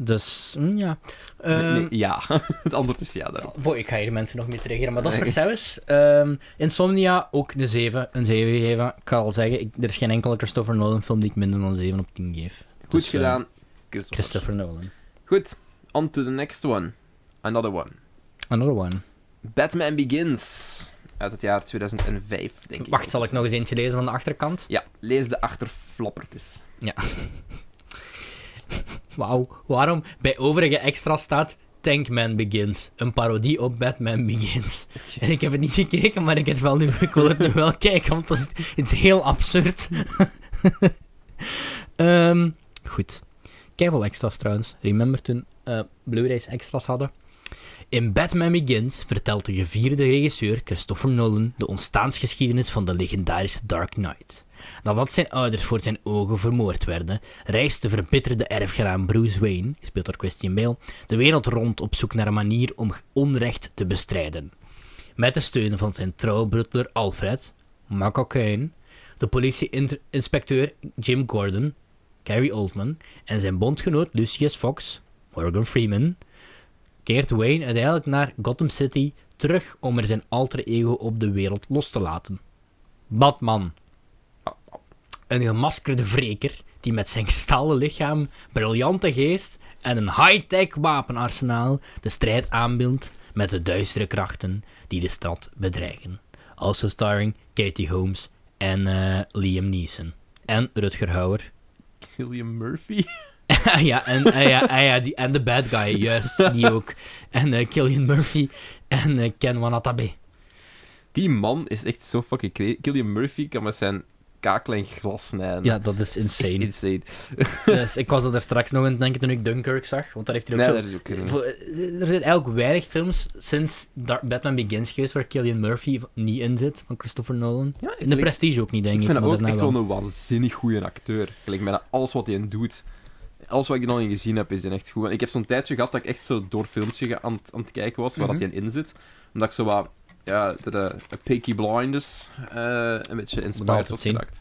Dus, mm, ja. Nee, Ehm, nee, ja. [laughs] het antwoord is ja. Dan. Boy, ik ga hier mensen nog mee triggeren, maar dat is voor zelfs. Ehm, Insomnia, ook een 7. Een 7 geven. Ik kan al zeggen, ik, er is geen enkele Christopher Nolan film die ik minder dan 7 op 10 geef. Goed Dus, eh, gedaan, Christopher. Christopher Nolan. Goed, on to the next one. Another one. Another one. Batman Begins. Uit het jaar 2005, denk ik. Wacht, zal ik nog eens eentje lezen van de achterkant? Ja, lees de achterflappertjes. [laughs] [laughs] Wauw, waarom bij overige extra staat Tankman Begins. Een parodie op Batman Begins. En ik heb het niet gekeken, maar ik, heb wel nu, [laughs] ik wil het nu wel kijken, want is, het is heel absurd. [laughs] Ehm, goed. Keiveel extra's trouwens. Remember toen eh Blu-rays extra's hadden? In Batman Begins vertelt de gevierde regisseur Christopher Nolan de ontstaansgeschiedenis van de legendarische Dark Knight. Nadat zijn ouders voor zijn ogen vermoord werden, reist de verbitterde erfgenaam Bruce Wayne, gespeeld door Christian Bale, de wereld rond op zoek naar een manier om onrecht te bestrijden. Met de steun van zijn trouwe butler Alfred, Michael Caine, de politie-inspecteur Jim Gordon, Gary Oldman, en zijn bondgenoot Lucius Fox, Morgan Freeman, keert Wayne uiteindelijk naar Gotham City terug om er zijn alter ego op de wereld los te laten. Batman. Een gemaskerde wreker die met zijn stalen lichaam, briljante geest en een high-tech wapenarsenaal de strijd aanbindt met de duistere krachten die de stad bedreigen. Also starring Katie Holmes en eh, Liam Neeson. En Rutger Hauer. Cillian Murphy? [laughs] [laughs] ja, en, eh, ja, eh, ja, die, en de bad guy, juist, die [laughs] ook. En eh Killian Murphy en eh, Ken Wanatabe. Die man is echt zo fucking crazy. Cillian Murphy kan met zijn kaaklijn glas snijden. Ja, dat is insane. insane. [laughs] dus ik was er straks nog aan denken toen ik Dunkirk zag, want daar heeft hij ook Nee, zo... ook... eh, Er zijn eigenlijk weinig films sinds Batman Begins geweest waar Killian Murphy niet in zit, van Christopher Nolan. Ja, In de Prestige ook niet, denk Ik ik. vind maar ook echt wel een waanzinnig goede acteur. Gelijk bijna alles wat hij doet. Alles wat ik er al in gezien heb, is echt goed. Ik heb zo'n tijdje gehad dat ik echt zo door filmpjes ga- aan, het- aan het kijken was, waar Mhm. dat hij in zit. Omdat ik zo wat, ja, de, de, de Peaky Blinders eh, een beetje inspired altijd was geraakt.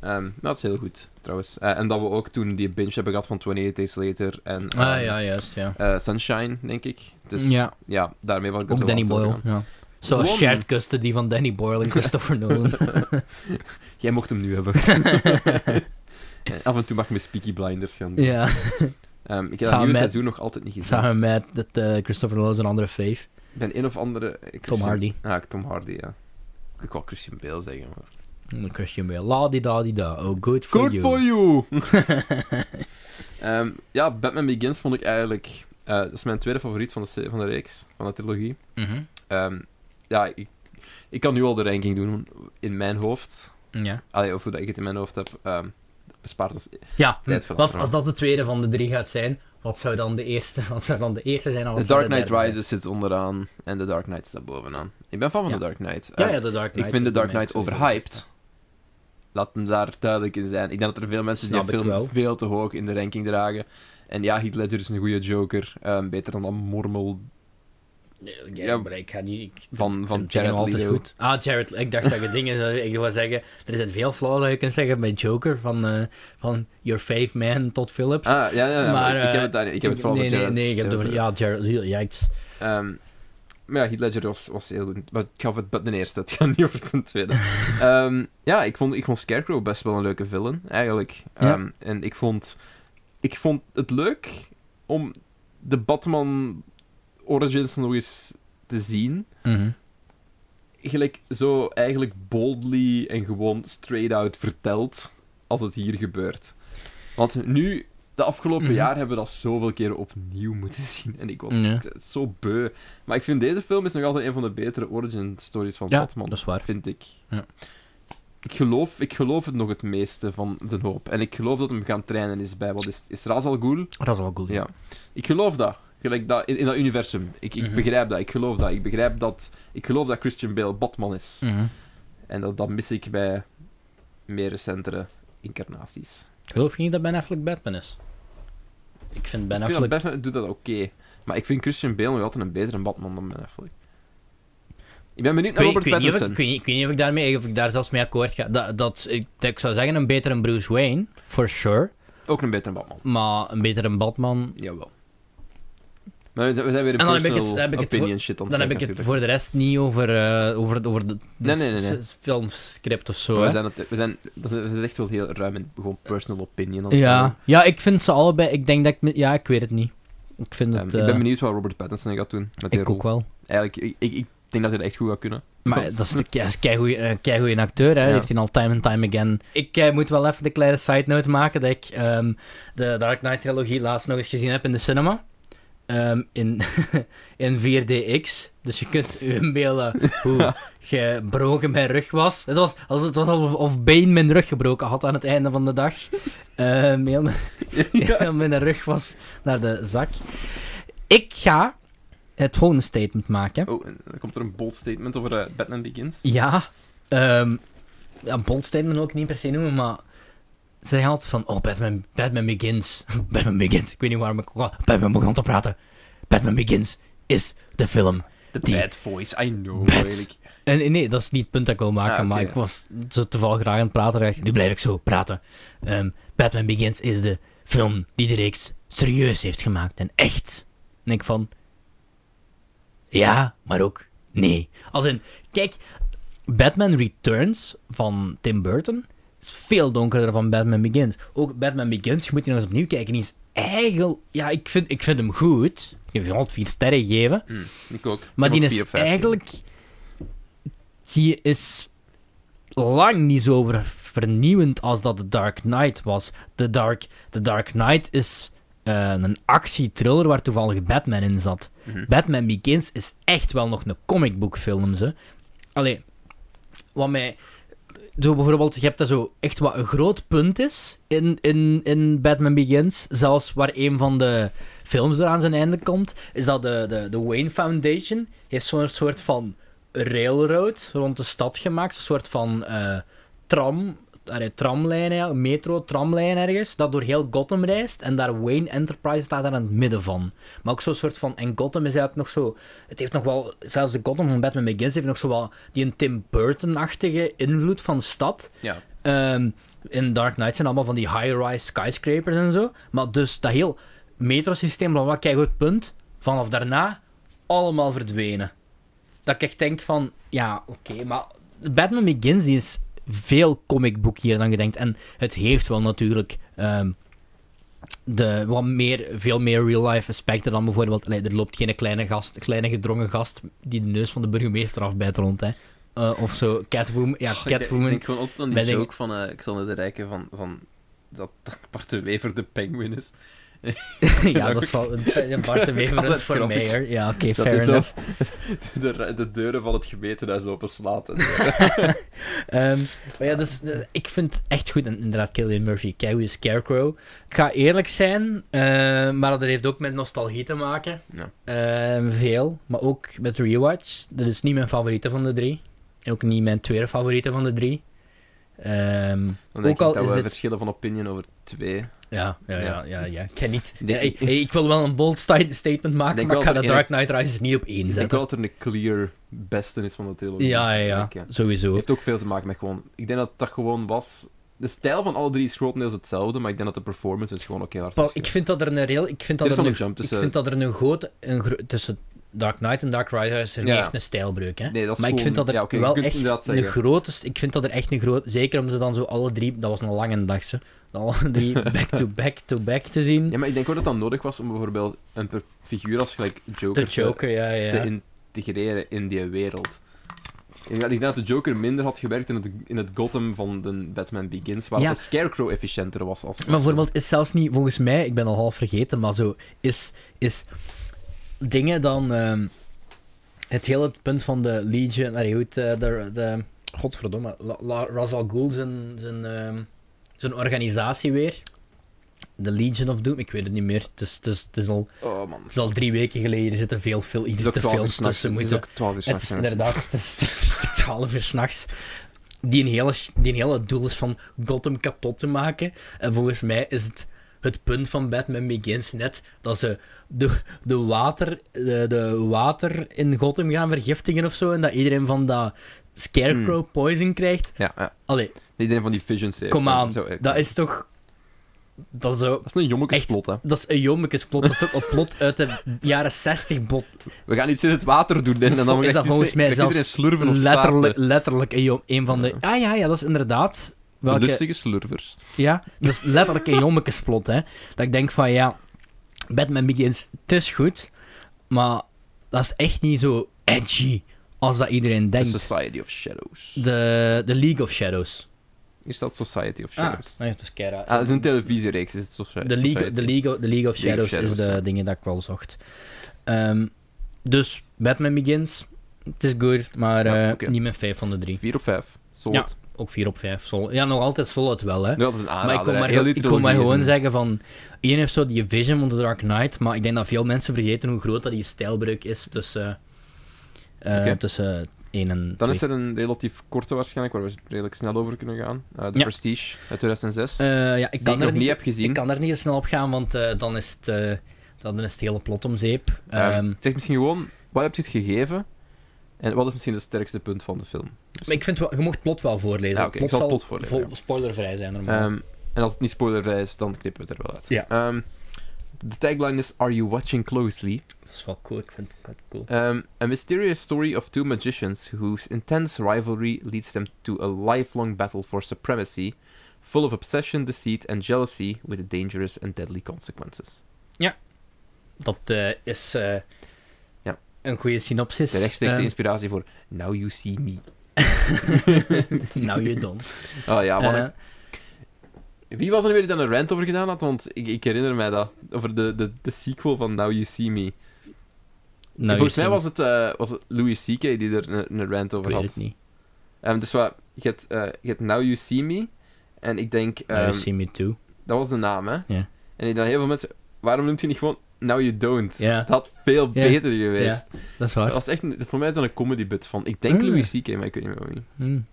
Maar dat is heel goed, trouwens. Eh, en dat we ook toen die binge hebben gehad van 28 Days Later en Ah ehm, ja, juist, ja. eh, Sunshine, denk ik. Dus Ja. ja, daarmee was ik Ook zo Danny Boyle, ja. Zoals shared custody van Danny Boyle en [laughs] Christopher Nolan. [laughs] Jij mocht hem nu hebben. [laughs] Eh, Af en toe mag je met Peaky Blinders gaan doen. ja, [laughs] Ehm, ik heb dat nieuwe met- seizoen nog altijd niet gezien. samen met dat, eh, Christopher Nolan zijn andere fave, Ik ben een of andere... Tom Hardy. Ja, Tom Hardy, ja. Ik wou Christian Bale zeggen, maar... En Christian Bale. La di da di da. Oh, good for Good you. for you! [laughs] Ehm, ja, Batman Begins vond ik eigenlijk... eh, dat is mijn tweede favoriet van de, van de reeks, van de trilogie. Mhm. Ehm, ja, ik, ik kan nu al de ranking doen in mijn hoofd. Ja. Allee, of hoe dat ik het in mijn hoofd heb. Bespaart ons... Ja, Tijd als dat de tweede van de drie gaat zijn, wat zou dan de eerste, [laughs] wat zou dan de eerste zijn? zou Dark de Knight Rises zit onderaan en The Dark Knight staat bovenaan. Ik ben fan van Ja. The Dark Knight. zijn? Ja, Eh, ja, de Dark Knight. ik vind The Dark Knight overhyped. Laat hem daar duidelijk in zijn. Ik denk dat er veel mensen Snap die film wel. veel te hoog in de ranking dragen. En ja, Heath Ledger is een goede Joker. ehm, beter dan dat mormel Ja, Ja, maar ik ga niet... Ik van, van Jared altijd goed. Ah, Jared, ik dacht dat je dingen zou ik [laughs] wil zeggen. Er zijn veel flaws dat je kunt zeggen bij Joker, van, eh, van Your Fave Man tot Phillips. Ah, ja, ja, ja, maar ik eh, heb het, daar, ik heb het vooral nee, met nee, Jared. nee, ik heb het over, ja, Jared, ja, het- Ehm, maar ja, Heath Ledger was, was heel goed. Maar ik gaf het de eerste, het gaat [laughs] niet over de tweede. Ehm, ja, ik vond, ik vond Scarecrow best wel een leuke villain, eigenlijk. Ehm, en ik vond, ik vond het leuk om de Batman Origins nog eens te zien. Mhm. Gelijk zo eigenlijk boldly en gewoon straight out verteld als het hier gebeurt. Want nu, de afgelopen Mhm. jaar, hebben we dat zoveel keren opnieuw moeten [laughs] zien. En ik was Ja. zo beu. Maar ik vind deze film is nog altijd een van de betere origin stories van Ja, Batman. dat is waar. Vind ik. Ja. Ik geloof, ik geloof het nog het meeste van de hoop. En ik geloof dat hem gaan trainen is bij, wat is, is Ra's al Ghul? Wel goed. Ja. Ik geloof dat. Gelijk dat in, in dat universum. Ik, ik Mhm. begrijp dat. Ik geloof dat. Ik begrijp dat. Ik geloof dat Christian Bale Batman is. Mhm. En dat, dat mis ik bij meer recentere incarnaties. Geloof je niet dat Ben Affleck Batman is? Ik vind Ben ik vind dat Affleck... Batman doet dat oké. Maar ik vind Christian Bale nog altijd een betere Batman dan Ben Affleck. Ik ben benieuwd Ik naar weet, ik, Robert weet niet of, ik, Pattinson. weet niet, ik weet niet of ik daarmee of ik daar zelfs mee akkoord ga. Dat, dat, ik, ik zou zeggen een betere Bruce Wayne, for sure. Ook een betere Batman. Maar een betere Batman. Jawel. Maar we zijn, we zijn weer in En dan heb ik het- personal heb ik het opinion shit aan Dan heb ik het voor de rest niet over, eh, over, over de, de Nee, filmscript of zo. We zijn, het, we zijn, dat is echt wel heel ruim in gewoon personal opinion. Ja. ja, ik vind ze allebei. Ik denk dat ik. Ja, ik weet het niet. Ik vind het. ik eh, ben benieuwd wat Robert Pattinson gaat doen met ik rol. ook wel. Eigenlijk, ik, ik, ik denk dat hij dat echt goed gaat kunnen. Maar dat is een kei- is een keigoeie acteur, hè. Ja. heeft hij al time and time again. Ik eh, moet wel even de kleine side note maken dat ik ehm, de Dark Knight trilogie laatst nog eens gezien heb in de cinema. Ehm, in, [laughs] in 4DX. Dus je kunt je inbeelden hoe [laughs] gebroken mijn rug was. Het was, als het was alsof of Bane mijn rug gebroken had aan het einde van de dag. Ehm, heel, mijn, [laughs] heel mijn rug was naar de zak. Ik ga het volgende statement maken. Oh, dan komt er een bold statement over eh, Batman Begins. Ja, ja, bold statement ook niet per se noemen, maar zeggen altijd van, oh, Batman, Batman Begins. [laughs] Batman Begins. Ik weet niet waarom ik Batman begon te praten. Batman Begins is de film. The Die- bad voice, I know. Bad. En, nee, dat is niet het punt dat ik wil maken, Ah, maar ik was zo toevallig graag aan het praten. Nu blijf ik zo praten. Ehm, Batman Begins is de film die de reeks serieus heeft gemaakt en echt. En ik van... Ja, maar ook nee. Als in, kijk, Batman Returns van Tim Burton is veel donkerder dan Batman Begins. Ook Batman Begins, je moet die nog eens opnieuw kijken, die is eigenlijk... Ja, ik vind, ik vind hem goed. Ik heb hem vier sterren gegeven. Hm, ik ook. Maar Ik die is eigenlijk... Die is lang niet zo ver- vernieuwend als dat The Dark Knight was. The Dark, The Dark Knight is eh, een actietriller waar toevallig Batman in zat. Mhm. Batman Begins is echt wel nog een comicbookfilm, ze. Allee, wat mij... Zo bijvoorbeeld, je hebt daar zo echt wat een groot punt is in, in, in Batman Begins. Zelfs waar een van de films er aan zijn einde komt, is dat de, de, de Wayne Foundation heeft zo'n soort van railroad rond de stad gemaakt. Een soort van eh, tram, allee, tramlijn, ja, metro, tramlijn ergens, dat door heel Gotham reist. En daar Wayne Enterprise staat daar aan het midden van. Maar ook zo'n soort van... En Gotham is eigenlijk nog zo... Het heeft nog wel... Zelfs de Gotham van Batman Begins heeft nog zo wel die een Tim Burton-achtige invloed van stad. Ja. Ehm, in Dark Knight zijn allemaal van die high-rise skyscrapers en zo. Maar dus dat heel metrosysteem, bla bla, kijk goed punt. Vanaf daarna allemaal verdwenen. Dat ik echt denk van, ja, oké, maar Batman Begins die is veel comicboekier dan je denkt. En het heeft wel natuurlijk ehm, de, wat meer, veel meer real-life aspecten dan bijvoorbeeld... allee, er loopt geen kleine gast, kleine gedrongen gast die de neus van de burgemeester afbijt rond, hè. Eh, of zo, Catwoman... Ja, Oh, ik denk- Catwoman... Ik denk gewoon altijd aan die joke van eh Xander de Rijke van, van dat Bart de Wever de penguin is. [laughs] ja, dat is wel een, Bart de Wever Altijd is voor mayor. Ja, oké, fair enough. [laughs] de, de deuren van het gemeentehuis openslaat. En [laughs] Ehm, maar ja, dus eh, ik vind het echt goed. En inderdaad, Killian Murphy, goede Scarecrow. Ik ga eerlijk zijn, eh, maar dat heeft ook met nostalgie te maken. Ja. Ehm, veel, maar ook met Rewatch. Dat is niet mijn favoriete van de drie. En ook niet mijn tweede favoriete van de drie. Dan denk Ook al dat is we dit- verschillen van opinion over twee. Ja, ja, ja, Ja. ja. Ik, kan niet, ja, ik, ik wil wel een bold sta- statement maken, denk maar ik ga de dat Dark Knight Rises niet op één Ik denk zetten. dat er een clear beste is van de trilogie. Ja, ja, ja, sowieso. heeft ook veel te maken met gewoon... Ik denk dat dat gewoon was... De stijl van alle drie is grotendeels hetzelfde, maar ik denk dat de performance is gewoon oké hard Paul, ik vind dat er een reëel... Ik vind dat Er er een, ik vind dat er een grote... Een gro- tussen Dark Knight en Dark Rises is er niet echt een stijlbreuk, hè. Nee, dat is maar ik vind dat er ja, wel echt zeggen. grote... Ik vind dat er echt een grote... Zeker omdat ze dan zo alle drie... Dat was een lange dag, ze. Alle drie [laughs] back-to-back-to-back te zien. Ja, maar ik denk ook dat dat nodig was om bijvoorbeeld een figuur als gelijk Joker, de Joker, ja, ja. te integreren in die wereld. Ik denk dat de Joker minder had gewerkt in het, in het Gotham van de Batman Begins, waar Ja. de Scarecrow efficiënter was. Als, als Maar bijvoorbeeld is zelfs niet, volgens mij, ik ben al half vergeten, maar zo is, is dingen dan ehm, het hele punt van de Legion, allee, goed, eh, de, de, godverdomme, La, La, Ra's al Ghul zijn, zijn, ehm, zijn organisatie weer. De Legion of Doom, ik weet het niet meer. Het is, het is, het is, al, Oh man. het is al drie weken geleden, er zitten veel, veel iets te 12 uur films s'nachts. tussen Het is moeten. ook 12 uur Het is s'nachts. jongens. inderdaad, het is, het is 12 uur s'nachts. Die een, hele, die een hele doel is van Gotham kapot te maken. En volgens mij is het het punt van Batman Begins net dat ze de, de, water, de, de water in Gotham gaan vergiftigen of zo. En dat iedereen van dat Scarecrow Hmm. poison krijgt. Ja, ja. Allee, Iedereen van die visions heeft. kom en aan. eh, Dat is toch... Dat is, zo, Dat is een jommekesplot, hè. dat is een jommekesplot. Dat is toch een plot uit de jaren 60 bot. We gaan iets in het water doen, en Is dan is dat volgens mij iedereen slurven of Letterlijk, staarten. letterlijk een, jom- een van de... Ja. Ah ja, ja, dat is inderdaad... De Welke, lustige slurvers. Ja, dat is letterlijk een jommekesplot, hè. Dat ik denk van, ja... Batman Begins, het is goed, maar dat is echt niet zo edgy als dat iedereen The denkt. Society of Shadows. De, de League of Shadows. Is dat Society of Ah, Shadows? nee, dat is keira. Ah, dat is een televisiereeks. Is het de, League, Society. de, League, de League of League of Shadows, is de ja. dingen dat ik wel zocht. Ehm, dus, Batman Begins, het is goed, maar Ja, oké. niet mijn 5 van de 3. 4 op 5. Solid. Ook 4 op 5. Sol ja, nog altijd solid wel, hè. Aanrader. Maar ik kon maar, Heel ik kon maar gewoon zeggen van... Iedereen heeft zo die vision van The Dark Knight, maar ik denk dat veel mensen vergeten hoe groot dat die stijlbreuk is tussen... eh. Tussen 1 en 2. Dan is er een relatief korte waarschijnlijk, waar we redelijk snel over kunnen gaan. Eh The Ja. Prestige uit 2006. Eh, ja, ik kan, ik er nog niet heb gezien. ik kan er niet zo snel op gaan, want dan, is het, dan is het hele plot om zeep. Ehm, Ehm, zeg misschien gewoon, wat heb je het gegeven? En wat is misschien het sterkste punt van de film? Maar ik vind wel, je mocht plot wel voorlezen. Ja, oké, ik plot zal zal plot voorlezen, vol- ja. spoilervrij zijn normaal. Ehm, en als het niet spoilervrij is, dan knippen we het er wel uit. Ja. Ehm, de tagline is Are you watching closely? dat is wel cool, ik vind het cool. Um, a mysterious story of two magicians whose intense rivalry leads them to a lifelong battle for supremacy, full of obsession, deceit, and jealousy, with dangerous and deadly consequences. Dat eh, is eh, Ja. Een goede synopsis. De rechtstreekse Ehm, inspiratie voor Now You See Me. [laughs] nou, je don't. Oh ja, man. Eh, Wie was er weer die dan een rant over gedaan had? Want ik, ik herinner mij dat. Over de, de, de sequel van Now You See Me. nou, Volgens mij was het, eh, was het Louis C.K. die er een, een rant Ik over weet had. het niet. Ehm, dus wat, je hebt, eh, je hebt Now You See Me. En ik denk... Nou, you ehm, see me too. Dat was de naam, hè? Ja. En ik dacht heel veel mensen, waarom noemt hij niet gewoon Now You Don't? Ja. Dat had veel Ja. beter geweest. Dat is Dat waar. was echt een, voor mij is dat een comedy bit van, ik denk Ah. Louis C.K., maar ik weet niet meer wie. Hmm.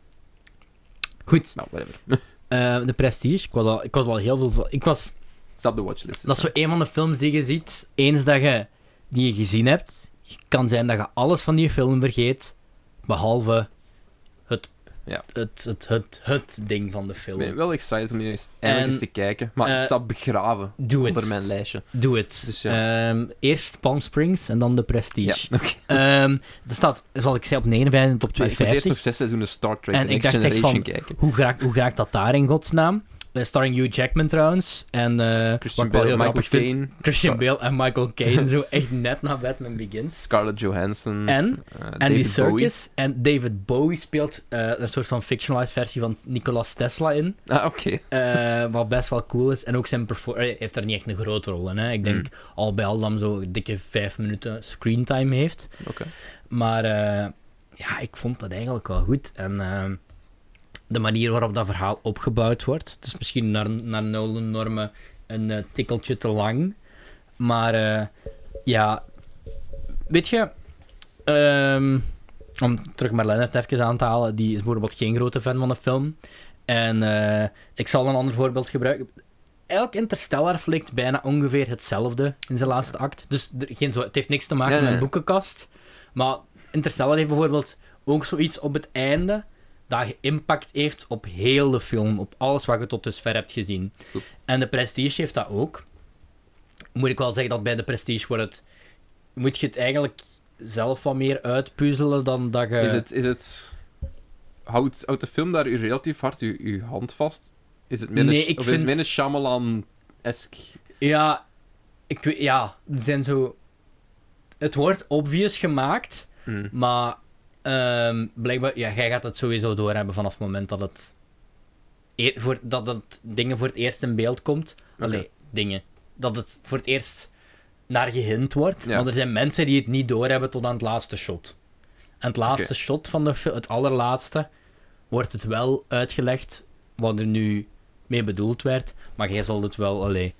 Goed, Nou, whatever. [laughs] eh, de Prestige. Ik was, al, ik was al heel veel... Ik was, Stop de watchlist. dat is zo een van de films die je ziet, eens dat je die je gezien hebt, kan zijn dat je alles van die film vergeet, behalve Ja. het, het, het, het ding van de Ik film. ben wel excited om die eens, eindelijk eens te kijken. Maar eh, het staat begraven onder het. mijn lijstje. Doe het. Dus ja. Ehm, eerst Palm Springs en dan de Prestige. Ja. Ehm, er staat, zoals ik zei, op 59 en top Maar ik moet eerst 250. nog zes seizoenen Star Trek En en ik Next dacht echt Generation van- kijken. Hoe raakt, hoe raakt dat daar in godsnaam? Eh, starring Hugh Jackman trouwens. En eh, Christian Bale, heel Michael Caine, Christian Bale en Michael Caine. [laughs] zo echt net na Batman Begins. Scarlett Johansson, En eh, Andy Serkis. En David Bowie speelt een soort van fictionalized versie van Nicolas Tesla in. Ah, oké. wat best wel cool is. En ook zijn perfor- hij heeft daar niet echt een grote rol in. Hè. Ik denk Mm. al bij al hij zo dikke vijf minuten screentime heeft. Oké. Maar ja, ik vond dat eigenlijk wel goed. En de manier waarop dat verhaal opgebouwd wordt. Het is misschien naar, naar Nolan-normen een eh, tikkeltje te lang. Maar eh, ja, weet je, ehm, om terug Marlene het even aan te halen, die is bijvoorbeeld geen grote fan van de film. En eh, ik zal een ander voorbeeld gebruiken. Eigenlijk Interstellar flikt bijna ongeveer hetzelfde in zijn laatste act. Dus er, geen zo, het heeft niks te maken Nee, met een boekenkast. Maar Interstellar heeft bijvoorbeeld ook zoiets op het einde dat impact heeft op heel de film, op alles wat je tot dusver hebt gezien. Goed. En de Prestige heeft dat ook. Moet ik wel zeggen dat bij de Prestige wordt het, moet je het eigenlijk zelf wat meer uitpuzzelen dan dat je... Is het... Is het... Houdt, houdt de film daar u relatief hard uw, uw hand vast? Is het meer Nee, ik of is het vind- meer een Shyamalan-esque... Ja, ik ja, zijn zo... Het wordt obvious gemaakt, Hmm. maar ehm, blijkbaar, ja, jij gaat het sowieso doorhebben vanaf het moment dat het, eer- voor, dat het dingen voor het eerst in beeld komt. Oké. Allee, dingen. Dat het voor het eerst naar gehind wordt. Ja. Maar er zijn mensen die het niet doorhebben tot aan het laatste shot. En het laatste shot van de film, het allerlaatste, wordt het wel uitgelegd wat er nu mee bedoeld werd. Maar jij zal het wel, allee,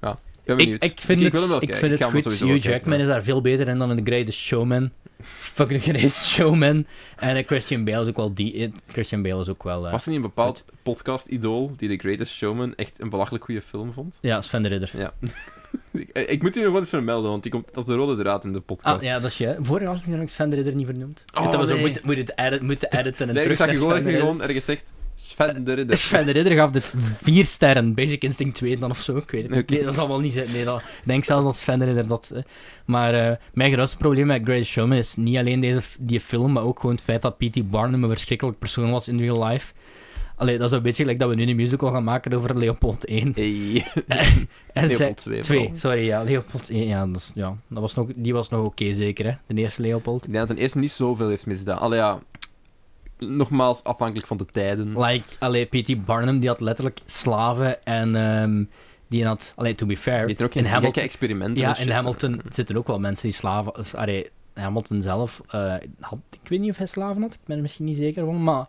Ik, ben ik, ik vind ik het, ik vind het goed. Hugh Jackman ja. is daar veel beter in dan in The Greatest Showman. Fucking Greatest [laughs] Showman. En Christian Bale is ook wel die. eh, Christian Bale is ook wel. eh, Was er niet een bepaald podcast-idool die The Greatest Showman echt een belachelijk goede film vond? ja, Sven de Ridder. Ja. [laughs] ik, ik moet hier nog wel eens vermelden, want die komt, dat is de rode draad in de podcast. Ah, ja, dat is je. Vorige aflevering heb ik Sven de Ridder niet vernoemd. Ik Oh, dat we zo nee. moeten, moeten, het edit, moeten editen en Zeg, ik terug zag gewoon, Ridder. gewoon ergens zegt, Sven de Ridder. Sven de Ridder gaf dit vier sterren. Basic Instinct 2 dan of zo. Ik weet het niet. Nee, dat zal wel niet zijn. Nee, dat, ik denk zelfs dat Sven de Ridder dat... Maar eh, mijn grootste probleem met Greatest Showman is niet alleen deze, die film, maar ook gewoon het feit dat P.T. Barnum een verschrikkelijk persoon was in real life. Allee, dat is een beetje gelijk dat we nu een musical gaan maken over Leopold 1. Hey. [laughs] En Leopold 2. Twee, vooral. sorry, ja, Leopold 1, ja, dat, is, ja, dat was nog, die was nog oké zeker, hè, de eerste Leopold. Ik denk dat ten eerste niet zoveel heeft misdaan. Allee, ja... Nogmaals, afhankelijk van de tijden. Like, allee, P.T. Barnum, die had letterlijk slaven en ehm, die had, allee, to be fair, Die ook in Hamilton, experimenten ja, in. Hamilton zitten ook wel mensen die slaven, allee, Hamilton zelf, eh, had, ik weet niet of hij slaven had, ik ben er misschien niet zeker van, maar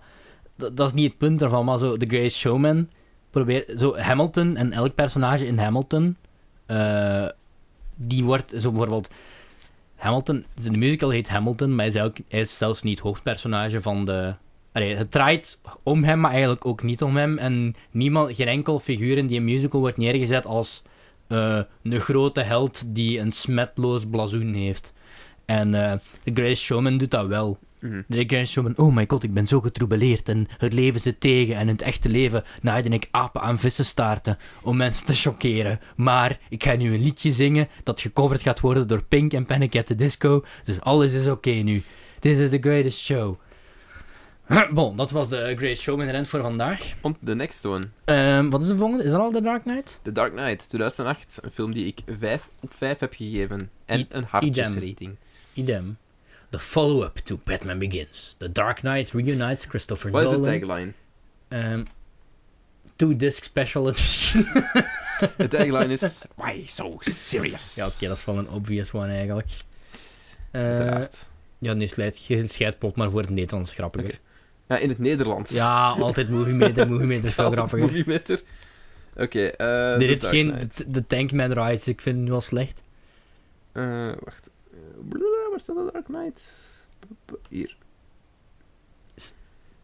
dat, dat is niet het punt daarvan, maar zo, The Great Showman, probeert, zo Hamilton en elk personage in Hamilton, eh, die wordt, zo bijvoorbeeld, Hamilton, de musical heet Hamilton, maar hij is, zelfs niet het hoofdpersonage van de... Het draait om hem, maar eigenlijk ook niet om hem. En niemand, geen enkel figuur in die musical wordt neergezet als eh, een grote held die een smetloos blazoen heeft. En eh The Greatest Showman doet dat wel. Greatest Showman, oh my god, ik ben zo getroubeleerd en het leven zit tegen. En in het echte leven naaide ik apen aan vissenstaarten om mensen te chockeren. Maar ik ga nu een liedje zingen dat gecoverd gaat worden door Pink en Panic at the Disco. Dus alles is oké nu. This is the greatest show. [clears throat] Bon, dat was de Greatest Showman rent voor vandaag. On the next one. Ehm, wat is de volgende? Is dat al The Dark Knight? The Dark Knight, 2008. Een film die ik 5 op 5 heb gegeven. En I- een hartjesrating. Idem. The follow-up to Batman Begins. The Dark Knight reunites Christopher Wat is de Nolan. tagline? Ehm, two-disc special edition. [laughs] De tagline is... [laughs] Why so serious? ja, oké, dat is wel een obvious one eigenlijk. Uiteraard. ja, nee, slijt, je scheidpot maar voor het Nederlands grappiger. Ja, in het Nederlands. Ja, altijd [laughs] Movie Meter, Movie Meter is veel grappiger. Movie Meter. Oké, eh, Dit The heeft Dark geen... De, Tankman Rides, ik vind het nu al slecht. Eh, wacht. Blablabla, waar staat de Dark Knight? Hier.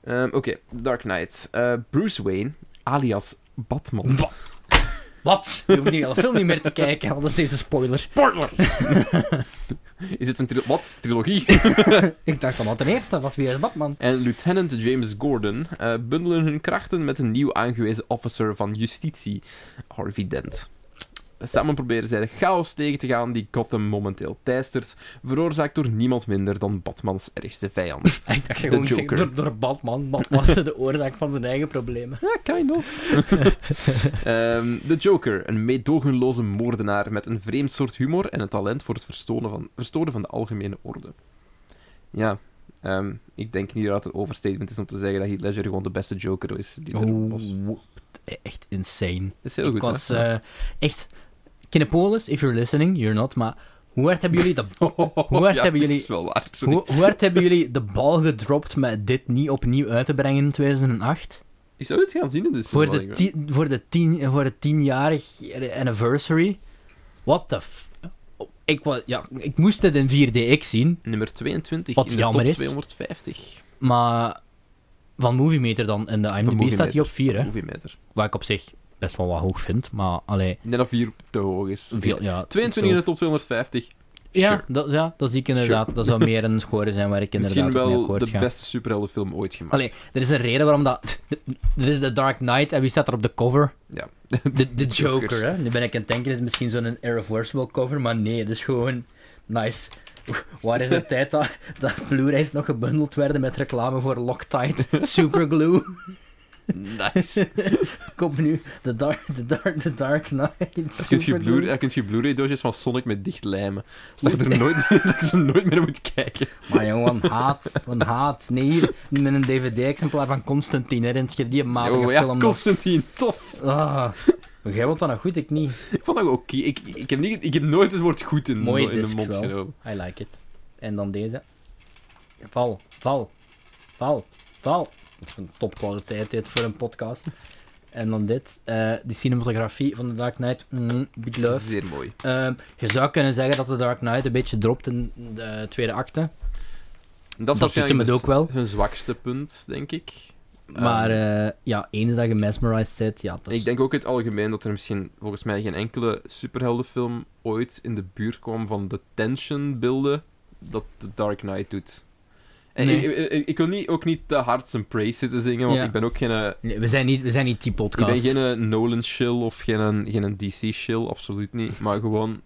Ehm, Oké, Dark Knight. Eh, Bruce Wayne, alias Batman. Wa- Wat? Je hoeft niet de film niet meer te kijken, want dat is deze spoiler. Spoiler! [laughs] is het een tri- wat? Trilogie? [laughs] Ik dacht van, wat ten eerste was wie is Batman? en Lieutenant James Gordon eh, bundelen hun krachten met een nieuw aangewezen officer van justitie, Harvey Dent. Samen proberen zij de chaos tegen te gaan die Gotham momenteel teistert, veroorzaakt door niemand minder dan Batmans ergste vijand. [laughs] Ik dacht De Joker. door, door Batman. Batman was de oorzaak van zijn eigen problemen. Ja, kind of. [laughs] Ehm, de Joker, een meedogenloze moordenaar met een vreemd soort humor en een talent voor het verstoren van, verstoren van de algemene orde. Ja, ehm, ik denk niet dat het een overstatement is om te zeggen dat Heath Ledger gewoon de beste Joker is die er was. Oh, echt insane. Dat is heel ik goed, was eh, echt... Kinepolis, if you're listening, you're not, maar hoe hard hebben jullie de, [laughs] hoe hard Ja, hebben dit jullie- is wel waar, sorry. hoe, hoe hard hebben jullie de bal gedropt met dit niet opnieuw uit te brengen in 2008? Ik zou het gaan zien in de Voor de, voor, de tien, voor de tienjarig anniversary? What the f... Ik, was, ja, ik moest het in 4DX zien, Nummer 22 Wat in de jammer top is. 250. maar van Movie Meter dan. In de IMDb staat hij op 4, hè. Movie Meter. Wat ik op zich best wel wat hoog vind, maar allee... Ik denk dat 4 te hoog is. Veel, ja, 22 in de top 250. Ja, Sure. dat, ja, dat zie ik inderdaad. Dat zou meer een score zijn waar ik inderdaad Misschien op mee wel akkoord de ga. beste superheldenfilm ooit gemaakt. Allee, er is een reden waarom dat... Dit is The Dark Knight en wie staat er op de cover? Ja. De, [laughs] de Joker, Joker. hè. Nu ben ik aan het denken, is misschien zo'n irreversible cover, maar nee, het is gewoon... Nice. Waar is de [laughs] tijd dat, dat Blu-rays nog gebundeld werden met reclame voor Loctite [laughs] Superglue? Nice. [laughs] Komt nu The Dark, the dark, the dark Knight je Superglue. Blu- dan kun je Blu-ray-doosjes van Sonic met dicht lijmen. Zodat [laughs] je er nooit, dat je ze nooit meer moet kijken. Maar jongen, haat, van haat. Nee, hier, met een DVD-exemplaar van Constantine, je die matige Oh, ja, film nog? Constantine, tof. Ah, jij wilt dat nog goed, ik niet. Ik vond dat oké. Ik, ik, heb niet, ik heb nooit het woord goed in, in de mond wel. genomen. I like it. En dan deze. Val, val, val, val. Een topkwaliteit dit voor een podcast. En dan dit. eh die cinematografie van The Dark Knight. Mm, big love. Zeer mooi. Ehm, je zou kunnen zeggen dat The Dark Knight een beetje dropt in de tweede acte. Dat Dat doet hem het dus ook wel. hun zwakste punt, denk ik. Maar eh, ja, eens dat je mesmerized zit, ja, dat is... Ik denk ook in het algemeen dat er misschien volgens mij geen enkele superheldenfilm ooit in de buurt kwam van de tension beelden dat The Dark Knight doet. En Nee. ik, ik, ik wil niet, ook niet te hard zijn praise zitten zingen, want Ja. ik ben ook geen, eh, Nee, we, zijn niet, we zijn niet die ik podcast. ben geen eh, Nolan-shill of geen, geen DC-shill, absoluut niet. Maar gewoon,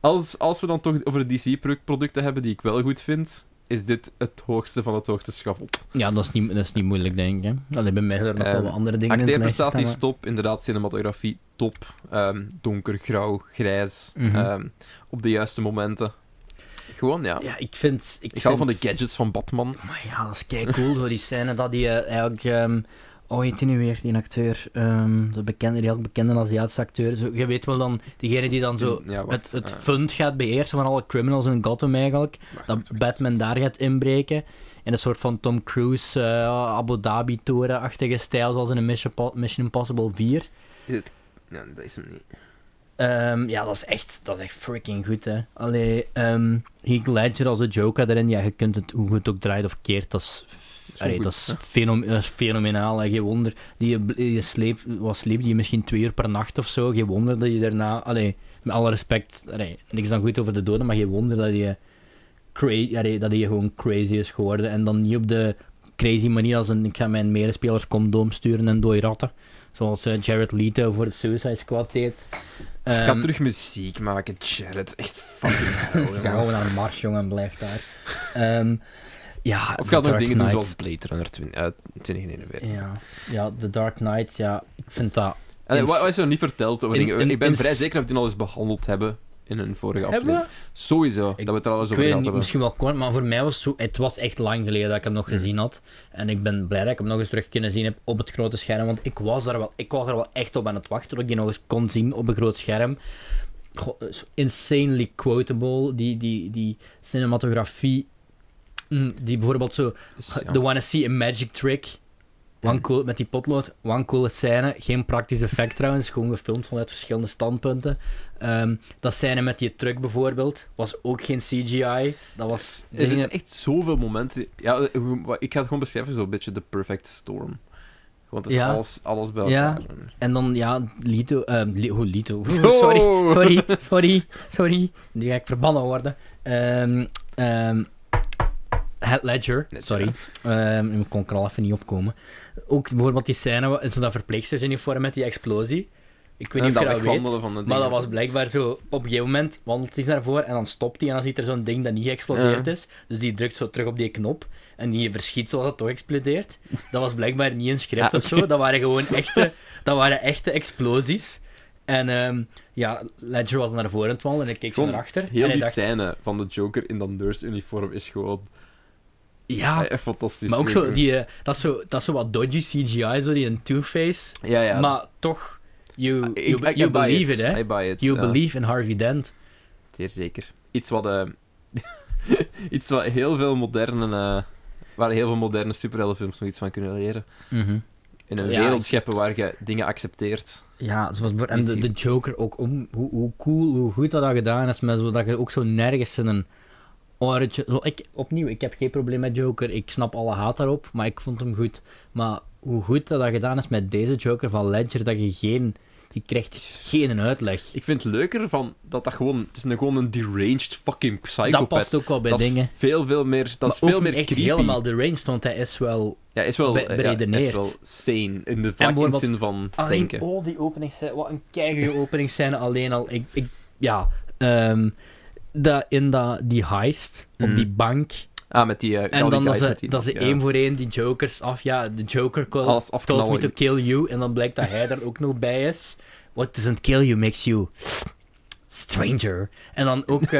als, als we dan toch over de DC-producten hebben die ik wel goed vind, is dit het hoogste van het hoogste schavot. Ja, dat is niet, dat is niet moeilijk, denk ik. Hè. Allee, bij mij zijn er nog wel Ehm, wat andere dingen in Acteerprestaties staan, top, inderdaad, cinematografie top. Ehm, donker, grauw, grijs. Mhm. ehm, op de juiste momenten. Gewoon, ja. Ja, ik vind... Ik, Ik hou van de gadgets van Batman. Maar ja, dat is kei cool voor die scène dat die eh, eigenlijk. ehm oh, heet die nu weer, die acteur? Ehm de bekende, die bekende Aziatische acteur. Zo, je weet wel dan, diegene die dan zo Ja, het, het eh, fund gaat beheersen van alle criminals in Gotham eigenlijk. wacht, Dat wacht. Batman daar gaat inbreken. In een soort van Tom Cruise eh, Abu Dhabi-toren-achtige stijl, zoals in een Mission, Mission Impossible 4. Is het... Ja, dat is hem niet. Ehm, ja, dat is echt, dat is echt freaking goed, hè. Allee, ehm Heath Ledger als de Joker erin, ja, je kunt het, hoe je het ook draait of keert, dat is, is allee, goed, dat is, hè. fenom- dat is fenomenaal, hè. Geen wonder. Die, je sleep, wat sleep die misschien twee uur per nacht of zo, geen wonder dat je daarna, allee, met alle respect, allee, niks dan goed over de doden, maar geen wonder dat hij, cra- dat hij gewoon crazy is geworden. En dan niet op de crazy manier als een, ik ga mijn medespelers condoom sturen en dooi ratten. Zoals eh, Jared Leto voor de Suicide Squad deed. Ga Ehm, terug muziek maken, Jared. Echt fucking hell, [laughs] Ga gewoon naar de Mars, jongen, en blijf daar. Ehm, ja, Of The ga nog dingen doen Knight. zoals Blade Runner 20, eh, 2041. Ja, ja, The Dark Knight, ja, ik vind dat... Wat, wat is er nog niet verteld over in- dingen? in- ik ben vrij zeker dat we die al eens behandeld hebben in een vorige Hebben aflevering. we? Sowieso, Ik- dat we het er al eens Ik over weet gehad niet, hebben. misschien wel kort, maar voor mij was het zo... Het was echt lang geleden dat ik hem nog Hmm. gezien had. En ik ben blij dat ik hem nog eens terug kunnen zien heb op het grote scherm. Want ik was daar wel, ik was er wel echt op aan het wachten tot ik die nog eens kon zien op een groot scherm. Zo insanely quotable. Die, die, die cinematografie... mm, Die bijvoorbeeld zo... Dus, ja. The Wanna See a Magic Trick. One cool, met die potlood, one coole scène. Geen praktisch effect trouwens, gewoon gefilmd vanuit verschillende standpunten. Ehm, dat scène met die truck bijvoorbeeld, was ook geen CGI. Dat was... Er dingen- zitten echt zoveel momenten... Ja, eh, ik ga het gewoon beschrijven zo'n beetje de perfect storm. Want het is Ja. alles, alles bij Ja. elkaar. En dan, ja, Lito... Li- oh, Lito. [laughs] Oh. Sorry, sorry, sorry, sorry. Nu ga ik verbannen worden. Ehm ehm Heath Ledger, sorry. Nu kon ik er al even niet opkomen. Ook bijvoorbeeld die scène, zo dat verpleegstersuniform met die explosie. Ik weet niet of je dat weet. van de Maar dat was blijkbaar zo, op een gegeven moment wandelt hij naar voren en dan stopt hij en dan ziet er zo'n ding dat niet geëxplodeerd Ja. is. Dus die drukt zo terug op die knop en die verschiet zoals het toch explodeert. Dat was blijkbaar niet een script Ja, of zo, dat waren gewoon [laughs] echte, dat waren echte explosies. En ehm, ja, Ledger was naar voren aan het wandelen en ik keek zo naar achter. Heel en die dacht, scène van de Joker in dat nurse-uniform is gewoon ja, fantastisch. maar ook zo, die, eh, dat, is zo, dat is zo wat dodgy CGI, zo die een Two-Face. Ja, ja. Maar toch, you, Ik- you, I- I you buy believe it, hè. I buy it. You ja. believe in Harvey Dent. Zeer zeker. Iets wat... eh, [laughs] iets wat heel veel moderne... eh, waar heel veel moderne superheldenfilms nog iets van kunnen leren. In een Ja, wereld scheppen waar je dingen accepteert. Ja, zoals, voor- en de, de Joker ook, om, hoe, hoe cool, hoe goed dat, dat gedaan is, met zo, dat je ook zo nergens in een ik, opnieuw, ik heb geen probleem met Joker, ik snap alle haat daarop, maar ik vond hem goed. Maar hoe goed dat, dat gedaan is met deze Joker van Ledger, dat je geen... Je krijgt geen uitleg. Ik vind het leuker van dat dat gewoon... Het is een, gewoon een deranged fucking psychopath. Dat past ook wel bij Dat is dingen. veel, veel meer... Dat is maar veel meer echt creepy. helemaal deranged, want hij is wel... Ja, is wel, be- ja, is beredeneerd. wel sane. In de, in zin van Alleen, denken. oh, die openingsscène, wat een keihard openingsscène [laughs] alleen al. Ik, ik, ja, ehm dat, in dat, die heist, op Mhm. die bank, Ah, met die... al En dan dat ze, die dat ze ja. één voor één die jokers af... Ja, de joker call, Alles told me to kill you. En dan blijkt dat hij er ook nog bij is. What doesn't kill you makes you... Stranger. En dan ook... [laughs]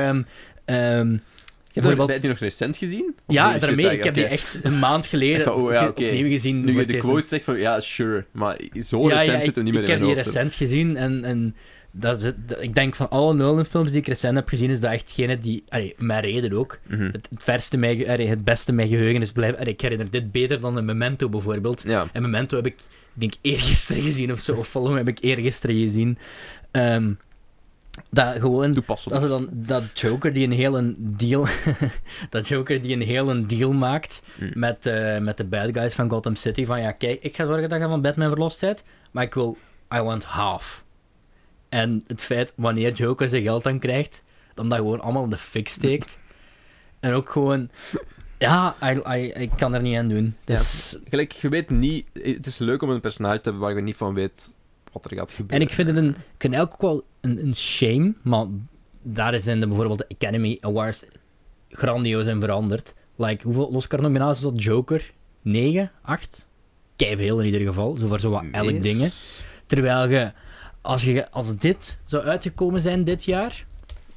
Heb je bijvoorbeeld- heb je die nog recent gezien? Of ja, daarmee. Ik heb die echt een maand [laughs] geleden Even, oh ja, opnieuw gezien. Nu je de quote zegt van, ja, sure. Maar zo ja, recent ja, zit ik, het niet meer ik in heb mijn die recent gezien en... en dat ik denk van alle Nolan-films die ik recent heb gezien, is dat echt gene die... Allee, reden ook. Mhm. Het, het, verste mij, allee, het beste mijn geheugen is blijven... allee, ik herinner dit beter dan een Memento bijvoorbeeld. Ja. En Memento heb ik, ik denk, eergisteren gezien of zo. Of Follow heb ik eergisteren gezien. Ehm, dat gewoon... Dat, dan, dat Joker die een hele deal... [laughs] dat Joker die een hele deal maakt Mm. met, eh, met de bad guys van Gotham City. Van ja, kijk, ik ga zorgen dat je van Batman verlost bent. Maar ik wil... I want half. En het feit, wanneer Joker zijn geld dan krijgt, dan dat gewoon allemaal in de fik steekt. en ook gewoon... Ja, ik kan er niet aan doen. Dus, Gelijk, je weet niet... Het is leuk om een personage te hebben waar je niet van weet wat er gaat gebeuren. En ik vind het een, ik vind ook wel een, een shame, maar daar zijn de, bijvoorbeeld de Academy Awards grandioos in veranderd. Like, hoeveel Oscar-nominaties had Joker? 9? 8? veel in ieder geval, zo voor zo wat elk dingen. Terwijl je als, je, als dit zou uitgekomen zijn dit jaar,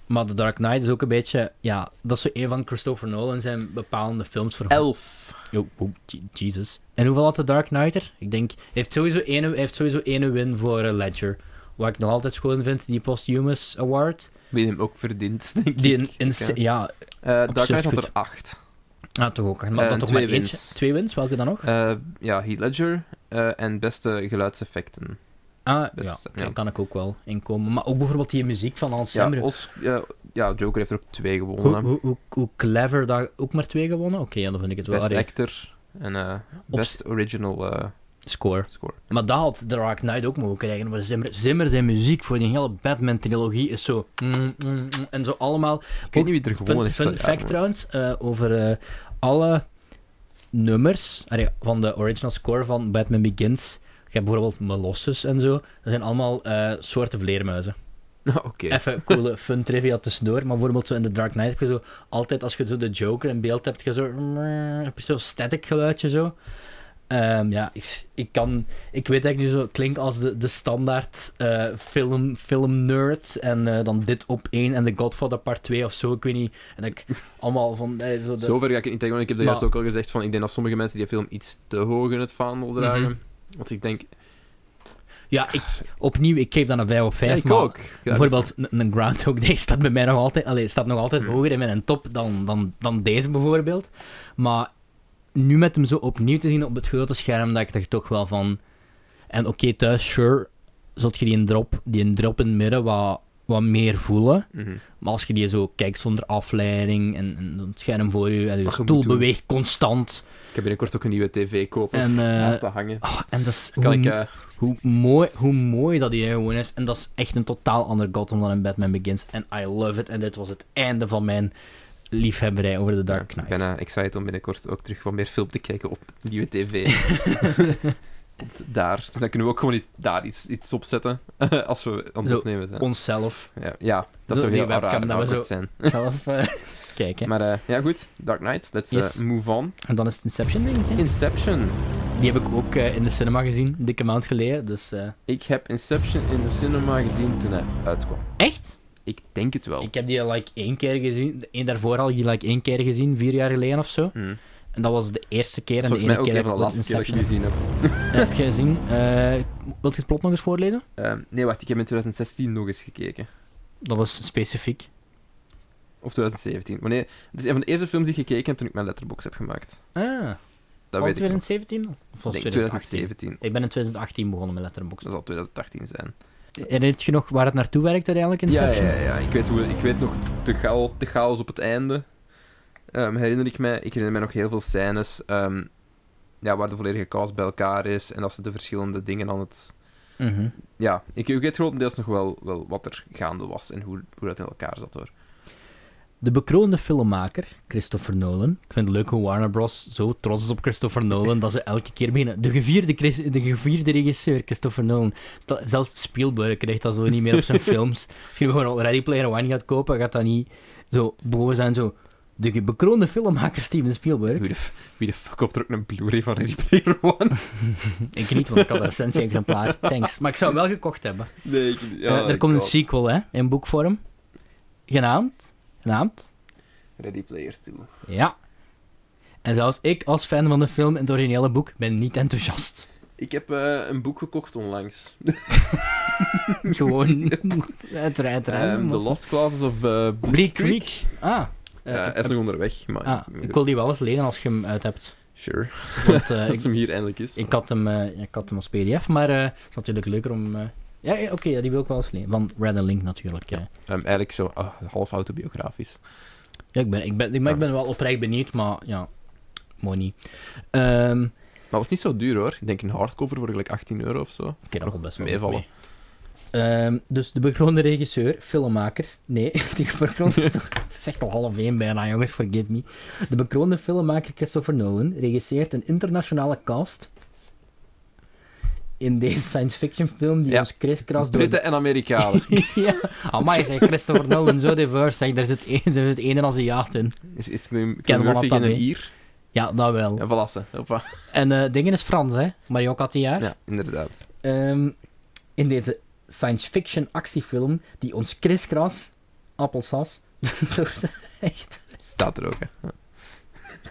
maar The Dark Knight is ook een beetje, ja, dat is zo een van Christopher Nolan zijn bepalende films voor Elf. Oh, oh, Je- Jesus. En hoeveel had de Dark Knight er? Ik denk, hij heeft sowieso één, hij heeft sowieso één win voor eh, Ledger. Wat ik nog altijd schoon vind, die Posthumous Award. Wie hem ook verdient, [laughs] denk Die ik. in, in- Ja. ja, Eh, Dark Knight had er acht. ah, toch ook. Maar Eh, dat toch twee maar eentje. wins. Twee wins, welke dan nog? Ja, Heath Ledger en beste geluidseffecten. Ah, ja, ja. daar kan ik ook wel inkomen. Maar ook bijvoorbeeld die muziek van Hans Ja, Zimmer. Os, ja, ja, Joker heeft er ook twee gewonnen. hoe, clever dat ook maar twee gewonnen? Oké, ja, dan vind ik het wel. Best Allee, actor en eh, Op- best original eh, Score. Score. Maar dat had The Dark Knight ook mogen krijgen. Maar Zimmer, Zimmer zijn muziek voor die hele Batman-trilogie is zo... mm, mm, mm, en zo allemaal... Ik weet niet wie er gewonnen heeft. fun dat jaar, fact trouwens, eh, over alle nummers allee, van de original score van Batman Begins. Je hebt bijvoorbeeld Molossus en zo. Dat zijn allemaal eh, soorten vleermuizen. [laughs] Oké. Even coole [laughs] fun trivia tussendoor. Maar bijvoorbeeld zo in The Dark Knight heb je zo... Altijd als je zo de Joker in beeld hebt, heb je zo... [laughs] Heb je zo'n static geluidje zo. Ehm, ja, ik, ik kan... Ik weet dat ik nu zo klink als de, de standaard eh, film, film nerd. En eh, dan dit op één en The Godfather part 2 of zo. Ik weet niet. En dat ik allemaal van... eh, zo de, Zover ga ik niet tegen, ik heb Maar- juist ook al gezegd van, ik denk dat sommige mensen die film iets te hoog in het vaandel dragen. Mhm. Want ik denk... Ja, ik, opnieuw, ik geef dan een 5 op 5. Ja, ik maar ook. Ja, Bijvoorbeeld een, een Groundhog Day [laughs] staat bij mij nog altijd, allee, staat nog altijd Hmm. hoger in mijn top dan, dan, dan deze bijvoorbeeld. Maar nu met hem zo opnieuw te zien op het grote scherm, dat ik er toch wel van... En oké, thuis, sure, zult je die een drop, die een drop in het midden wat, wat meer voelen. Mhm. Maar als je die zo kijkt zonder afleiding en, en het scherm voor je en je stoel beweegt constant. Ik heb binnenkort ook een nieuwe tv kopen. En, daar te hangen. ah, en dat is kan hoe, ik... eh, hoe, mooi, hoe mooi dat die gewoon is. En dat is echt een totaal ander Gotham dan in Batman Begins. En I love it. En dit was het einde van mijn liefhebberij over The Dark ja, Knight. Ik ben excited om binnenkort ook terug wat meer film te kijken op de nieuwe tv. [laughs] Daar. Dus dan kunnen we ook gewoon iets, daar iets, iets op zetten. [laughs] als we aan het opnemen zijn. Onszelf Ja, ja dat Zo, zou heel raar dat we awkward zo- zijn. zelf eh, [laughs] kijken. Maar eh, ja, goed. Dark Knight. Let's eh, move on. En dan is het Inception, denk ik. hè? Inception. Die heb ik ook eh, in de cinema gezien, een dikke maand geleden. Dus, Ik heb Inception in de cinema gezien toen hij uitkwam. Echt? Ik denk het wel. Ik heb die like één keer gezien. Eén daarvoor al die like één keer gezien, vier jaar geleden of zo. Hm. En dat was de eerste keer. En Volgens de ene keer heb ik laatste dat ik Inception gezien heb. [laughs] heb je gezien. Wilt je het plot nog eens voorlezen? Ehm, nee, wacht. Ik heb in 2016 nog eens gekeken. Dat was specifiek. Of 2017. Wanneer... Het is een van de eerste films die ik gekeken heb toen ik mijn letterbox heb gemaakt. Ah, Dat weet ik nog. 2017? Of was denk 2018? 2017. Ik ben in 2018 begonnen met Letterboxd. Dat zal 2018 zijn. Herinnert je nog waar het naartoe werkt uiteindelijk, Ja, Inception? ja, ja. Ik weet, hoe, ik weet nog de, chaos, de chaos op het einde. Ehm, herinner ik mij. Ik herinner mij nog heel veel scènes ehm, ja, waar de volledige chaos bij elkaar is. En dat ze de verschillende dingen aan het... Mhm. Ja, ik, ik weet grotendeels nog wel, wel wat er gaande was en hoe, hoe dat in elkaar zat hoor. De bekroonde filmmaker, Christopher Nolan. Ik vind het leuk hoe Warner Bros. zo trots is op Christopher Nolan, dat ze elke keer beginnen. De gevierde, Chris- de gevierde regisseur, Christopher Nolan. Zelfs Spielberg krijgt dat zo niet meer op zijn [laughs] films. Als je gewoon al Ready Player One gaat kopen, gaat dat niet zo boven zijn zo... De bekroonde filmmaker Steven Spielberg. Wie de, f- wie de fuck er ook een Blu-ray van Ready Player One? [laughs] Ik niet, want ik had een recensie-exemplaar. Thanks. Maar ik zou hem wel gekocht hebben. Nee, ik, Eh, er komt een sequel, hè, in boekvorm. Genaamd... Genaamd... Ready Player 2. Ja. En zelfs ik, als fan van de film en het originele boek, ben niet enthousiast. Ik heb eh, een boek gekocht onlangs. [laughs] Gewoon [laughs] uit uit Ehm. The Lost Classes of uh, Bleak Creek. Ah. Ja, ik, hij is nog onderweg, maar... ah, ik wil die wel eens lenen als je hem uit hebt. Sure, Want [laughs] als hem hier eindelijk is. ik, had hem, ik had hem als pdf, maar het is natuurlijk leuker om... ja, oké, ja, die wil ik wel eens lenen. Van Red Link natuurlijk. Ja, Ehm, eigenlijk zo ah, half autobiografisch. ja ik, ben, ik, ben, ik, maar ik ben wel oprecht benieuwd, maar ja, mooi niet. Ehm, Maar het was niet zo duur hoor. Ik denk een hardcover voor gelijk 18 euro of zo. Oké, dat valt best wel meevallen. mee. Ehm, dus de bekroonde regisseur, filmmaker. Nee, [laughs] die bekroonde. [laughs] Het is echt al half één bijna, jongens, forgive me. De bekroonde filmmaker Christopher Nolan regisseert een internationale cast. In deze science fiction film die Ja. ons kriskras door. Britten en Amerikanen. [laughs] ja, amai, zeg Christopher [laughs] Nolan, zo diverse. Zeg, daar zit één, zit één een Aziat in. is is Ken Murphy geen een. Ier? Ja, dat wel. Voilà. ze. Hoppa. [laughs] En eh dingen is Frans, hè? Mario Cotillard. Ja, inderdaad. Ehm, in deze science fiction actiefilm die ons kriskras, appelsas, door de, echt, Staat er ook, hè. Ja.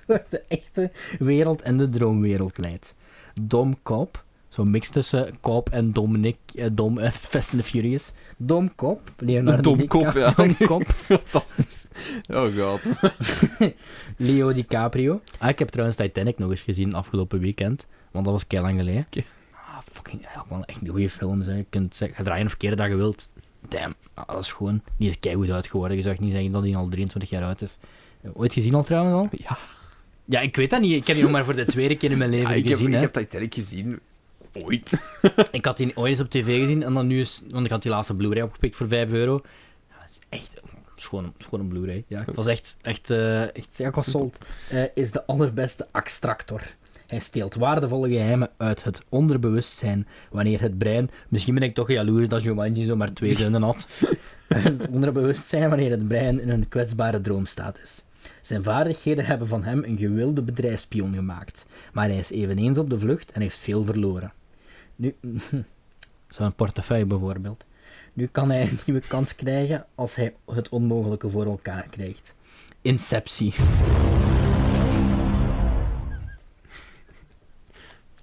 door de echte wereld en de droomwereld leidt. Dom Cop, zo'n mix tussen Cop en Dominic, eh, Dom uit [laughs] Fast and the Furious. Dom Cop, Leonardo Dom DiCaprio. Cop, ja. [laughs] Dom [laughs] Cop, Fantastisch. Oh god. Leo DiCaprio. Ah, ik heb trouwens Titanic nog eens gezien afgelopen weekend, want dat was kei lang geleden. Ah, fucking, ja, wel echt een goede films. Hè. Je kunt zeggen, ga draaien of verkeerde dat je wilt. Damn, ah, dat is gewoon, die is uit geworden. Je zou echt niet zeggen dat hij al 23 jaar oud is. Eh, Ooit gezien al trouwens al? Ja, Ja, ik weet dat niet. Ik heb die nog maar voor de tweede keer in mijn leven Ah, ik, heb, gezien. ik hè. heb Titanic gezien Ooit. [laughs] ik had die ooit eens op tv gezien en dan nu is... Want ik had die laatste Blu-ray opgepikt voor 5 euro. Ja, het is echt... gewoon een, Blu-ray. Ja, ik was echt... echt, eh, echt ja, ik was sold. Eh, is de allerbeste extractor. Hij steelt waardevolle geheimen uit het onderbewustzijn wanneer het brein... Misschien ben ik toch jaloers dat Jumanji zo maar twee zinnen had. [laughs] het onderbewustzijn wanneer het brein in een kwetsbare droomstaat is. Zijn vaardigheden hebben van hem een gewilde bedrijfspion gemaakt, maar hij is eveneens op de vlucht en heeft veel verloren. Nu, [laughs] zo'n portefeuille bijvoorbeeld. Nu kan hij een nieuwe kans krijgen als hij het onmogelijke voor elkaar krijgt. Inceptie. Gaan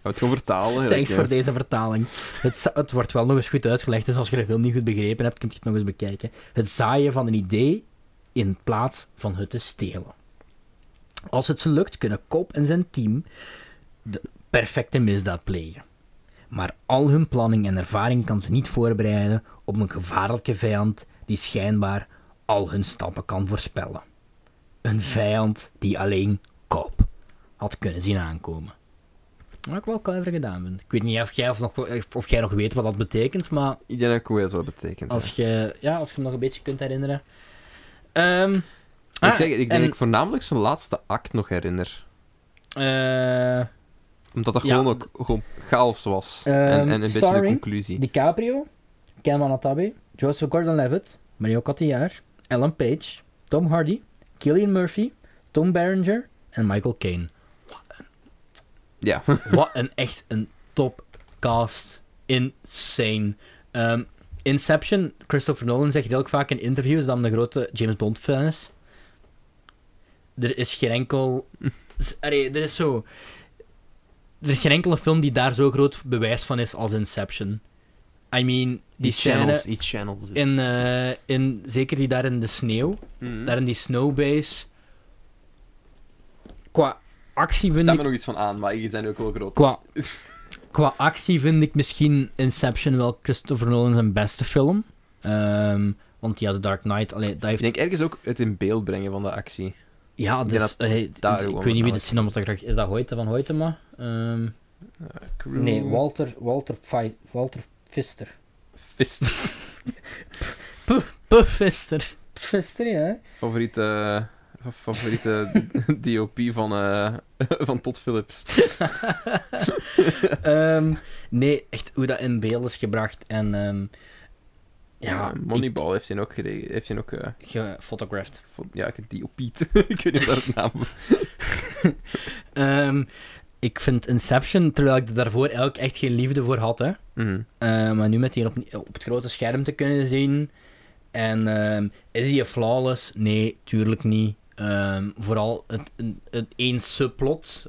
we het gewoon vertalen? Thanks voor deze vertaling. Het, het wordt wel nog eens goed uitgelegd, dus als je de film niet goed begrepen hebt, kun je het nog eens bekijken. Het zaaien van een idee in plaats van het te stelen. Als het ze lukt, kunnen Cobb en zijn team de perfecte misdaad plegen. Maar al hun planning en ervaring kan ze niet voorbereiden op een gevaarlijke vijand die schijnbaar al hun stappen kan voorspellen. Een vijand die alleen Cobb had kunnen zien aankomen. Wat ik wel clever gedaan vind. Ik weet niet of jij, of, nog, of jij nog weet wat dat betekent, maar Ik denk dat ik weet wat dat betekent. als je, ja, als je hem nog een beetje kunt herinneren. Ehm, ik, ah, zeg, ik denk en, dat ik voornamelijk zijn laatste act nog herinner. eh, Omdat dat gewoon ook gewoon chaos was. Ehm, en, en een beetje de conclusie. DiCaprio, Ken Wanatabe, Joseph Gordon-Levitt, Mario Cotillard, Ellen Page, Tom Hardy, Cillian Murphy, Tom Berenger en Michael Caine. Ja. [laughs] Wat een echt een topcast. Insane. Ehm, Inception, Christopher Nolan zegt heel vaak in interviews dat hij een grote James Bond fan is. Er is geen enkel... [laughs] Allee, er is zo... Er is geen enkele film die daar zo groot bewijs van is als Inception. I mean, die scène channels, die channels. in, eh, in... Zeker die daar in de sneeuw. Mhm. Daar in die snowbase. Qua actie vind staat ik... me nog iets van aan, maar die zijn ook wel groot. Qua, qua actie vind ik misschien Inception wel Christopher Nolan zijn beste film. Ehm, want ja, The Dark Knight, allee, dat heeft... Ik denk ergens ook het in beeld brengen van de actie. Ja, ik dus, denk eh, daar ik weet niet wie de cinematograf is. dat Hoyte van Hoytema? Ehm nee, Walter, Walter, Fi- Walter Pfister. Fist. [laughs] Puh, Pfister. Pfister, ja. Favoriete, fa- favoriete [laughs] DOP van, eh, [laughs] van Todd Phillips. Ehm, nee, echt hoe dat in beeld is gebracht. En ehm, ja, Moneyball heeft hij ook, gereden, heeft hij ook eh, ik- gefotografd. vo- ja, DOP'd. ik weet niet dat het naam [laughs] Ehm, ik vind Inception, terwijl ik daarvoor eigenlijk echt geen liefde voor had, hè. Mhm. Eh, maar nu met die op, op het grote scherm te kunnen zien. En ehm, is die flawless? Nee, tuurlijk niet. Ehm, vooral het, het, één subplot,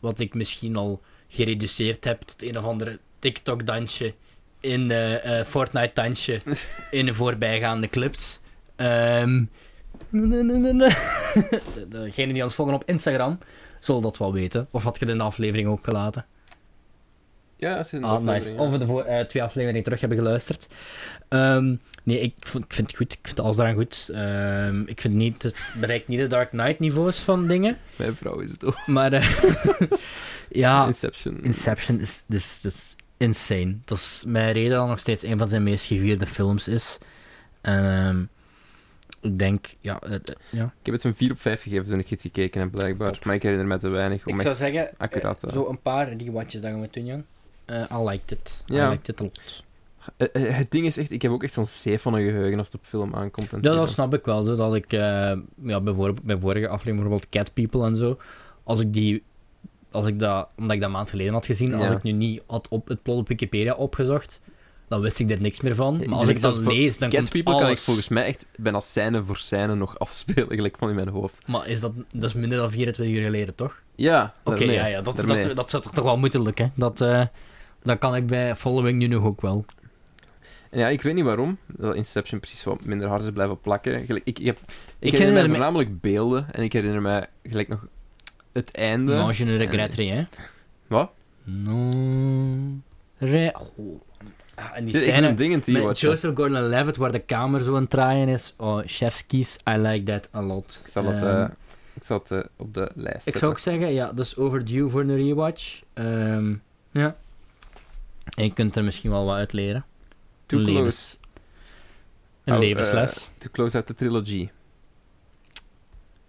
wat ik misschien al gereduceerd heb tot een of andere TikTok-dansje in eh, eh, Fortnite-dansje [laughs] in de voorbijgaande clips. Ehm de- [laughs] Degene die ons volgen op Instagram zullen dat wel weten. Of had je het in de aflevering ook gelaten? Ja, dat is een Ah, nice. aflevering, Of we de voor, twee afleveringen terug hebben geluisterd. Ehm, nee, ik, vond- ik vind het goed. Ik vind alles daaraan goed. Ehm, ik vind niet, het bereikt niet de Dark Knight niveaus van dingen. Mijn vrouw is het ook. Maar eh, [laughs] ja, Inception. Inception is, is, is insane. Dat is mijn reden dat het nog steeds een van zijn meest gevierde films is. En ehm, ik denk, ja, het- het- ja. Ik heb het een 4 op 5 gegeven toen ik het gekeken heb, blijkbaar. Top. Maar ik herinner me te weinig om Ik zou zeggen, accuraat, eh, zo een paar rewatches dat je moet doen, Jan. Eh I liked it. Ja. I liked it a lot. Eh, Het ding is echt, ik heb ook echt zo'n zeef van een geheugen als het op film aankomt. En Ja, dat snap ik wel. Zo, dat ik eh, ja, bij, voor, bij vorige aflevering bijvoorbeeld Cat People en zo. Als ik die. Als ik dat, omdat ik dat een maand geleden had gezien, als Ja. ik nu niet had op het plot op Wikipedia opgezocht, dan wist ik er niks meer van. Maar als ik ik dat lees, dan komt People alles. kan ik volgens mij echt bijna scène voor scène nog [laughs] afspelen, gelijk van in mijn hoofd. Maar is dat, dat is minder dan 24 uur geleden, toch? Ja, Oké, ja, ja, dat, daarmee. dat, dat zou toch toch wel moeten lukken. Dat, eh, dat kan ik bij Following nu nog ook wel. En ja, ik weet niet waarom dat Inception precies wat minder hard is blijven plakken. Gelijk, ik, ik, heb, ik, herinner me- voornamelijk beelden en ik herinner mij gelijk nog het einde. Ne regrette rien. Wat? Non. Re... Oh. Ah, en die ik scène met watchen. Joseph Gordon-Levitt, waar de kamer zo aan het draaien is. Oh, chef's kies, I like that a lot. Ik zal het, Ehm, eh, ik zal het eh, op de lijst ik zetten. zou ook zeggen, ja, dus overdue voor een rewatch. Ehm, ja. En je kunt er misschien wel wat uit leren. Too close. Een Oh, levensles. too close uit de trilogy.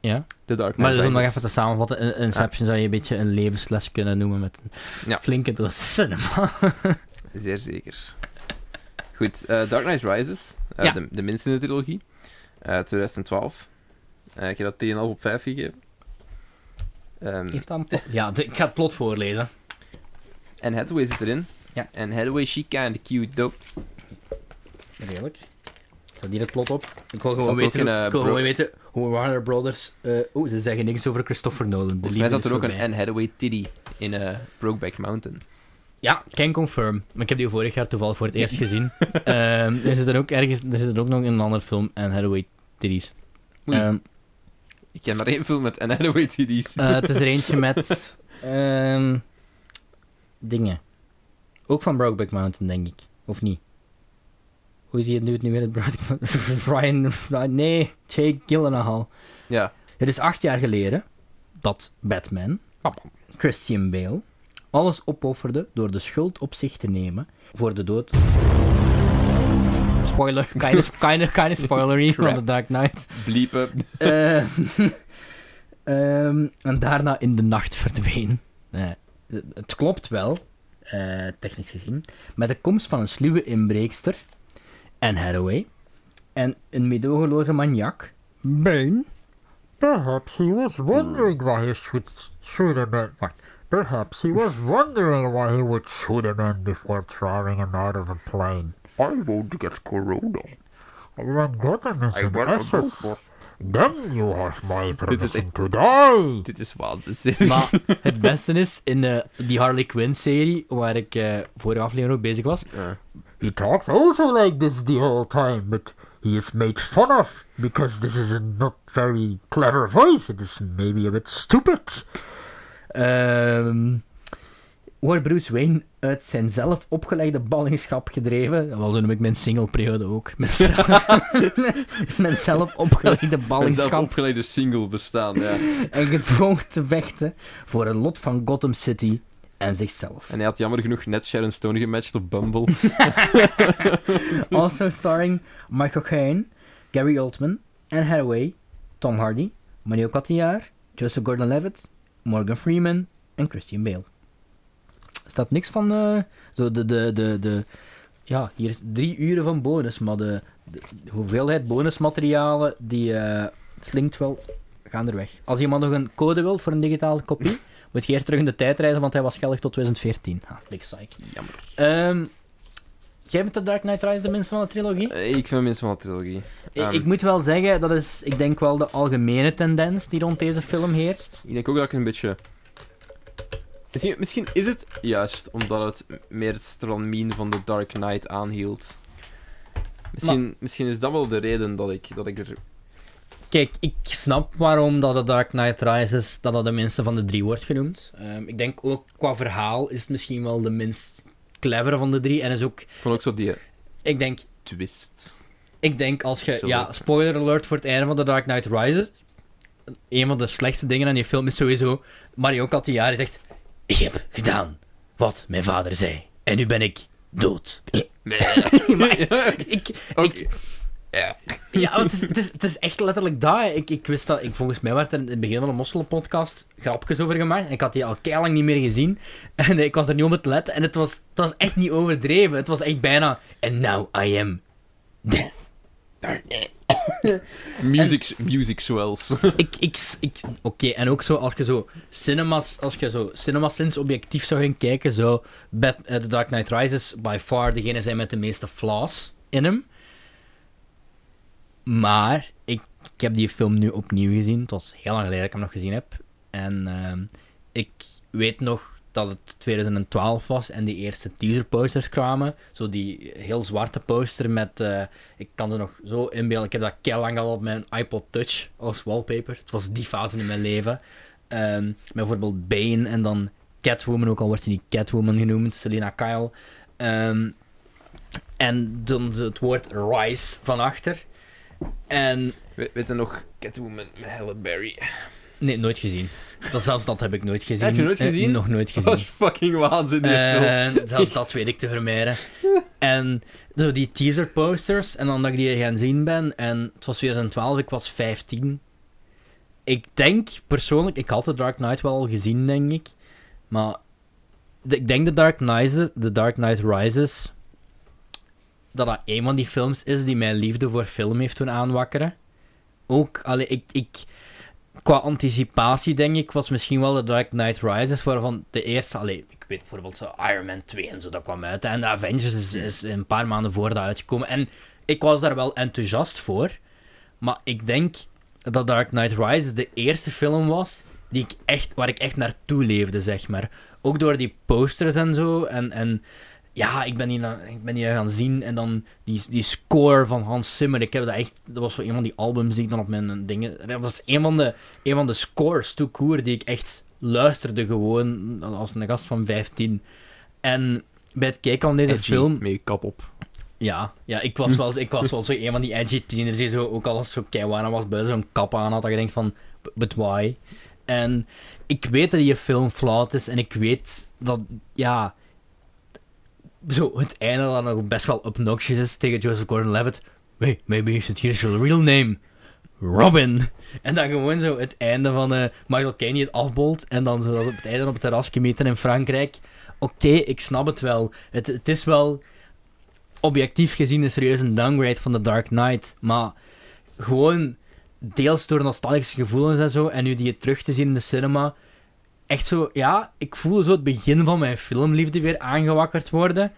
Ja. The Dark Maar Knight dus om nog even te samenvatten, in- Inception zou je een beetje een levensles kunnen noemen met een Ja. flinke doos cinema. [laughs] Zeer zeker. Goed, eh, Dark Knight Rises. eh, Ja. de, de minste in de trilogie. Eh 2012. Eh, ik heb dat 2,5 op 5 gegeven. Ehm, Heeft dat een plot? Ja, de- ik ga het plot voorlezen. en Hathaway zit erin. Ja. En Hathaway, she kinda cute though. Redelijk. Staat hier het plot op? Ik wil gewoon weten, eh, ik wil gewoon weten hoe Warner Brothers... eh Oeh, ze zeggen niks over Christopher Nolan. De Volgens mij zat er ook een. Anne Hathaway titty in eh, Brokeback Mountain. Ja, can confirm. Maar ik heb die vorig jaar toevallig voor het eerst gezien. [laughs] Ehm, er zit er ook ergens... Er zit er ook nog in een andere film, en Hathaway titties. Ehm, Ik ken maar één film met Anne Hathaway titties. eh, het is er [laughs] eentje met... ehm, dingen. Ook van Brokeback Mountain, denk ik. Of niet? Hoe is hij het nu, nu weer? Het Ryan... [laughs] Nee, Jake Gyllenhaal. ja. Het is acht jaar geleden dat Batman, Christian Bale, alles opofferde door de schuld op zich te nemen voor de dood. Spoiler, [laughs] keine, keine, keine spoilery van. The Dark Knight. Bliepen. Eh, [laughs] ehm, en daarna in de nacht verdween. Eh, het klopt wel, eh, technisch gezien. Met de komst van een sluwe inbreekster, Anne Hathaway, en een medogeloze maniak, Bane. Perhaps he was wondering why he should shoot a man. What? Perhaps he was wondering why he would shoot a man before throwing him out of a plane. I won't get corona. When Gotham is I in will ashes, then you have my permission to die. Dit is waanzinnig. Maar [laughs] het beste is, in eh, die Harley Quinn-serie, waar ik eh vorige aflevering ook bezig was. He talks also like this the whole time, but he is made fun of because this is a not very clever voice. It is maybe a bit stupid. ehm, wordt Bruce Wayne uit zijn zelf opgelegde ballingschap gedreven. Wel, zo noem ik mijn singleperiode ook. [laughs] Mijn zelf, mijn zelf opgelegde Een zelf ballingschap. opgeleide single bestaan, ja. En gedwongen te vechten voor het lot van Gotham City en zichzelf. En hij had jammer genoeg net Sharon Stone gematcht op Bumble. [laughs] Also starring Michael Caine, Gary Oldman, Anne Hathaway, Tom Hardy, Mario Cotillard, Joseph Gordon-Levitt, Morgan Freeman en Christian Bale. Er staat niks van eh, zo de, de, de, de... Ja, hier is drie uren van bonus, maar de, de hoeveelheid bonusmaterialen die eh, slinkt wel, gaan er weg. Als iemand nog een code wil voor een digitale kopie, moet je eerst terug in de tijd reizen, want hij was geldig tot 2014. Ha, big psych. Jammer. Ehm, jij bent de Dark Knight Rises de minste van de trilogie? Eh, ik vind minstens van de trilogie. Ik- Ehm, ik moet wel zeggen, dat is, ik denk wel de algemene tendens die rond deze film heerst. Ik denk ook dat ik een beetje... Misschien, misschien is het juist omdat het meer het stramien van The Dark Knight aanhield. Misschien, misschien is dat wel de reden dat ik, dat ik er... Kijk, ik snap waarom dat de Dark Knight Rises dat dat de minste van de drie wordt genoemd. Ehm, ik denk ook qua verhaal is het misschien wel de minst clevere van de drie. En is ook, Ik vond ook zo die ik denk, twist. ik denk als je, ja, spoiler alert voor het einde van The Dark Knight Rises. Een van de slechtste dingen aan die film is sowieso Mario Cotillard die zegt, ik heb gedaan wat mijn vader zei. En nu ben ik dood. [laughs] [laughs] Maar ik, Ook- ik, ja, want het is, het, is, het is echt letterlijk dat. Ik, ik wist dat, ik, volgens mij werd er in het begin van de Mosselen-podcast grapjes over gemaakt. En ik had die al lang niet meer gezien. [laughs] En ik was er niet om te letten. En het was, het was echt niet overdreven. Het was echt bijna. And now I am death. [laughs] Music, music swells. [laughs] ik, ik, ik, Oké, en ook zo als je zo cinemas, als je zo cinemasins objectief zou gaan kijken, zou eh, The Dark Knight Rises by far degene zijn met de meeste flaws in hem. Maar ik, ik heb die film nu opnieuw gezien. Het was heel lang geleden dat ik hem nog gezien heb. En ehm, ik weet nog dat het 2012 was en die eerste teaserposters kwamen. Zo die heel zwarte poster met... eh, ik kan er nog zo inbeelden. Ik heb dat kei lang al op mijn iPod Touch als wallpaper. Het was die fase in mijn leven. Ehm, met bijvoorbeeld Bane en dan Catwoman, ook al wordt hij niet Catwoman genoemd, Selena Kyle. Ehm, en dan het woord Rise van achter. En We, weet je nog Catwoman met Halle Berry? Nee, nooit gezien. Dat, zelfs dat heb ik nooit gezien. Heb je nooit Eh, gezien? nog nooit Dat gezien. is fucking waanzin, die film. En zelfs dat weet ik te vermijden. [laughs] En zo die teaser posters, en dan dat ik die gaan zien ben, en het was 2012, ik was 15. Ik denk persoonlijk, ik had The Dark Knight wel al gezien, denk ik. Maar ik denk The Dark Knight, The Dark Knight Rises, dat dat een van die films is die mijn liefde voor film heeft doen aanwakkeren. Ook, allee, ik, ik, qua anticipatie denk ik, was misschien wel The Dark Knight Rises, waarvan de eerste, allee, ik weet bijvoorbeeld zo Iron Man 2 en zo, dat kwam uit. En de Avengers is, is een paar maanden voor dat uitgekomen. En ik was daar wel enthousiast voor. Maar ik denk dat Dark Knight Rises de eerste film was die ik echt, waar ik echt naartoe leefde, zeg maar. Ook door die posters en zo. En, en ja, ik ben, die, na- ik ben die gaan zien. En dan die, die score van Hans Zimmer. Ik heb dat echt... Dat was zo een van die albums die ik dan op mijn eh, dingen... Dat was een van de, een van de scores, to court, die ik echt luisterde gewoon als een gast van 15. En bij het kijken van deze Edgy, film... Met je kap op. Ja, ja ik, was wel, ik was wel zo een van die edgy tieners die zo, ook al als zo keiwana was, buiten zo'n kap aan had, dat je denkt van, "But- why? En ik weet dat die film flawed is, en ik weet dat, ja, zo het einde dan nog best wel obnoxious is tegen Joseph Gordon-Levitt. Maybe you should use your real name. Robin. En dan gewoon zo het einde van eh Michael Caine het afbolt, en dan zo op het einde op het terrasje meten in Frankrijk. Oké, ik snap het wel. Het, het is wel objectief gezien een serieus een downgrade van The Dark Knight. Maar gewoon deels door nostalgische gevoelens en zo, en nu die terug te zien in de cinema. Echt zo, ja, ik voelde zo het begin van mijn filmliefde weer aangewakkerd worden.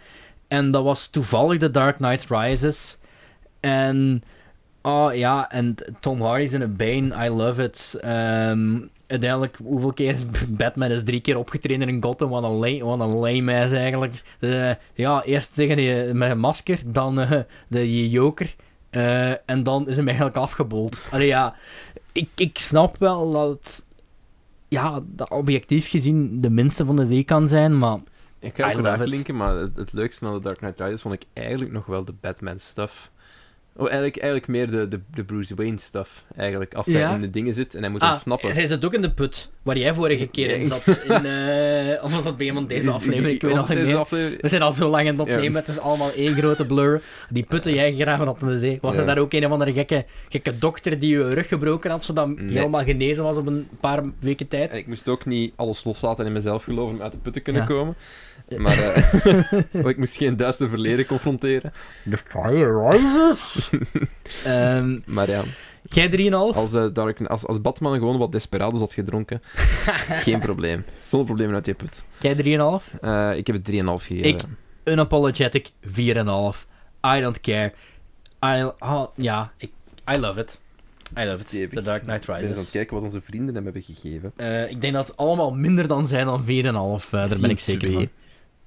En dat was toevallig The Dark Knight Rises. En, oh ja, en Tom Hardy's in a Bane, I love it. Ehm, uiteindelijk, hoeveel keer is Batman is drie keer opgetreden in Gotham? Wat een, la- wat lame is eigenlijk. Ja, eerst tegen die, met een masker, dan eh, de Joker. eh, en dan is hem eigenlijk afgebold. Allee, ja, ik, ik snap wel dat het, ja, dat objectief gezien de minste van de drie kan zijn, maar Ik ga ook linken, maar het, het leukste aan The Dark Knight Rises vond ik eigenlijk nog wel de Batman stuff. Oh, eigenlijk, eigenlijk meer de, de, de Bruce Wayne stuff, eigenlijk. Als hij Ja. in de dingen zit en hij moet ah, ontsnappen. zij zit ook in de put, waar jij vorige keer in zat. [laughs] In, eh, of was dat bij iemand deze aflevering? Ik weet niet deze meer. aflevering? We zijn al zo lang aan het Ja. opnemen, het is allemaal één grote blur. Die putten jij gegraven had in de zee. Was Ja. er daar ook een of andere gekke, gekke dokter die je rug gebroken had, zodat Nee. helemaal genezen was op een paar weken tijd? En ik moest ook niet alles loslaten in mezelf geloven om uit de put te kunnen Ja. komen. Maar eh, [laughs] oh, ik moest geen duister verleden confronteren. The fire rises. [laughs] Ehm, Maar ja, jij 3,5? als, eh, Dark, als, als Batman gewoon wat Desperados had gedronken, [laughs] geen probleem. Zonder probleem uit je put. Jij 3,5? Eh, ik heb het 3,5 gegeven. Ik- Unapologetic 4,5. I don't care. I, oh, ja, ik, I love it. I love it. Stevig. The Dark Knight Ik ben eens aan het Rises. kijken wat onze vrienden hem hebben gegeven. Eh, ik denk dat het allemaal minder dan zijn dan 4,5. eh, daar ben ik zeker van.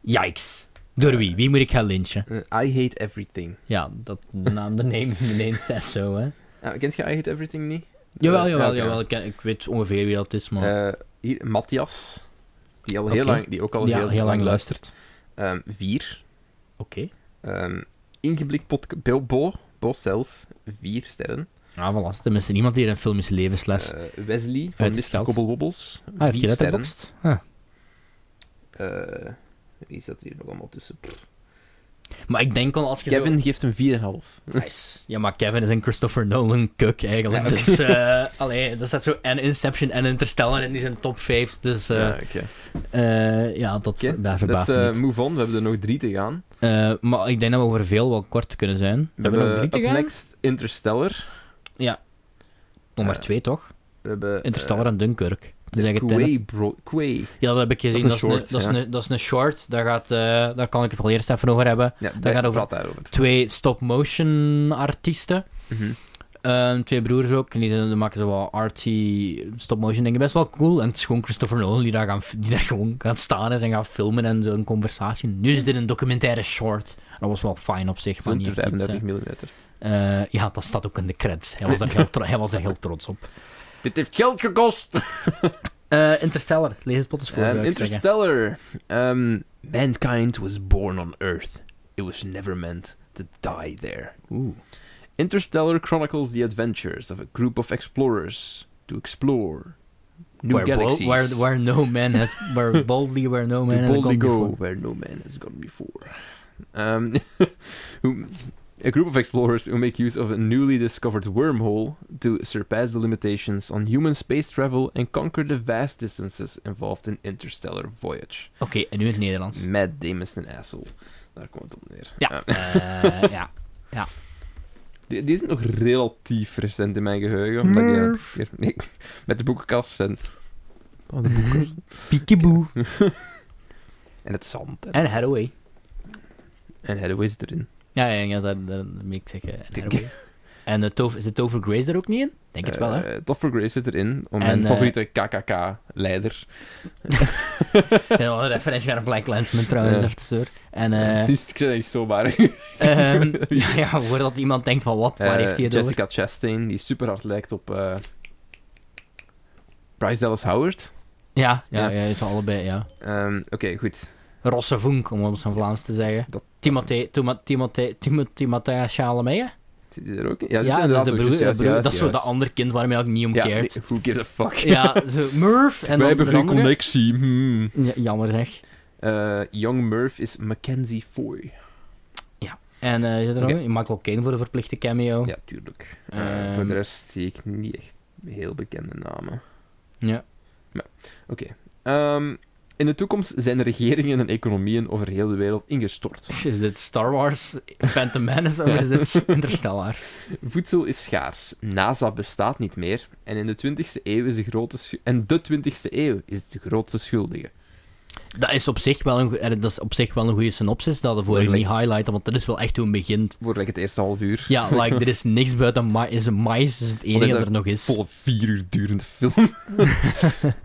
Yikes. Door wie? Wie moet ik gaan lynchen? Eh, I Hate Everything. Ja, dat naam, de name, de name says zo, hè. Ah, kent je I Hate Everything niet? Jawel, Eh, jawel, ja, jawel. Ik, ken- ik weet ongeveer wie dat is, maar... Eh, hier, Matthias. Die, al heel lang, die ook al Ja, heel, heel lang lang luistert. Ehm, vier. Oké. Ehm ingeblikt podcast... Bo, Bo. Vier sterren. Ah, voilà. Tenminste, iemand die hier een filmische levensles... Eh, Wesley van Mr. Kobbelwobbels. ah, vier je? Ah. Wie zat er hier nog allemaal tussen? Maar ik denk al, als je Kevin zo... geeft hem 4,5. Nice. Ja, maar Kevin is een Christopher Nolan kuk eigenlijk. Ja. Dus, eh [laughs] allee, er staat zo en Inception en Interstellar in die zijn top 5. Dus, eh, ja, oké. eh, ja, dat, Oké, daar verbaast Let's me eh, move on. We hebben er nog drie te gaan. Eh, maar ik denk dat we over veel wel kort kunnen zijn. We, We hebben nog drie te up gaan. next Interstellar. Maar eh, twee, toch? We hebben... Interstellar en Dunkirk. Te zeggen Quay, bro... Quay. Ja, dat heb ik gezien. Dat Dat is een, dat is een, dat is een short. Daar, gaat, eh, daar kan ik het wel eerst even over hebben. Ja, Dat gaat over- daarover. Twee stop-motion artiesten. Mhm. Ehm, twee broers ook. En die, die maken zo wat arty stop-motion dingen. Best wel cool. En het is gewoon Christopher Nolan die daar, gaan, die daar gewoon gaan staan is en gaan filmen en zo'n conversatie. Nu is dit een documentaire short. Dat was wel fijn op zich. Van Film die te heeft iets, 35 mm. eh, ja, dat staat ook in de credits. Hij was daar heel, tro- hij was daar heel trots op. Dit heeft geld gekost! [laughs] Eh, Interstellar. Lees het pot eens voor, Um, zou ik zeggen. Interstellar. Um, mankind was born on Earth. It was never meant to die there. Oeh. Interstellar chronicles the adventures of a group of explorers to explore New where, bol- galaxies. where, where no man has... Where [laughs] boldly where no man to has boldly gone go before. where no man has gone before. Um, [laughs] who, a group of explorers who make use of a newly discovered wormhole to surpass the limitations on human space travel and conquer the vast distances involved in interstellar voyage. Oké, en nu in het Nederlands. Matt Damon is een asshole. Daar komt het op neer. Ja. Eh, [laughs] Eh, ja. die, die is nog relatief recent in mijn geheugen. Omdat ik, nee, [laughs] met de boekenkast en... Oh, de boekenkast. [laughs] Peekaboo. en het zand. En, En Hathaway. en Hathaway is erin. Ja, ja, ja dat, dat moet ik zeggen. En, Denk- Hathaway. en uh, Topher, is het Topher Grace er ook niet in? Denk het wel, hè? Eh, Topher Grace zit erin, om En, mijn eh, favoriete KKK-leider. Heel [laughs] een referentie naar Black Landsman trouwens, Ja. En het is, ik zeg dat zomaar. [laughs] ehm, [laughs] ja, ja, voordat iemand denkt van wat, waar heeft hij het over? Jessica Chastain, die super hard lijkt op Bryce Dallas Howard. Ja, ja, Ja. ja, allebei, ja. Ehm, Oké, goed. Rosse Vonk, om het op zijn Vlaams te zeggen. Dat- Timothée, Timo- Timothée, Timo- Timothée Chalamet? Er ook? Ja, Ja, is de broer, juist, de juist, broer- juist, dat is zo dat andere kind waar hij ook niet om Ja, keert. nee, who gives a fuck? [laughs] Ja, zo Murph en Wij hebben geen andere. connectie. hmm. Ja, jammer zeg. Eh, Young Murph is Mackenzie Foy. En eh zit er nog Oké. een? Michael Caine voor de verplichte cameo. Ja, tuurlijk. Eh, Ehm. voor de rest zie ik niet echt heel bekende namen. Ja. Ehm, in de toekomst zijn regeringen en economieën over heel de wereld ingestort. [laughs] Is dit Star Wars Phantom Menace of is dit Interstellar? Voedsel is schaars. NASA bestaat niet meer. En in de 20e eeuw is de grote en de 20e eeuw is de grootste schuldige. Dat is op zich wel een, eh, dat is op zich wel een goede synopsis, dat voor ik Like- niet highlighten, want dat is wel echt hoe het begint. Voor like, het eerste half uur. Ja, like, er is [laughs] niks buiten ma is een mais, is het enige is dat er nog is. Volle vier uur durende film. [laughs]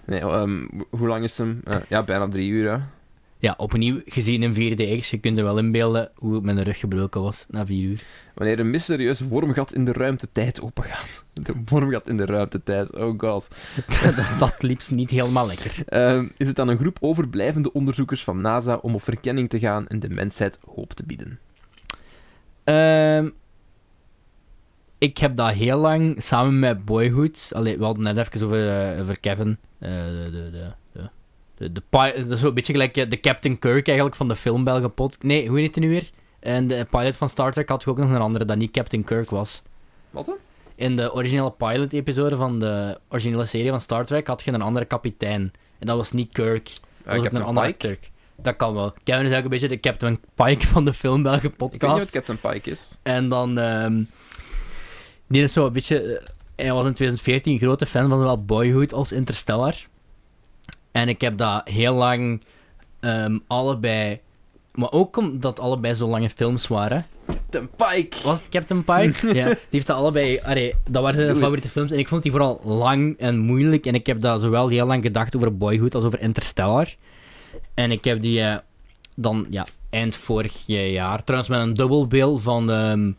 nee, ehm, ho- hoe lang is hem? Eh, ja, bijna drie uur. Hè. Ja, opnieuw gezien in 4DX, je kunt er wel inbeelden hoe mijn rug gebroken was na vier uur. Wanneer een mysterieus wormgat in de ruimtetijd opengaat. De wormgat in de ruimtetijd, oh god. [laughs] dat, dat liep niet helemaal lekker. Ehm, is het aan een groep overblijvende onderzoekers van NASA om op verkenning te gaan en de mensheid hoop te bieden. Ehm, ik heb dat heel lang samen met Boyhood. Allee, we hadden net even over, eh, over Kevin. eh, de, de, de, de, de, dat is zo'n beetje gelijk de Captain Kirk eigenlijk van de film Belgen pod. Nee, hoe heet hij nu weer? En de pilot van Star Trek had ook nog een andere dat niet Captain Kirk was. Wat dan? In de originele pilot-episode van de originele serie van Star Trek had je een andere kapitein. En dat was niet Kirk. Dat Uh, was een andere Pike. Kirk. Dat kan wel. Kevin is eigenlijk een beetje de Captain Pike van de film Belgen Ik weet niet podcast. wat Captain Pike is. En dan... ehm die is zo een beetje... eh, hij was in 2014 een grote fan van zowel Boyhood als Interstellar. En ik heb dat heel lang ehm, allebei... Maar ook omdat allebei zo lange films waren. Captain Pike! Was het Captain Pike? [laughs] ja. Die heeft dat allebei... Allee, dat waren zijn Doe favoriete films. En ik vond die vooral lang en moeilijk. En ik heb dat zowel heel lang gedacht over Boyhood als over Interstellar. En ik heb die eh, dan, ja, eind vorig jaar... Trouwens, met een dubbelbeeld van... ehm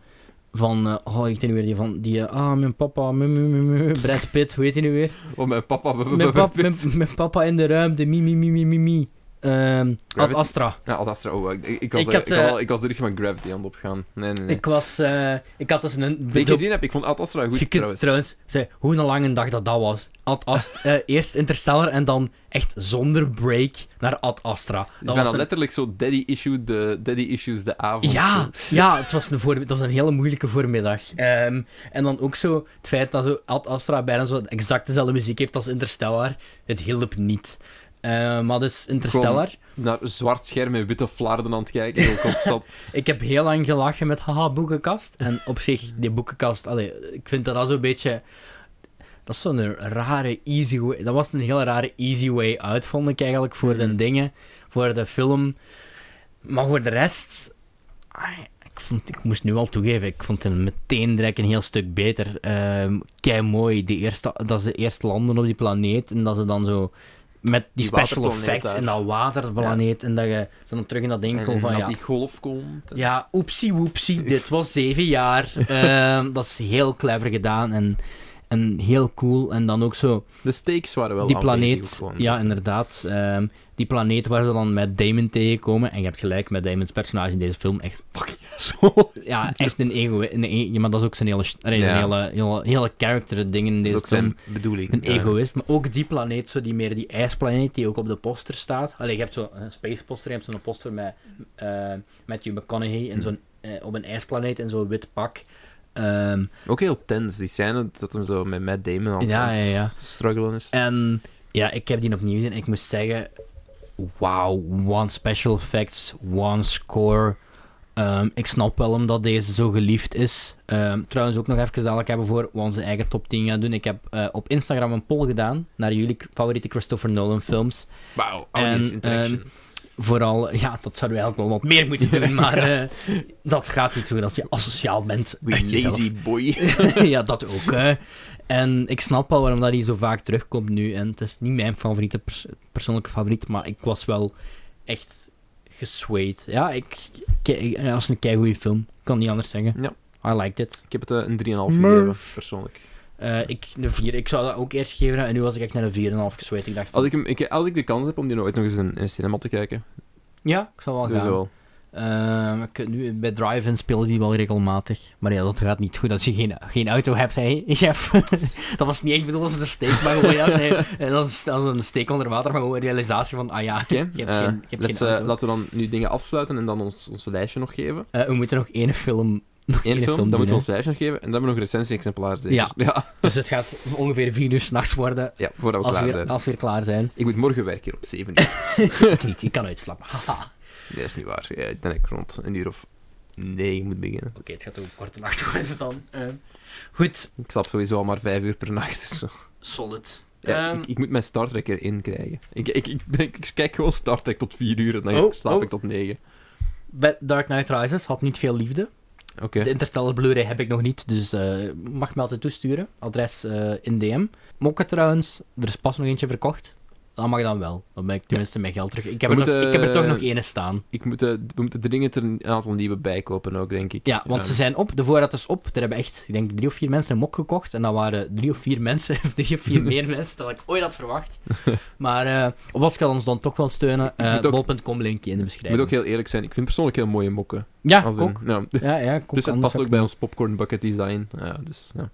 van, eh, oh, ik weet niet weer, die van, die, eh, ah, mijn papa, mijn, Brad Pitt, hoe heet hij nu weer? Oh, mijn papa. Mijn, pap, mijn, mijn papa in de ruimte, mi, mi, mi, mi, mi, mi. Ehm, Ad? Astra. Ja, Ad Astra. Oh, ik, ik, was, Ik had, ik, had, eh, ik was richting van Gravity aan het opgaan. Nee, nee, nee. Ik was, eh, ik had dus een... Die ik gezien heb, ik vond Ad Astra goed je kunt trouwens. trouwens, zeggen, hoe een lange dag dat dat was. Ad Ast [laughs] eh, eerst Interstellar en dan echt zonder break naar Ad Astra. Dat was een- letterlijk zo daddy, issue de, daddy issues de avond. Ja, ja het, was een voor... het was een hele moeilijke voormiddag. Ehm, en dan ook zo het feit dat zo Ad Astra bijna zo exact dezelfde muziek heeft als Interstellar. Het hielp niet. Eh, maar dus Interstellar. Naar zwart scherm met witte flarden aan het kijken. Heel constant. [laughs] Ik heb heel lang gelachen met haha, boekenkast. En op zich, die boekenkast, allee, ik vind dat dat zo'n beetje... Dat is zo'n rare easy way... Dat was een heel rare easy way out, vond ik eigenlijk, voor de Mhm. dingen. Voor de film. Maar voor de rest... ai, Ik, vond, ik moest nu al toegeven, ik vond het meteen direct een heel stuk beter. Ehm kei mooi, die eerste, dat ze eerst landen op die planeet en dat ze dan zo met die, Die special effects daar. in dat waterplaneet en dat je ze dan terug in dat ding en van dat ja, die golf komt. en- ja, oepsie woepsie, dit was zeven jaar. [laughs] Ehm, dat is heel clever gedaan. En En heel cool. En dan ook zo De stakes waren wel die planeet. Ja, inderdaad. Ehm, die planeet waar ze dan met Damon tegenkomen. En je hebt gelijk met Damon's personage in deze film. Echt, Zo. ja, echt een ego. Een e- maar dat is ook zijn hele, Ja. zijn hele, hele, hele character ding in deze film. zijn bedoeling. Een ja. egoïst, maar ook die planeet, zo die meer die ijsplaneet die ook op de poster staat. Allee, je hebt zo'n space poster, je hebt zo'n poster met eh Matthew McConaughey in zo'n, eh, op een ijsplaneet in zo'n wit pak. Ehm, Ook heel tens, die scène dat hem zo met Matt Damon aan ja, het ja. struggelen is. En ja, ik heb die opnieuw gezien en ik moest zeggen, wauw, one special effects, one score. Ehm, ik snap wel omdat deze zo geliefd is. Ehm, trouwens, ook nog even dadelijk hebben voor we onze eigen top 10 gaan doen. Ik heb eh, op Instagram een poll gedaan naar jullie favoriete Christopher Nolan films. Wauw, audience En, interaction. Vooral, ja, dat zouden we eigenlijk wel wat meer moeten doen, [laughs] maar eh, dat gaat niet zo als je asociaal bent. We uit jezelf. lazy boy. [laughs] ja, dat ook. Hè. En ik snap wel waarom dat hij zo vaak terugkomt nu. En het is niet mijn favoriete pers- persoonlijke favoriet, maar ik was wel echt geswayed. Ja, ik, ik, als een keigoede film. Ik kan niet anders zeggen. Ja. I liked it. Ik heb het eh, een 3,5 Maar- gegeven, persoonlijk. Eh, ik, de vier, ik zou dat ook eerst geven en nu was ik echt naar een 4,5 geswayed. Ik dacht van, Als ik, hem, ik, als ik de kans heb om die nooit nog eens in, in cinema te kijken, ja, ik zou wel dus gaan. wel. Ehm, ik, nu, bij Drive-In speelde die wel regelmatig. Maar ja, dat gaat niet goed als je geen, geen auto hebt, hè, chef. [laughs] dat was niet echt bedoeld als een steek, maar gewoon, ja, nee, eh, dat is als een steek onder water, maar gewoon een realisatie van, ah ja, Oké, je hebt eh, geen, je hebt geen auto. laten we dan nu dingen afsluiten en dan ons, ons lijstje nog geven. We moeten nog één film, nog één film, film dan moeten we ons lijstje nog geven en dan hebben we nog een recensie-exemplaar zeker. Ja. [laughs] ja. Dus het gaat ongeveer vier uur s'nachts worden, Ja, voordat we als klaar weer, zijn. als we weer klaar zijn. Ik moet morgen werken op 7 uur. [laughs] ik niet, ik kan uitslapen. Haha. Oké, Nee, is niet waar. Ja, ik ik rond een uur of negen moet beginnen. het gaat ook een korte nacht worden dan. Ehm, goed, Ik slaap sowieso al maar vijf uur per nacht. Dus zo. solid. ja, Ehm, ik, ik moet mijn Star Trek erin krijgen. Ik, ik, ik, ik kijk gewoon Star Trek tot vier uur en dan Oh, slaap oh. ik tot negen. Dark Knight Rises had niet veel liefde. De Interstellar Blu-ray heb ik nog niet, dus eh, mag me altijd toesturen. Adres eh, in DM. Mokken trouwens, er is pas nog eentje verkocht. Dat mag dan wel. Dan ben ik tenminste mijn geld terug. Ik heb, We er, nog, ik heb er toch nog ene staan. Ik moet, eh, we moeten dringend er een aantal nieuwe bijkopen ook, denk ik. Ja, want ze zijn op. De voorraad is op. Er hebben echt, ik denk, drie of vier mensen een mok gekocht. En dat waren drie of vier mensen, [laughs] drie of vier [laughs] meer mensen dan ik ooit had verwacht. [laughs] Maar eh op wat kan ons dan toch wel steunen? Eh ook- bol.com linkje in de Ik moet beschrijving. ook heel eerlijk zijn, ik vind persoonlijk heel mooie mokken. Ja, Als ook. in, ja. Ja, Dus het past ook bij ons popcorn bucket design. Ja, dus, ja.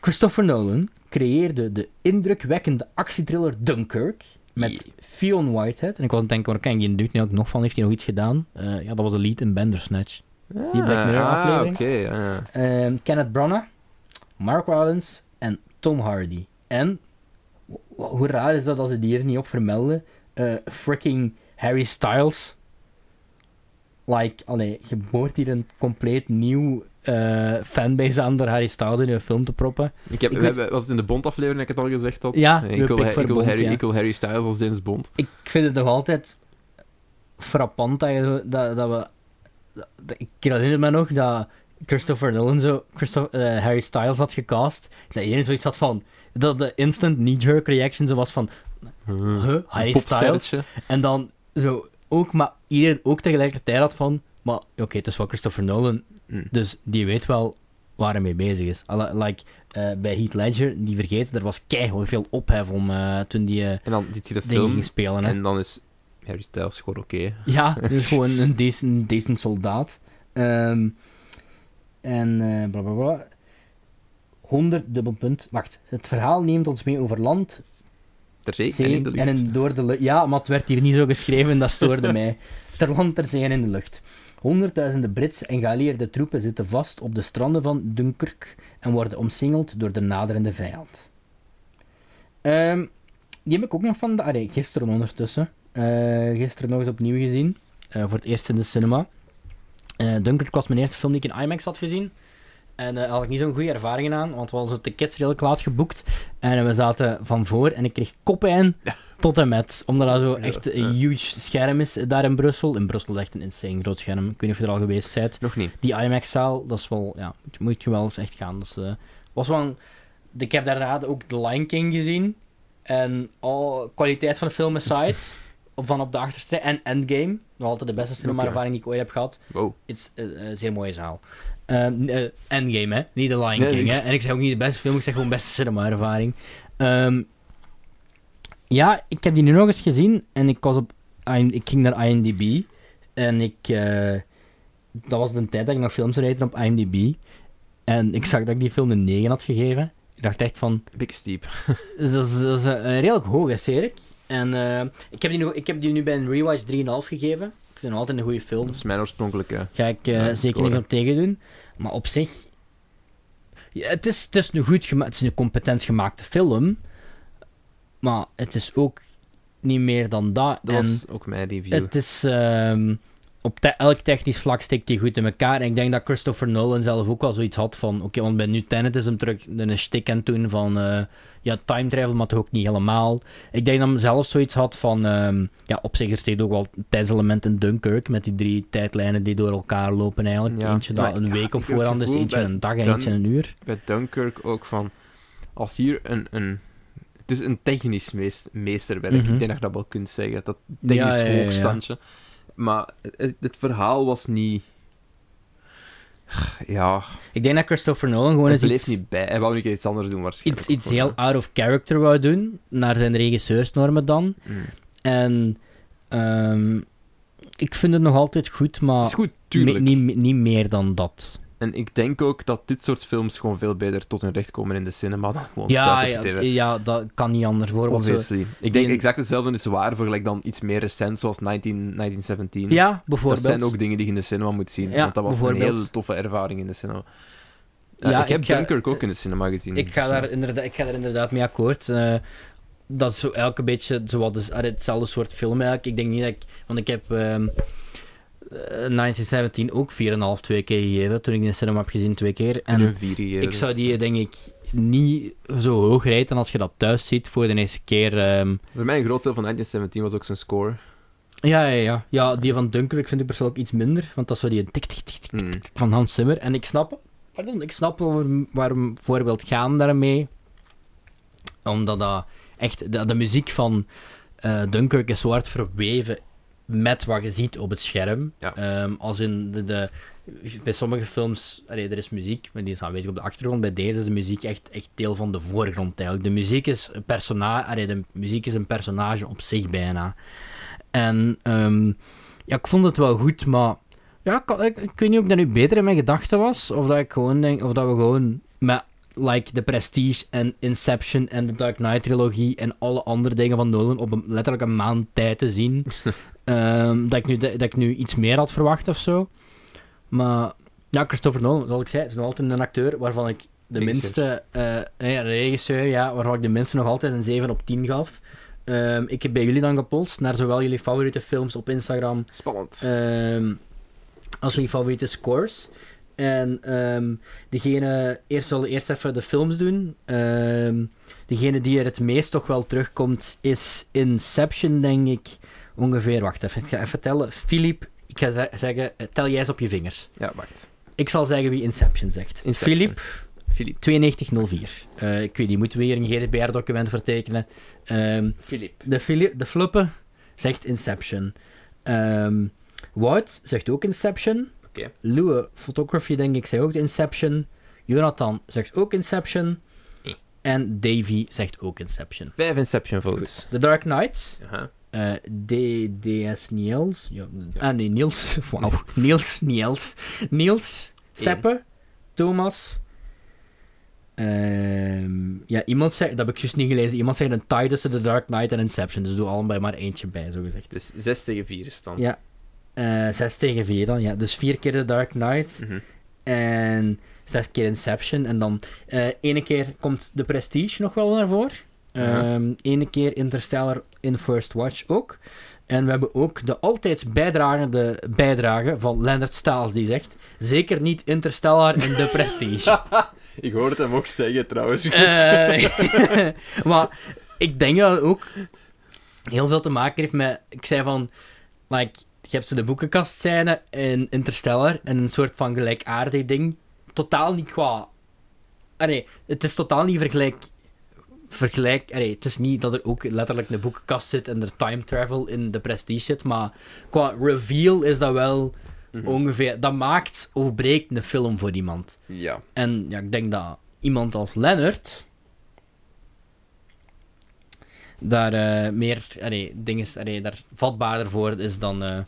Christopher Nolan creëerde de indrukwekkende actietriller Dunkirk met Fionn Whitehead. En ik was aan het denken, waar ken die dude nu ook nog van? Heeft hij nog iets gedaan? Eh, ja, dat was de lead in Bandersnatch. Die Black Mirror ah, aflevering. oké. ja, ja. Ehm, Kenneth Branagh, Mark Rylance en Tom Hardy. En, hoe raar is dat als ze die hier niet op vermelden? Eh, freaking Harry Styles. Like, allee, je boort hier een compleet nieuw eh, fanbase aan door Harry Styles in je film te proppen. Ik heb, Ik we weet- hebben, was het in de Bond-aflevering dat ik het al gezegd had? Ja, ik wil, ik, Harry, ja. ik wil Harry Styles als James Bond. Ik vind het nog altijd frappant dat, je, dat, dat we... dat- ik herinner me nog dat Christopher Nolan zo Christopher, eh, Harry Styles had gecast. Dat iedereen zoiets had van... Dat de instant knee-jerk reaction zo was van... Huh? Harry Styles? En dan zo ook... Maar iedereen ook tegelijkertijd had van... Maar oké, het is wel Christopher Nolan. Mm. Dus die weet wel waar hij mee bezig is. Like, eh, bij Heath Ledger, die vergeet, er was keihard veel ophef om eh, toen die eh, En dan ziet hij de film ging spelen. Hè. en dan is Harry Styles gewoon oké. Ja, [laughs] dus gewoon een decent, decent soldaat. Ehm, en eh bla bla bla. 100 dubbelpunt. Wacht, het verhaal neemt ons mee over land, Ter zee en in de lucht. en in- door de lucht. Ja, maar het werd hier niet zo geschreven, dat stoorde [laughs] mij. Ter land, ter zee en in de lucht. Honderdduizenden Britse en geallieerde troepen zitten vast op de stranden van Dunkirk en worden omsingeld door de naderende vijand. Ehm, die heb ik ook nog van de... Gisteren ondertussen. Eh, gisteren nog eens opnieuw gezien. Eh, voor het eerst in de cinema. Eh Dunkirk was mijn eerste film die ik in IMAX had gezien. En daar had ik niet zo'n goede ervaringen aan, want we hadden onze tickets redelijk laat geboekt. En we zaten van voor en ik kreeg koppijn [laughs] tot en met. Omdat dat zo echt ja. een huge scherm is daar in Brussel. In Brussel is echt een insane groot scherm. Ik weet niet of je er al geweest bent. Nog niet. Die IMAX-zaal, dat is wel, ja, moet, je wel eens echt gaan. Dat is, eh, was wel een- ik heb daarna ook The Lion King gezien. En al kwaliteit van de film aside, [laughs] van op de achterste. En Endgame, nog altijd de beste cinema-ervaring die ik ooit heb gehad. Wow. Het is eh, een zeer mooie zaal. Eh, eh, Endgame, hè? Niet The Lion Nee, King, hè? En ik zeg ook niet de beste film, ik zeg gewoon beste cinema-ervaring. Ehm, ja, ik heb die nu nog eens gezien en ik, was op, ik ging naar IMDb en ik... eh, dat was de tijd dat ik nog films rated op IMDb. En ik zag dat ik die film een 9 had gegeven. Ik dacht echt van... Big Steep. Dus [laughs] dat is, dat is een redelijk hoog, hè, Cedric? En eh, ik, heb die nog, ik heb die nu bij een rewatch 3,5 gegeven. Ik vind het altijd een goede film. Dat is mijn oorspronkelijke. Ga ik eh, Ja, zeker niet op tegen doen. Maar op zich... Ja, het, is, het is een goed. Het is een competent gemaakte film. Maar het is ook niet meer dan dat. Dat en was ook mijn review. het is... ehm, op te- elk technisch vlak steekt hij goed in elkaar. En ik denk dat Christopher Nolan zelf ook wel zoiets had van... Oké, want bij nu Tenet is hem terug een stick aan het doen van... eh, ja, time travel, maar toch ook niet helemaal. Ik denk dat hij zelf zoiets had van... ehm, ja, op zich er steekt ook wel tijdselement in Dunkirk... met die drie tijdlijnen die door elkaar lopen eigenlijk. Ja, eentje dat een week op voorhand is, eentje een dag en eentje een uur. Bij Dunkirk ook van... Als hier een... een het is een technisch meest, meesterwerk. Mhm. Ik denk dat je dat wel kunt zeggen. Dat technisch Ja, ja, hoogstandje. Maar het, het verhaal was niet... Ja, Ik denk dat Christopher Nolan gewoon eens bleef iets... niet bij. Hij wou een keer iets anders doen waarschijnlijk. Iets, iets heel out of character wou doen, naar zijn regisseursnormen dan. Mm. En ehm, ik vind het nog altijd goed, Het maar is goed, tuurlijk. me- niet, niet meer dan dat. En ik denk ook dat dit soort films gewoon veel beter tot hun recht komen in de cinema dan gewoon Ja, thuis ja, op tv. ja, dat kan niet anders worden. want zo- Obviously. Ik denk exact hetzelfde is waar voor gelijk dan iets meer recent, zoals 19, 1917. Ja, dat bijvoorbeeld. zijn ook dingen die je in de cinema moet zien. Ja, want dat was een hele toffe ervaring in de cinema. Ja, Ja, ik heb ga- Dunkirk ook in de cinema gezien. ik, ga dus, daar eh, inderdaad, ik ga daar inderdaad mee akkoord. Eh, dat is zo elke beetje dus, allee, hetzelfde soort film eigenlijk. Ik denk niet dat ik... Want ik heb ehm, eh, 1917 ook 4,5 twee keer gegeven, toen ik in de cinema heb gezien twee keer. en ik zou die denk ik niet zo hoog rijden als je dat thuis ziet voor de eerste keer. ehm, Voor mij een groot deel van 1917 was ook zijn score. Ja, ja, ja. Ja, die van Dunkirk vind ik persoonlijk iets minder, want dat is zo die tik, tik, tik, tik Mm. van Hans Zimmer. En ik snap, pardon, ik snap waarom, waarom bijvoorbeeld gaan daarmee. Omdat dat echt, de, de muziek van eh, Dunkirk is zo hard verweven met wat je ziet op het scherm. Ja. Ehm, als in de, de, bij sommige films, allee, er is muziek, maar die is aanwezig op de achtergrond. Bij deze is de muziek echt, echt deel van de voorgrond eigenlijk. De muziek is een personage, de muziek is een personage op zich bijna. En ehm, ja, ik vond het wel goed, maar ja, ik, ik, ik weet niet of ik dat nu beter in mijn gedachten was, of dat ik gewoon denk, of dat we gewoon met like The Prestige en Inception en de Dark Knight trilogie en alle andere dingen van Nolan op een, letterlijk een maand tijd te zien, [laughs] ehm, dat, ik nu, dat ik nu iets meer had verwacht of zo. Maar ja, Christopher Nolan, zoals ik zei, is nog altijd een acteur waarvan ik de Regisseur. minste, nee, een regisseur, ja, waarvan ik de minste nog altijd een 7 op 10 gaf. Ehm, ik heb bij jullie dan gepolst naar zowel jullie favoriete films op Instagram Spannend. Ehm, als jullie favoriete scores. En ehm degene, eerst zullen eerst even de films doen. Ehm, degene die er het meest toch wel terugkomt is Inception, denk ik. Ongeveer, wacht even, ik ga even tellen. Philippe, ik ga ze- zeggen, eh, tel jij eens op je vingers. ja, wacht. Ik zal zeggen wie Inception zegt. Philippe, Filip. 9204. Eh, ik weet niet, moeten we hier een GDPR-document vertekenen? Ehm, Filip. de, Philip, de Fluppe zegt Inception. Ehm Wout zegt ook Inception. Lue Photography, denk ik, zegt ook Inception. Jonathan zegt ook Inception. En Davy zegt ook Inception. Vijf Inception votes. The Dark Knight. Aha. eh, DDS Niels. Ja, Ah, nee, Niels. [laughs] Wauw. Niels, Niels. Niels, Seppe, Thomas. Ehm, ja, iemand zegt, dat heb ik juist niet gelezen. Iemand zegt een tie tussen The Dark Knight en Inception. Dus doe allebei maar eentje bij, zo gezegd. Dus 6 tegen 4 is dan. Ja. Eh, zes tegen vier dan, ja. Dus vier keer The Dark Knight. Mhm. En zes keer Inception. En dan eh ene keer komt The Prestige nog wel naar voren. Ehm ene keer Interstellar in First Watch ook. En we hebben ook de altijd bijdragende bijdrage van Leonard Staals die zegt... Zeker niet Interstellar in The Prestige. [laughs] Ik hoorde hem ook zeggen trouwens. Eh, [laughs] maar ik denk dat het ook heel veel te maken heeft met... Ik zei van... Like, je hebt zo de boekenkastscène in Interstellar en een soort van gelijkaardig ding. Totaal niet qua... Allee, het is totaal niet vergelijk... Vergelijk... Allee, het is niet dat er ook letterlijk een boekenkast zit en er time travel in de prestige zit, maar qua reveal is dat wel Mhm. ongeveer... Dat maakt of breekt een film voor iemand. Ja. En ja, ik denk dat iemand als Leonard daar eh, meer allee, dinges, allee, daar vatbaarder voor is dan, eh,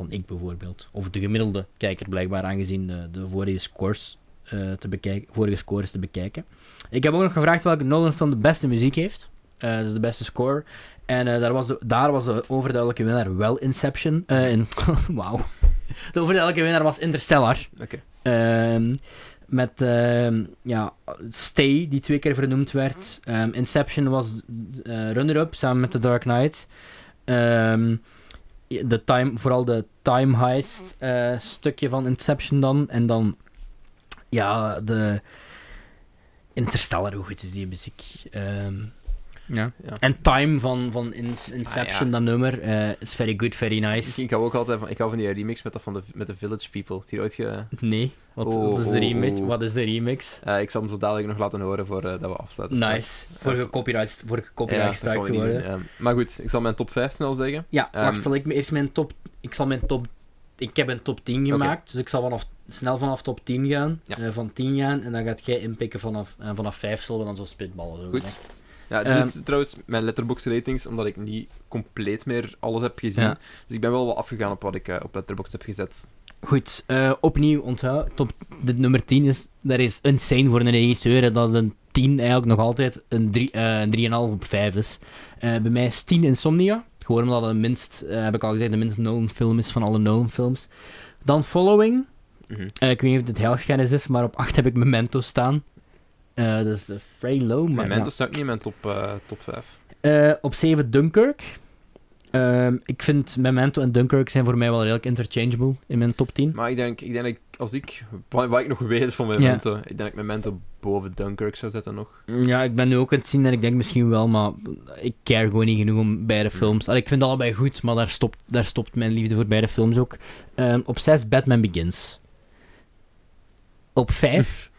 dan ik bijvoorbeeld. Of de gemiddelde kijker blijkbaar, aangezien de, de vorige scores eh, te bekijken, vorige scores te bekijken. Ik heb ook nog gevraagd welke Nolan film de beste muziek heeft. Dus de beste score. En eh, daar, was de, daar was de overduidelijke winnaar wel Inception. In, [laughs] Wauw. De overduidelijke winnaar was Interstellar. Oké. Ehm, met ehm, ja, Stay, die twee keer vernoemd werd. Ehm, Inception was runner-up samen met The Dark Knight. Ehm, de time, vooral de time heist eh, stukje van Inception dan. En dan ja, de Interstellar, hoe goed is die muziek? Ehm, ja. Ja. En Time van, van In- Inception, Ah, ja. dat nummer, eh, is very good, very Ik, nice. ik hou ook altijd van, ik hou van die remix met, dat van de, met de Village People. Die ooit ge, Nee, wat, Oh, wat is de oh, remix? oh. Wat is de remix? eh, ik zal hem zo dadelijk nog laten horen voor eh, dat we afsluiten. Nice. Voor gecopyright, voor Ja, strike te worden. Maar goed, ik zal mijn top 5 snel zeggen. Ja, Ehm, wacht, zal ik me eerst mijn top... Ik zal mijn top... Ik heb een top 10 gemaakt, dus ik zal vanaf, snel vanaf top 10 gaan. Ja. eh, van 10 gaan, en dan gaat jij inpikken vanaf, en vanaf 5 zullen we dan zo spitballen. Zo Goed. gezegd. Ja, dit is trouwens mijn letterbox ratings, omdat ik niet compleet meer alles heb gezien. Ja. Dus ik ben wel wat afgegaan op wat ik eh, op letterbox heb gezet. Goed, eh, opnieuw onthoud. Top, dit nummer 10 is... Dat is insane voor een regisseur, hè, dat een 10 eigenlijk nog altijd een, drie- eh, een 3,5 op 5 is. Bij mij is 10 Insomnia. Gewoon omdat het minst, heb ik al gezegd, de minst Nolan film is van alle Nolan films. Dan Following. Mhm. Ik weet niet of dit heilschennis is, maar op 8 heb ik Memento staan. Eh dat is vrij low, maar Memento ja. staat niet in mijn top, eh, top 5. Eh, op 7 Dunkirk. Ehm, ik vind Memento en Dunkirk zijn voor mij wel redelijk interchangeable in mijn top 10. Maar ik denk, ik denk dat als ik, wat, ik nog weet van Memento, ik denk dat ik Memento boven Dunkirk zou zetten nog. Ja, ik ben nu ook aan het zien en ik denk misschien wel, maar ik care gewoon niet genoeg om beide films. Allee, ik vind allebei goed, maar daar stopt, daar stopt mijn liefde voor beide films ook. Ehm, op 6 Batman Begins. Op 5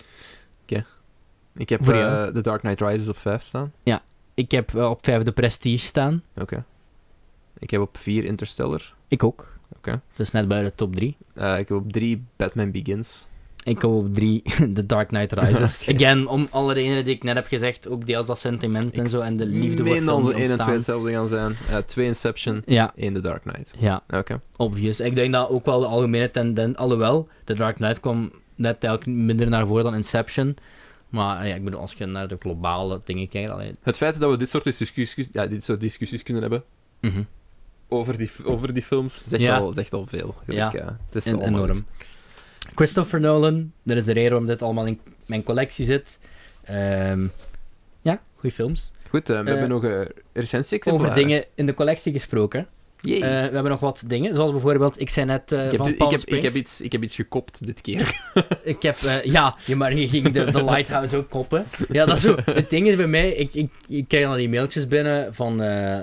Ik heb Voor eh, jou? The Dark Knight Rises op 5 staan. ik heb eh, op 5 de Prestige staan. Oké. Ik heb op 4 Interstellar. Ik ook. Oké. Dat is net buiten de top 3. Eh, ik heb op 3 Batman Begins. Ik heb op 3 [laughs] The Dark Knight Rises. [laughs] Oké. Again, om alle redenen die ik net heb gezegd, ook deels dat sentiment en zo en de liefde voor meen dat onze 1 en 2 ontstaan. hetzelfde gaan zijn. Eh 2 Inception, Ja, 1 The Dark Knight. ja, Oké. obvious. Ik denk dat ook wel de algemene tendens, alhoewel, The Dark Knight kwam net eigenlijk minder naar voren dan Inception. Maar ja, ik bedoel, als je naar de globale dingen kijkt, allee, Het feit dat we dit soort discussies, ja, dit soort discussies kunnen hebben mhm. over die, over die films, zegt, Ja. al, zegt al veel. Ja. Eh, het is En- enorm. Christopher Nolan, dat is de reden waarom dit allemaal in mijn collectie zit. Ehm, ja, goede films. Goed, eh, we Eh, hebben nog een recensie Over dingen in de collectie gesproken. Eh, we hebben nog wat dingen, zoals bijvoorbeeld, ik zei net eh, ik, heb van dit- ik, Palm heb, ik, heb iets, ik heb iets gekopt dit keer. [laughs] Ik heb, eh, ja, ja, maar je ging de, de [laughs] Lighthouse ook koppen. Ja, dat is zo. Het ding is bij mij, ik, ik, ik krijg dan die mailtjes binnen van, eh,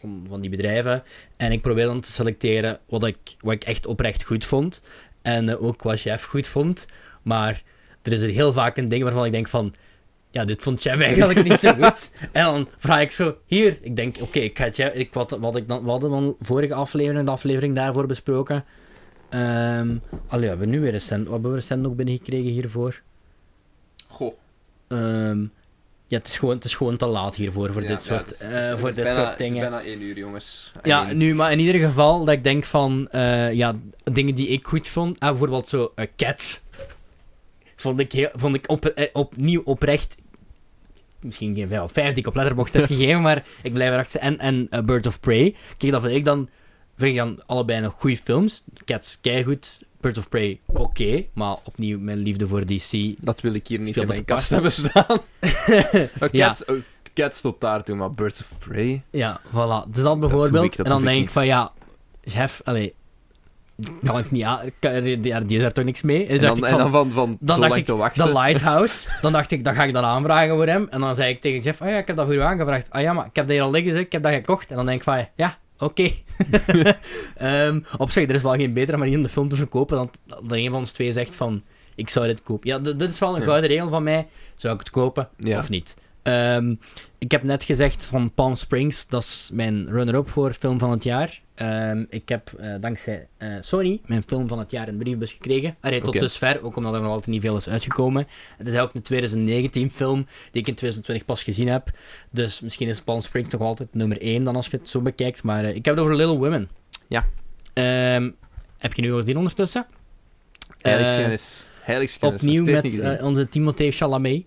van, van die bedrijven. En ik probeer dan te selecteren wat ik, wat ik echt oprecht goed vond. En ook wat chef goed vond. Maar er is er heel vaak een ding waarvan ik denk van... Ja, dit vond chef [laughs] eigenlijk niet zo goed. En dan vraag ik zo, hier, ik denk, oké, ik ga ik, wat, wat ik dan, we hadden dan vorige aflevering, de aflevering daarvoor besproken. Ehm allee, we hebben nu weer recent, wat hebben we recent nog binnengekregen hiervoor? Goh. Ehm, ja, het is, gewoon, het is gewoon te laat hiervoor, voor Ja, dit ja, soort, het is- eh, het is- voor dit bijna- soort dingen. Het is bijna één uur, jongens. Ja, nu, maar in ieder geval dat ik denk van, eh, ja, dingen die ik goed vond, ah, bijvoorbeeld zo eh, Cats, vond ik, heel, vond ik op, eh, opnieuw oprecht, misschien geen 5 of 5 die ik op Letterboxd heb [laughs] gegeven, maar ik blijf erachter. En, en eh, Bird of Prey, kijk, dat vind ik dan, vind ik dan allebei nog goede films. Cats, keigoed, Bird of Prey, oké, maar opnieuw mijn liefde voor DC. Dat wil ik hier niet in mijn kast hebben staan. [laughs] Ja. Cats, oh, Cats tot daartoe, maar Birds of Prey... Ja, voilà. Dus dat bijvoorbeeld. ik- dat en dan ik denk ik van ja, chef, allee, kan ik niet aan. kan- Die, is daar toch niks mee? En dan, en dan van, van dan zo dacht lang ik, te wachten. de Lighthouse. dan dacht ik, dat ga ik dan aanvragen voor hem. En dan zei ik tegen chef, ah ja, ik heb dat voor u aangevraagd. Ah ja, maar ik heb dat hier al liggen, zeg. ik heb dat gekocht. En dan denk ik van, ja, oké. [laughs] Ehm, op zich, er is wel geen betere manier om de film te verkopen dan dat een van ons twee zegt van, ik zou dit kopen. Ja, dit is wel een Ja. gouden regel van mij. Zou ik het kopen Ja. of niet? Ehm, ik heb net gezegd van Palm Springs, dat is mijn runner-up voor film van het jaar. Ehm, ik heb eh, dankzij eh, Sony mijn film van het jaar in de briefbus gekregen. Allee, tot dusver, ook omdat er nog altijd niet veel is uitgekomen. Het is ook een 2019 film die ik in 2020 pas gezien heb. Dus misschien is Palm Springs toch altijd nummer 1 dan als je het zo bekijkt. Maar eh, ik heb het over Little Women. Ja. Ehm, heb je nu al gezien ondertussen? Heiligschennis. Heiligschennis. Opnieuw met onze Timothée Chalamet.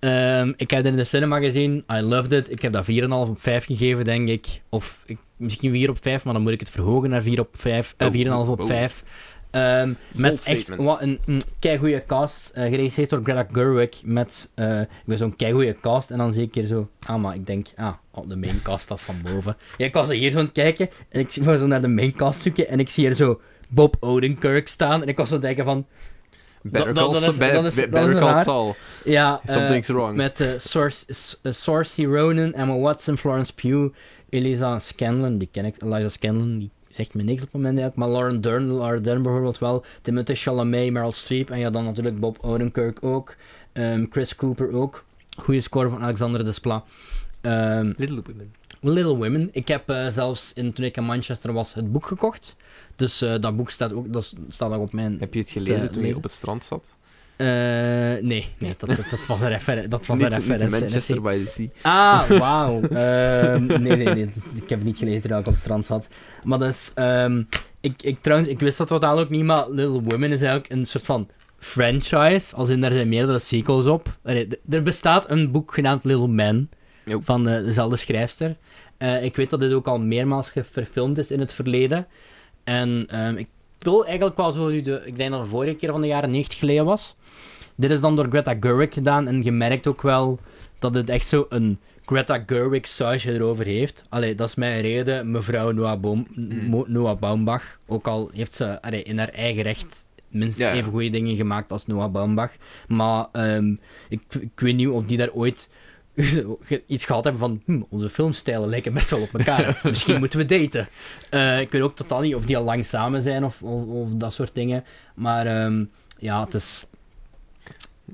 Ehm, ik heb het in de cinema gezien. I loved it. Ik heb dat 4,5 op 5 gegeven, denk ik. Of ik, misschien 4 op 5, maar dan moet ik het verhogen naar 4 op 5. eh, Oh, 4,5 op oh. 5. Ehm, met echt wat een, een keigoede cast. eh geregisseerd door Greta Gerwig. Met eh, ben zo'n keigoede cast. En dan zie ik hier zo. Ah, maar ik denk. Ah, oh, de main cast staat van boven. Ja, ik was er hier zo aan het kijken. En ik was zo naar de main cast zoeken. En ik zie hier zo Bob Odenkirk staan. En ik was zo denken van. Better Call Saul- raar. Ja, eh, Something's wrong. met uh, Saoirse Ronan, Emma Watson, Florence Pugh, Eliza Scanlon, die ken ik, Eliza Scanlon, die zegt me niks op het moment eigenlijk, maar Lauren Dern, Laura Dern bijvoorbeeld wel, Timothée Chalamet, Meryl Streep, en ja, dan natuurlijk Bob Odenkirk ook, ehm, Chris Cooper ook, goede score van Alexander Desplat. Ehm Little Women. Little Women. Ik heb eh, zelfs in, toen ik in Manchester was het boek gekocht. Dus eh, dat boek staat ook, dat staat ook op mijn Heb je het gelezen Te toen je op het strand zat? Eh, nee, nee dat, dat, dat was een referentie. Dat was niet, referentie. Manchester by the Sea. Ah, wauw. Ehm, nee, nee, nee. Ik heb het niet gelezen dat ik op het strand zat. Maar dus, ehm, ik, ik, trouwens, ik wist dat totaal ook niet, maar Little Women is eigenlijk een soort van franchise. Als in, daar zijn meerdere sequels op. D- er bestaat een boek genaamd Little Men, Van de, dezelfde schrijfster. Eh, ik weet dat dit ook al meermaals verfilmd is in het verleden. En ehm, ik wil eigenlijk wel zo nu de... Ik denk dat de vorige keer van de jaren 90 geleden was. Dit is dan door Greta Gerwig gedaan en je merkt ook wel dat het echt zo een Greta Gerwig sausje erover heeft. Allee, dat is mijn reden, mevrouw Noah, Boom, Mm. Noah Baumbach. Ook al heeft ze allee, in haar eigen recht minstens Ja, even goede dingen gemaakt als Noah Baumbach. Maar ehm, ik, ik weet niet of die daar ooit [laughs] iets gehad hebben van hm, onze filmstijlen lijken best wel op elkaar. [laughs] Misschien moeten we daten. Eh, ik weet ook totaal niet of die al lang samen zijn of, of, of dat soort dingen. Maar ehm, ja, het is...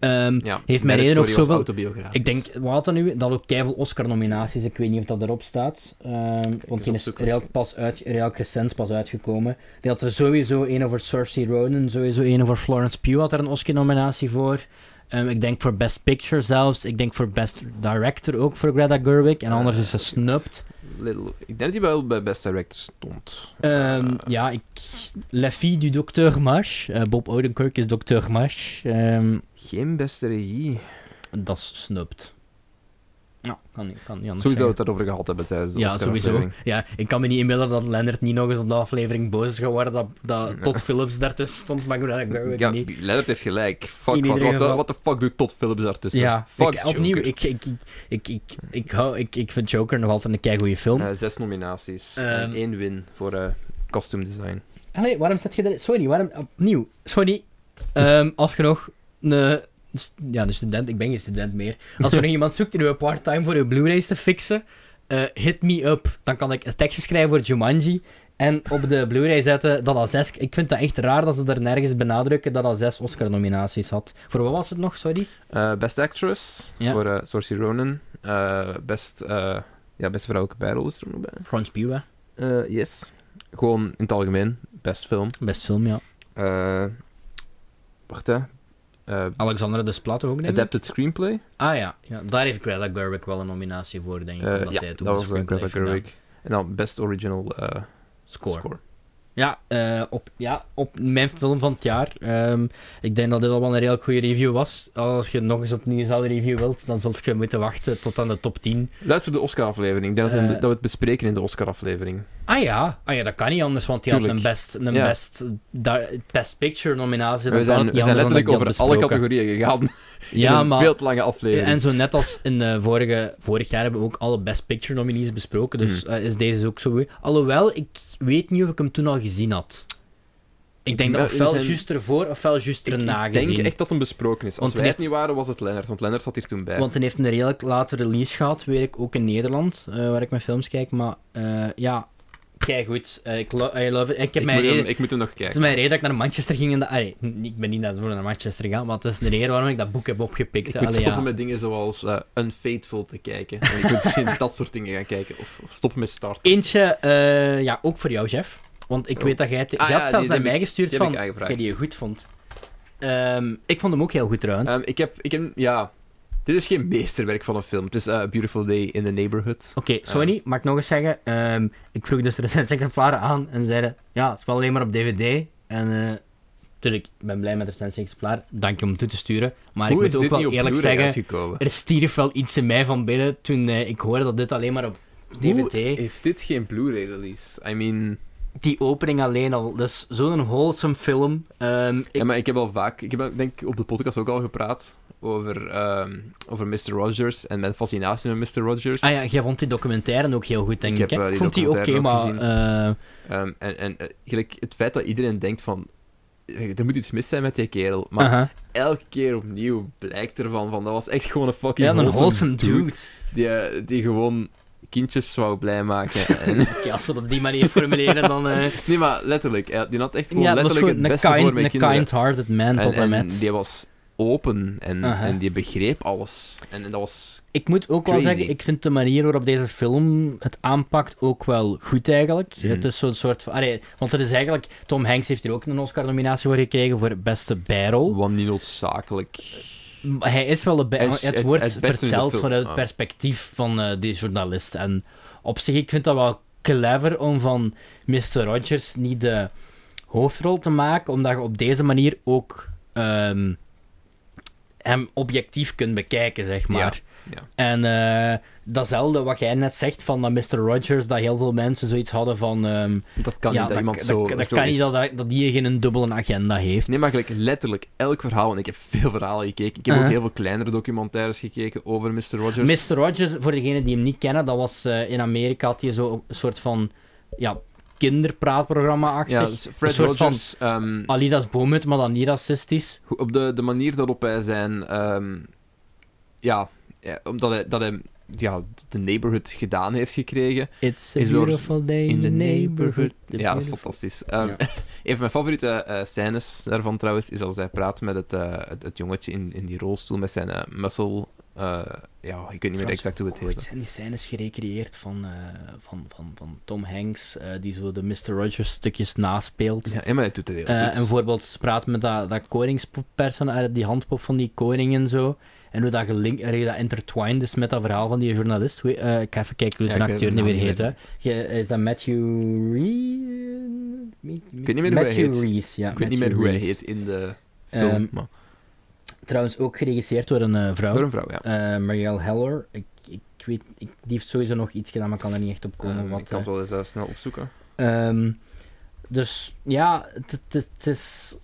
ehm, Ja, Heeft mijn reden ook zoveel- ik denk, wat dat nu? Dat ook keiveel Oscar-nominaties. Ik weet niet of dat erop staat. Ehm, want die is redelijk, pas uit, redelijk recent pas uitgekomen. Die had er sowieso een over Saoirse Ronan, sowieso een over Florence Pugh had er een Oscar-nominatie voor. Ehm, ik denk voor Best Picture zelfs. Ik denk voor Best Director ook voor Greta Gerwig. En anders is ze snupt. Little... Ik denk dat hij wel bij Best Director stond. Ehm, Eh, ja, ik... La fille du docteur Marsh. Eh, Bob Odenkirk is docteur Marsh. Ehm, Geen beste regie. dat is snupt. Ja, kan niet, kan niet anders Sowieso dat we het daarover gehad hebben tijdens de Ja, sowieso. Ja, ik kan me niet inbeelden dat Leonard niet nog eens op de aflevering boos is geworden dat, dat Todd Phillips daartussen stond, maar Greta Gerwig Ja, niet. Leonard heeft gelijk. Fuck, wat, wat, de fuck doet Todd Phillips daartussen? Ja, fuck ik, opnieuw, ik, ik, ik, ik, ik, ik, hou, ik, ik vind Joker nog altijd een keigoede film. Eh, zes nominaties Ehm. en één win voor eh costume design. Allee, waarom zet je dat... Sorry, waarom... Opnieuw. Sorry. Ehm, als je nog een... Ja, een student. Ik ben geen student meer. Als nog iemand zoekt die een part-time voor je Blu-rays te fixen, eh, hit me up. Dan kan ik een tekstje schrijven voor Jumanji en op de Blu-ray zetten dat al zes... Ik vind dat echt raar dat ze er nergens benadrukken dat al zes Oscar-nominaties had. Voor wat was het nog? Sorry? Eh, best Actress Ja. voor eh Saoirse Ronan. Best, ja, beste vrouwelijke bijrol is er nog bij. Florence Pugh, hè. Yes. Gewoon in het algemeen. Best film. Best film, ja. Wacht, hè. Eh, Alexander Desplat ook, denk ik. adapted Screenplay. Ah ja. ja, daar heeft Greta Gerwig wel een nominatie voor, denk ik. Eh, omdat ja, zij toen dat de was screenplay Greta. Gerwig. En dan Best Original eh, Score. score. Ja, eh, op, ja, op mijn film van het jaar. Ehm, ik denk dat dit al wel een redelijk goede review was. Als je nog eens opnieuw dezelfde review wilt, dan zult je moeten wachten tot aan de top 10. Luister de Oscar-aflevering. Ik denk dat, we- Eh. dat we het bespreken in de Oscar-aflevering. Ah ja, ah ja dat kan niet anders, want die had Tuurlijk. een best, een Ja. best, daar, best Picture nominatie. We zijn, we zijn letterlijk over ik alle had categorieën gegaan. [laughs] Ja, maar... veel te lange aflevering. En zo net als in de vorige, vorig jaar hebben we ook alle Best Picture nominees besproken, dus Hmm. eh, is deze ook zo. Alhoewel, ik weet niet of ik hem toen al gezien had. Ik denk dat ofwel zijn- juist ervoor, ofwel juist ik, erna ik denk gezien. echt dat hem besproken is. Als Want wij het niet waren, was het Lennart. Want Lennart zat hier toen bij. Want hij heeft een redelijk late release gehad, weet ik, ook in Nederland, eh, waar ik mijn films kijk. Maar eh, ja, kei goed. ik, lo I love it. Ik heb Ik mijn moet, reden... hem, ik moet hem nog Het is kijken. mijn reden dat ik naar Manchester ging. En dat, allee, ik ben niet naar naar Manchester gegaan, maar het is de reden waarom ik dat boek heb opgepikt. Ik hè. moet Allee, stoppen ja. met dingen zoals eh, Unfaithful te kijken. En ik moet misschien [laughs] dat soort dingen gaan kijken. Of, of stoppen met Start. Eentje, eh, ja, ook voor jou, chef. Want ik Oh. weet dat jij... het- Ah, jij had ja, zelfs naar mij ik- gestuurd van... ik aangevraagd. jij die je goed vond. Ehm, ik vond hem ook heel goed trouwens. Ehm, ik, heb, ik heb... Ja... Dit is geen meesterwerk van een film. Het is eh, A Beautiful Day in the Neighborhood. Oké, sorry, mag ik nog eens zeggen? Ehm, ik vroeg dus recensie-exemplaren aan en ze zeiden, ja, het is wel alleen maar op DVD. En eh natuurlijk, ik ben blij met de recensie-exemplaar. Dank je om het toe te sturen. Maar Hoe ik moet ook wel eerlijk zeggen, uitgekomen? er stierf wel iets in mij van binnen toen eh, ik hoorde dat dit alleen maar op Hoe DVD... heeft dit geen Blu-ray release? I mean... Die opening alleen al, dus zo'n wholesome film. Ehm, ik- Ja, maar ik heb al vaak... Ik heb denk ik op de podcast ook al gepraat over, ehm, over Mr. Rogers en mijn fascinatie met Mr. Rogers. Ah ja, jij vond die documentaire ook heel goed, denk Ik ik. heb, hè? eh, Ik vond die oké, maar... ook eh, Ehm, en en eh, gelijk het feit dat iedereen denkt van... Er moet iets mis zijn met die kerel. Maar elke keer opnieuw blijkt ervan van... Dat was echt gewoon een fucking Ja, een dude. dude. Die, die gewoon kindjes wou blij maken. [laughs] en, [laughs] als we het op die manier formuleren, dan... nee, maar letterlijk. Die had echt gewoon ja, dat letterlijk gewoon het voor mijn kinderen. kind-hearted man tot en met. die was open en, en die begreep alles. En, en dat was... Ik moet ook wel zeggen, ik vind de manier waarop deze film het aanpakt ook wel goed eigenlijk. Mhm. Het is zo'n soort van... allee, want het is eigenlijk... Tom Hanks heeft hier ook een Oscar-nominatie voor gekregen voor beste bijrol. Wat niet noodzakelijk... Hij is wel de bij- is- Het is- wordt verteld vanuit het ah. perspectief van eh, die journalist. En op zich, ik vind dat wel clever om van Mr. Rogers niet de hoofdrol te maken, omdat je op deze manier ook ehm, hem objectief kunt bekijken, zeg maar. ja. En eh, datzelfde wat jij net zegt van dat Mr. Rogers, dat heel veel mensen zoiets hadden van... ehm, Dat kan ja, niet, dat, iemand dat, zo... dat zo kan is. niet dat, dat die geen dubbele agenda heeft. Nee, maar gelijk letterlijk elk verhaal, en ik heb veel verhalen gekeken. Ik heb Uh-huh. ook heel veel kleinere documentaires gekeken over Mr. Rogers. Mr. Rogers, voor degenen die hem niet kennen, dat was eh, in Amerika had hij zo een soort van ja, kinderpraatprogramma-achtig. Ja, dus Fred een soort van- Rogers, ehm, Alidas Boomhut, maar dan niet racistisch. op de, de manier waarop hij zijn... ehm, ja, ja, omdat hij, dat hij ja, de neighborhood gedaan heeft gekregen. It's a Is door- beautiful day in the neighborhood. The Ja, dat is beautiful- fantastisch. Ehm, Ja. [laughs] een van mijn favoriete eh, scènes daarvan trouwens, is als hij praat met het, eh, het, het jongetje in, in die rolstoel met zijn eh, muscle... eh, ja, ik weet niet meer exact hoe het heet. zijn die scènes gerecreëerd van, eh, van, van, van Tom Hanks, eh, die zo de Mr. Rogers stukjes naspeelt. Ja, maar hij doet het heel goed. en bijvoorbeeld ze praat met dat, dat koningspersoon, eh, die handpop van die koning en zo. En hoe dat, gelink, hoe dat intertwined is met dat verhaal van die journalist. Ik ga even kijken hoe Ja, de weet acteur niet meer niet heet. Hè. Je- Is dat Matthew Reese? Ik weet niet meer hoe hij Matthew heet. Reese, ja. ik weet niet Matthew meer hoe hij heet in de film. Maar Trouwens ook geregisseerd door een eh, vrouw. door een vrouw, ja. Eh, Marielle Heller. Ik, ik weet, ik, die heeft sowieso nog iets gedaan, maar ik kan er niet echt op komen. Ehm, wat, ik kan het eh, wel eens eh, snel opzoeken. Ehm, dus ja, het is.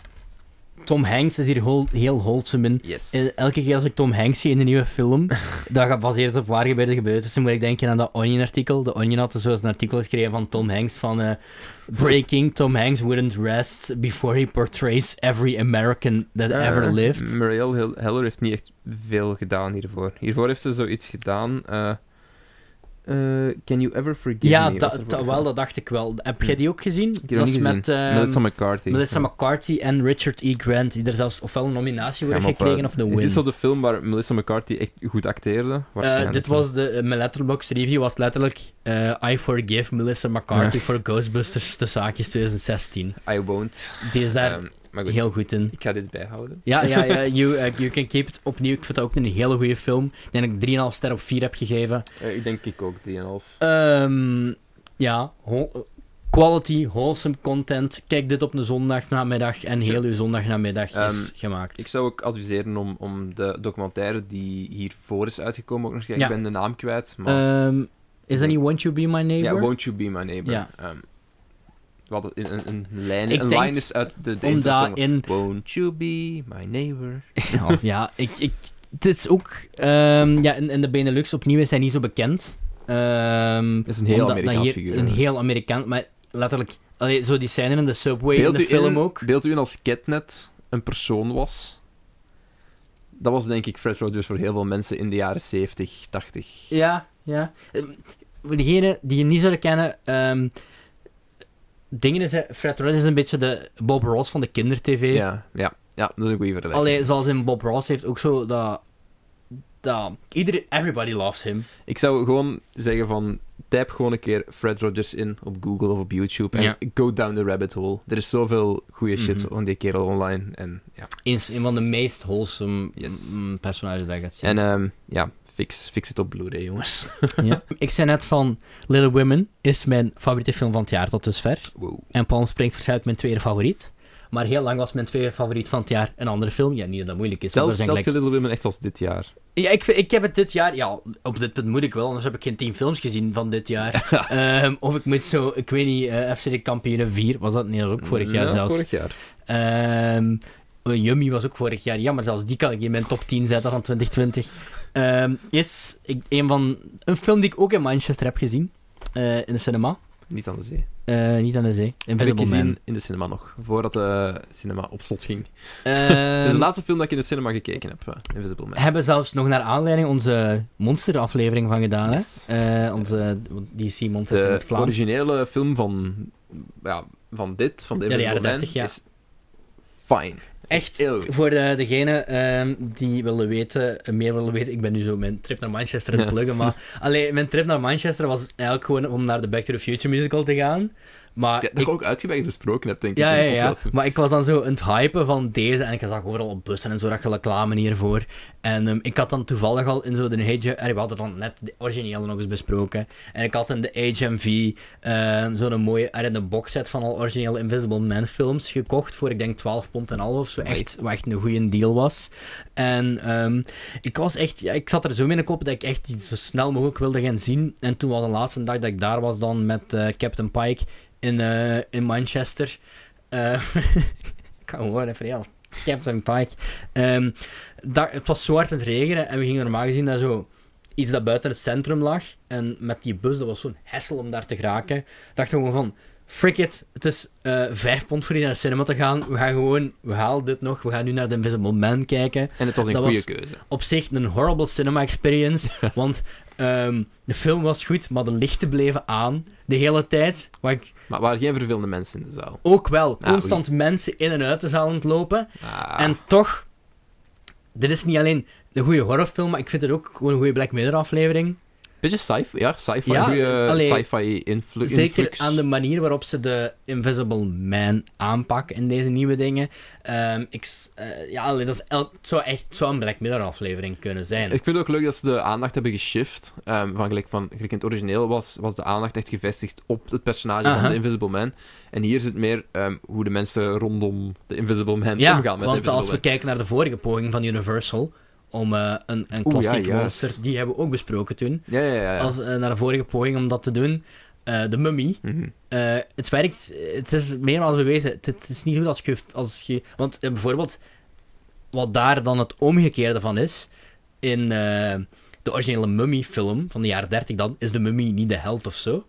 Tom Hanks is hier hol- heel wholesome in. Yes. Eh, Elke keer als ik Tom Hanks zie in een nieuwe film, [laughs] dat gebaseerd op waar gebeurde gebeurtenissen, moet ik denken aan dat Onion-artikel. De Onion had dus zo'n artikel geschreven van Tom Hanks van eh, Breaking, Tom Hanks wouldn't rest before he portrays every American that ever lived. Marielle Hel- Heller heeft niet echt veel gedaan hiervoor. Hiervoor heeft ze zoiets gedaan. eh, eh, can you ever forgive Ja, me? voor wel, dat dacht ik wel. Heb jij die ook gezien? heb dat is met ehm, Melissa McCarthy. Melissa Ja. McCarthy en Richard E. Grant, die er zelfs ofwel een nominatie Ja, voor gekregen eh, of een Is win. dit zo de film waar Melissa McCarthy echt goed acteerde? Eh, dit was de, mijn letterbox review was letterlijk I forgive Melissa McCarthy Ja. for Ghostbusters de zaakjes 2016. I won't. Die is daar Ehm, maar goed, heel goed in. ik ga dit bijhouden. Ja, ja, ja [laughs] you, eh, you Can Keep It opnieuw. Ik vind dat ook een hele goede film. Ik denk dat ik 3,5 ster op 4 heb gegeven. Eh, ik denk ik ook 3,5. Ehm, ja, quality, wholesome content. Kijk dit op een zondagnamiddag en heel uw zondagnamiddag is Ehm, gemaakt. Ik zou ook adviseren om, om de documentaire die hiervoor is uitgekomen ook nog te kijken. Ja. Ik ben de naam kwijt, maar... Ehm, is dat niet Won't You Be My Neighbor? ja, Won't You Be My Neighbor. Ja. Wat een, een, een lijn, Ik een denk line is uit de, de Omdat in Won't you be my neighbor? [laughs] Ja, ja ik, ik, het is ook... ehm, ja, in, in de Benelux opnieuw is hij niet zo bekend. Ehm is een heel Amerikaans hier- figuur, Een heel Amerikaan... Maar letterlijk... Allee, zo die scène in de subway Beeld in u de film in, ook. Beeld u in als Catnet een persoon was. Dat was denk ik Fred Rogers voor heel veel mensen in de jaren 70, 80. Ja, ja. Ehm, Voor degenen die je niet zouden kennen... dingen is, Fred Ross is een beetje de Bob Ross van de kindertv. Ja, ja, ja, dat is een goede vergelijking. Allee, zoals in Bob Ross heeft ook zo dat... dat iedereen, everybody loves him. Ik zou gewoon zeggen van, typ gewoon een keer Fred Rogers in op Google of op YouTube en Ja. go down the rabbit hole. Er is zoveel goede shit Mhm. van die kerel online. En, ja. Een, een van de meest wholesome Yes. mm, personages dat je gaat zien. en ehm, ja, fix, fix het op Blu-ray, jongens. [laughs] Ja. Ik zei net van, Little Women is mijn favoriete film van het jaar tot dusver. Wow. En Palm Springs waarschijnlijk mijn tweede favoriet. Maar heel lang was mijn tweede favoriet van het jaar een andere film. Ja, niet dat dat moeilijk is. want Telt, er gelijk... Little Women echt als dit jaar? Ja, ik, ik heb het dit jaar... Ja, op dit punt moet ik wel, anders heb ik geen tien films gezien van dit jaar. [laughs] Ehm, of ik moet zo... Ik weet niet, eh FC de Kampioenen 4, was dat? Nee, dat was ook vorig jaar Ja, zelfs. vorig jaar. Ehm Yummy was ook vorig jaar. Ja, maar zelfs die kan ik in mijn top 10 zetten van 2020. Ehm, is ik, een, van, een film die ik ook in Manchester heb gezien. eh, in de cinema. Niet aan de zee. Eh, niet aan de zee. Heb ik Invisible gezien Man. in de cinema nog, voordat de cinema op slot ging. Ehm, [laughs] Het is de laatste film dat ik in de cinema gekeken heb, eh, Invisible Man. hebben zelfs nog naar aanleiding onze monster-aflevering van gedaan. Yes. Hè? Onze DC Monsters in het De Vlaams. originele film van, ja, van dit, van de Ja, de Invisible jaren Man, 30, ja. is fine. Echt, voor de, degenen ehm, die willen weten, meer willen weten, ik ben nu zo mijn trip naar Manchester aan het pluggen, maar alleen mijn trip naar Manchester was eigenlijk gewoon om naar de Back to the Future musical te gaan. Maar Ja, dat ik, ook uitgebreid besproken heb, denk ja, ik. ja, ja, podcast. maar ik was dan zo aan het hypen van deze en ik zag overal op bussen en zo dat reclame hiervoor. En ehm, ik had dan toevallig al in zo de HM, we hadden dan net de originele nog eens besproken. En ik had in de HMV ehm, zo'n mooie, er een boxset van al originele Invisible Man films gekocht voor ik denk 12 pond en half of zo. Echt, wat echt een goede deal was. En ehm, ik was echt, ja, ik zat er zo mee in de kop dat ik echt die zo snel mogelijk wilde gaan zien. En toen was de laatste dag dat ik daar was dan met eh, Captain Pike in, eh, in Manchester. Eh, [laughs] ik kan gewoon even heel. Captain Pike. Daar, het was zo hard aan het regenen en we gingen normaal gezien naar zo iets dat buiten het centrum lag. En met die bus, dat was zo'n hessel om daar te geraken. dachten we gewoon van, frick it, het is eh vijf pond voor die naar de cinema te gaan. We gaan gewoon, we halen dit nog, we gaan nu naar The Invisible Man kijken. En het was een dat goede was- keuze. Op zich een horrible cinema experience, [laughs] want ehm, de film was goed, maar de lichten bleven aan de hele tijd. Wat ik Maar er waren geen vervelende mensen in de zaal. ook wel Ah, constant mensen in en uit de zaal aan het lopen. Ah, En toch, dit is niet alleen een goede horrorfilm, maar ik vind het ook gewoon een goede Black Mirror aflevering. Beetje sci-fi, ja, sci-fi, Ja, goede allee, sci-fi influ Zeker influx. aan de manier waarop ze de Invisible Man aanpakken in deze nieuwe dingen. Ehm, ik, eh, ja, allee, dat is elk, het zou echt zo'n Black Mirror aflevering kunnen zijn. Ik vind het ook leuk dat ze de aandacht hebben geshift. Ehm, van gelijk, van, gelijk in het origineel was, was de aandacht echt gevestigd op het personage van de Invisible Man. En hier zit meer ehm, hoe de mensen rondom de Invisible Man ja, omgaan met de want Invisible als we kijken naar de vorige poging van Universal om eh, een, een Oeh, ja, klassiek monster, die hebben we ook besproken toen, Ja, ja, ja. ja. als, eh, naar de vorige poging om dat te doen. Eh, de Mummy. Mhm. Het werkt, het is meermaals bewezen. Het, het is niet goed als je. Als je want bijvoorbeeld, wat daar dan het omgekeerde van is. In de originele Mummy-film van de jaren 30, dan is de Mummy niet de held of zo.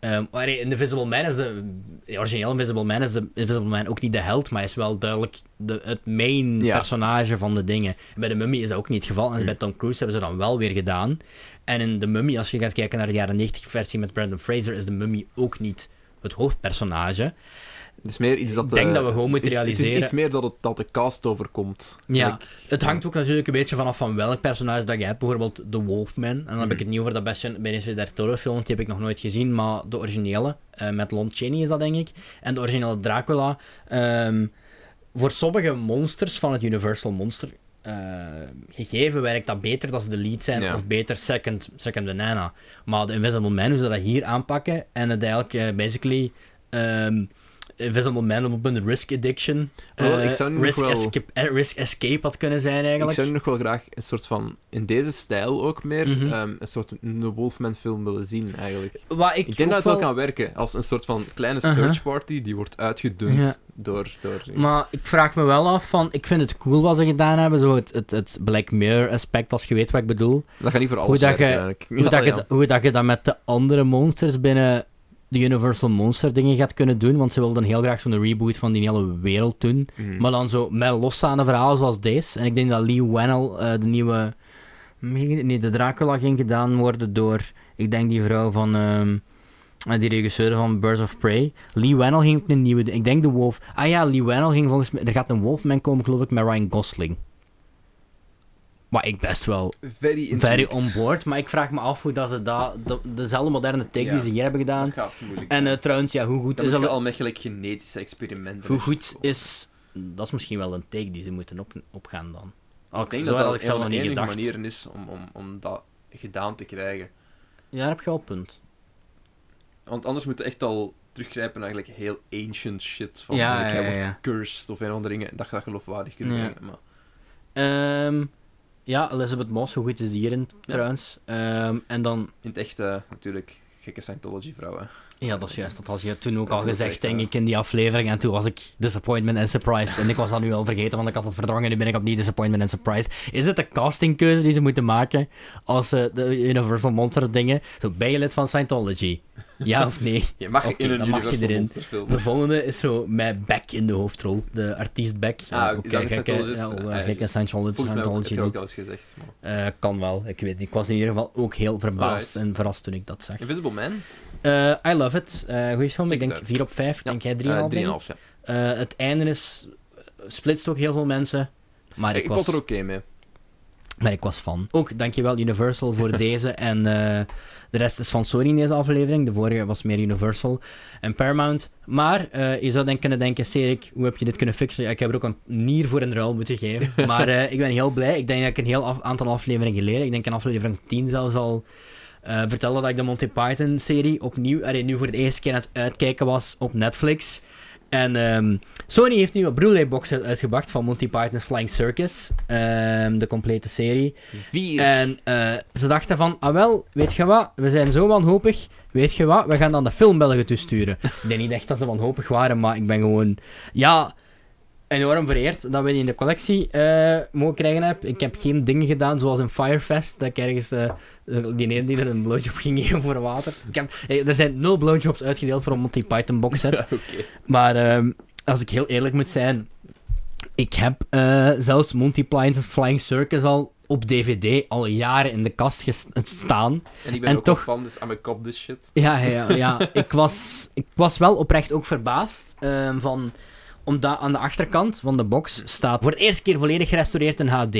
Ehm, in de Invisible Man is de, originele Invisible Man is de Invisible Man ook niet de held, maar is wel duidelijk de, het main Ja. personage van de dingen. En bij de Mummy is dat ook niet het geval. En bij Tom Cruise hebben ze dan wel weer gedaan. En in de Mummy, als je gaat kijken naar de jaren 90 versie met Brandon Fraser, is de Mummy ook niet het hoofdpersonage. Het is meer iets dat... Ik denk eh, dat we gewoon moeten is- Het realiseren- is iets meer dat, het, dat de cast overkomt. Ja, Like, het hangt ook natuurlijk een beetje vanaf van welk personage dat je hebt. Bijvoorbeeld The Wolfman. En dan heb Mhm. ik het niet over dat Benicio del Toro film, die heb ik nog nooit gezien. Maar de originele, eh, met Lon Chaney is dat denk ik. En de originele Dracula. ehm, voor sommige monsters van het Universal Monster eh, gegeven werkt dat beter dat ze de lead zijn Ja. of beter second, second banana. Maar de Invisible Man, hoe ze dat hier aanpakken en het eigenlijk basically ehm, Invisible Man op een risk addiction, eh, ik zou risk, wel- escape, eh, risk escape had kunnen zijn Ik eigenlijk. zou nu nog wel graag een soort van, in deze stijl ook meer, Mhm. ehm, een soort een Wolfman film willen zien, eigenlijk. Wat ik, Ik denk dat het wel kan werken, als een soort van kleine Uh-huh. search party, die wordt uitgedund Ja. door... door Maar ik vraag me wel af van, ik vind het cool wat ze gedaan hebben, zo het, het, het Black Mirror aspect, als je weet wat ik bedoel. dat gaat niet voor alles Hoe [laughs] dat je- dat Ja, je, hoe dat je dat met de andere monsters binnen de Universal Monster dingen gaat kunnen doen, want ze wilden heel graag zo'n reboot van die hele wereld doen. Mhm. Maar dan zo met losstaande verhalen zoals deze. En ik denk dat Lee Wannell, eh, de nieuwe... Nee, de Dracula ging gedaan worden door, ik denk die vrouw van... ehm, eh, die regisseur van Birds of Prey. Lee Wannell ging ook een nieuwe... Ik denk de Wolf... Ah ja, Lee Wannell ging volgens mij... Er gaat een Wolfman komen, geloof ik, met Ryan Gosling. Maar ik best wel Very very on board. Maar ik vraag me af hoe dat ze dat... de- dezelfde moderne take Ja. die ze hier hebben gedaan. Dat gaat moeilijk En eh, trouwens, ja, hoe goed Dan is dat... al met gelijk genetische experimenten. Hoe goed is... Dat is misschien wel een take die ze moeten op, opgaan dan. Oh, Ik denk dat dat ik een zelf van nog niet enige gedacht. manieren is om, om, om dat gedaan te krijgen. Ja, daar heb je wel een punt. Want anders moet je echt al teruggrijpen naar eigenlijk heel ancient shit. Van Ja, ja, hij wordt cursed of een of andere dingen. Dat je dat geloofwaardig kunt Ja. brengen. Maar Ehm, ja, Elizabeth Moss, hoe goed is die hierin trouwens? Ehm, en dan... in het echte, natuurlijk, gekke Scientology-vrouwen. Ja, dat is juist. Dat had je toen ook Dat al gezegd, echt, denk ik, in die aflevering. En toen was ik disappointment en surprised. En ik was dat nu al vergeten, want ik had het verdrongen. Nu ben ik opnieuw disappointment en surprised. Is het de castingkeuze die ze moeten maken als ze de Universal Monster dingen... Zo, ben je lid van Scientology? Ja of nee? [laughs] Je mag Oké, in een dan mag je erin. De volgende is zo met Beck in de hoofdrol. De artiest Beck. Ah, dat eh, een gekke, Ah, eh, gekke. Scientology, Volgens mij Scientology je ook doet. al eens gezegd. Maar... Eh, kan wel, ik weet niet. Ik was in ieder geval ook heel verbaasd Alright. en verrast toen ik dat zag. Invisible Man? Eh, I love it. Goeie film. Ik denk it out. 4 op 5. Denk jij 3,5? Eh, denk ik? 3,5, ja. Eh, het einde is... splitst ook heel veel mensen. Maar ik, Ik, was, vond er oké mee. maar ik was fan. Ook dankjewel Universal voor [laughs] deze. En de rest is van Sony in deze aflevering. De vorige was meer Universal en Paramount. Maar je zou dan kunnen denken, Serik, hoe heb je dit kunnen fixen? Ja, ik heb er ook een nier voor een ruil moeten geven. [laughs] Maar ik ben heel blij. Ik denk dat ik een heel af- aantal afleveringen geleden, ik denk in aflevering 10 zelfs al, eh vertelde dat ik de Monty Python-serie opnieuw, allee, nu voor de eerste keer aan het uitkijken was op Netflix. En ehm, Sony heeft nu een Blu-ray box set uitgebracht van Monty Python's Flying Circus. ehm, de complete serie. Vier. En eh, ze dachten van, ah wel, weet je wat, we zijn zo wanhopig, weet je wat, we gaan dan de film België toesturen. [laughs] ik denk niet echt dat ze wanhopig waren, maar ik ben gewoon, ja, enorm vereerd dat we die in de collectie eh, mogen krijgen heb. Ik heb geen dingen gedaan zoals in Firefest, dat ik ergens eh, die ene die er een blowjob ging geven voor water. Ik heb, eh, er zijn nul blowjobs uitgedeeld voor een Monty Python box set. [laughs] Maar ehm, als ik heel eerlijk moet zijn, ik heb eh, zelfs Monty Python's Flying Circus al op DVD al jaren in de kast ges- staan. En ik ben En ook toch- fan, dus I'm a cop this shit. Ja, ja, ja. ja. [laughs] ik, was, ik was wel oprecht ook verbaasd ehm, van omdat aan de achterkant van de box staat voor de eerste keer volledig gerestaureerd in HD.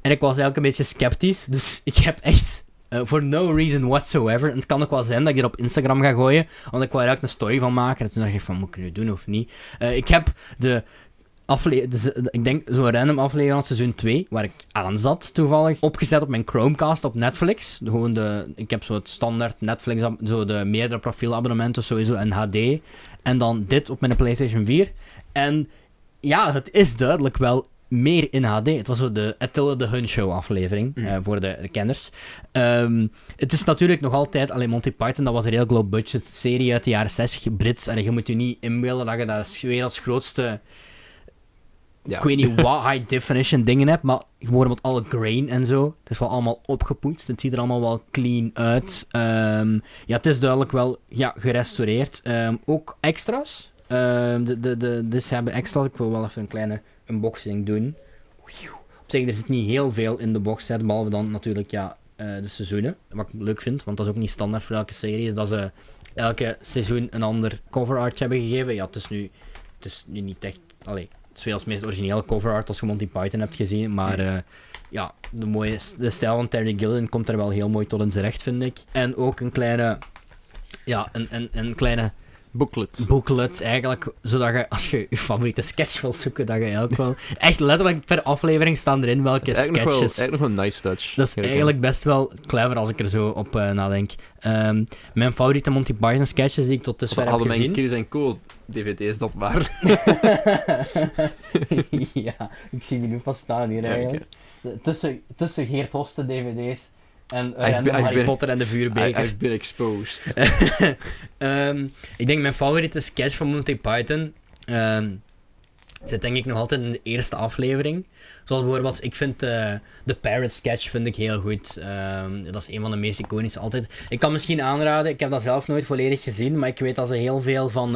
En ik was eigenlijk een beetje sceptisch, dus [laughs] ik heb echt eh, for no reason whatsoever. En het kan ook wel zijn dat ik dit op Instagram ga gooien, want ik wou er eigenlijk een story van maken. En toen dacht ik van, moet ik nu doen of niet? Eh, ik heb de afle de, de- ik denk zo'n random aflevering van seizoen 2, waar ik aan zat toevallig, opgezet op mijn Chromecast op Netflix. Gewoon de, ik heb zo het standaard Netflix, zo de meerdere profielabonnementen sowieso in HD. En dan dit op mijn PlayStation 4. En ja, het is duidelijk wel meer in HD. Het was zo de Attila de Hun Show aflevering, Mm. eh, voor de, de kenners. Ehm, het is natuurlijk nog altijd, alleen Monty Python, dat was een heel low budget serie uit de jaren 60, Brits. En je moet je niet inbeelden dat je daar als werelds grootste Ja. ik weet niet wat high definition dingen heb, maar gewoon met alle grain en zo. Het is wel allemaal opgepoetst. Het ziet er allemaal wel clean uit. Ehm, ja, het is duidelijk wel ja, gerestaureerd. Ehm, ook extra's. Ehm, de, de, de, dus ze hebben extra's. Ik wil wel even een kleine unboxing doen. Op zich, er zit niet heel veel in de box set, behalve dan natuurlijk ja, eh, de seizoenen. Wat ik leuk vind, want dat is ook niet standaard voor elke serie, is dat ze elke seizoen een ander cover art hebben gegeven. Ja, het is nu, het is nu niet echt... Allee, het is veel als meest originele cover art als je Monty Python hebt gezien, maar Mhm. eh, ja, de, mooie, de stijl van Terry Gilliam komt er wel heel mooi tot in zijn recht, vind ik. En ook een kleine... Ja, een, een, een kleine Booklet. booklet eigenlijk, zodat je, als je je favoriete sketch wilt zoeken, dat je eigenlijk wel... Echt letterlijk per aflevering staan erin welke Dat is eigenlijk nog, wel, sketches... eigenlijk nog een nice touch. Dat is eigenlijk best wel clever als ik er zo op eh, nadenk. Ehm, mijn favoriete Monty Python sketches die ik tot dusver heb hadden mijn gezien... Chris en Co. DVD's dat maar. [laughs] ja, ik zie die nu pas staan hier Ja, eigenlijk. oké. Tussen, tussen Geert Hoste DVD's en uh, I've been- I've Harry been- Potter en de vuurbeker. I've been exposed. [laughs] Ehm, ik denk mijn favoriete sketch van Monty Python ehm, zit denk ik nog altijd in de eerste aflevering. Zoals bijvoorbeeld, ik vind eh, de Parrot sketch vind ik heel goed. Ehm, dat is een van de meest iconische altijd. Ik kan misschien aanraden, ik heb dat zelf nooit volledig gezien, maar ik weet dat ze heel veel van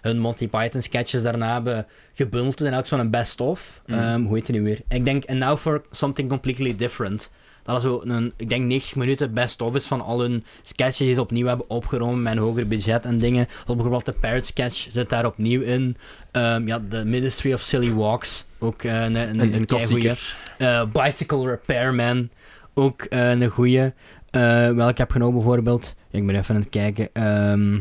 hun Monty Python sketches daarna hebben gebundeld in ook zo'n best-of. Mm. Hoe heet die nu weer? Ik denk, and now for something completely different. Dat is zo een, ik denk 90 minuten best of is van al hun sketches die ze opnieuw hebben opgenomen met een hoger budget en dingen. Zoals bijvoorbeeld de Parrot sketch zit daar opnieuw in. Ehm, ja, The Ministry of Silly Walks, ook eh, een, een, een, Een klassieker. Eh, Bicycle Repairman, ook eh, een goeie. Welke ik heb genomen bijvoorbeeld. Ik ben even aan het kijken. Ehm,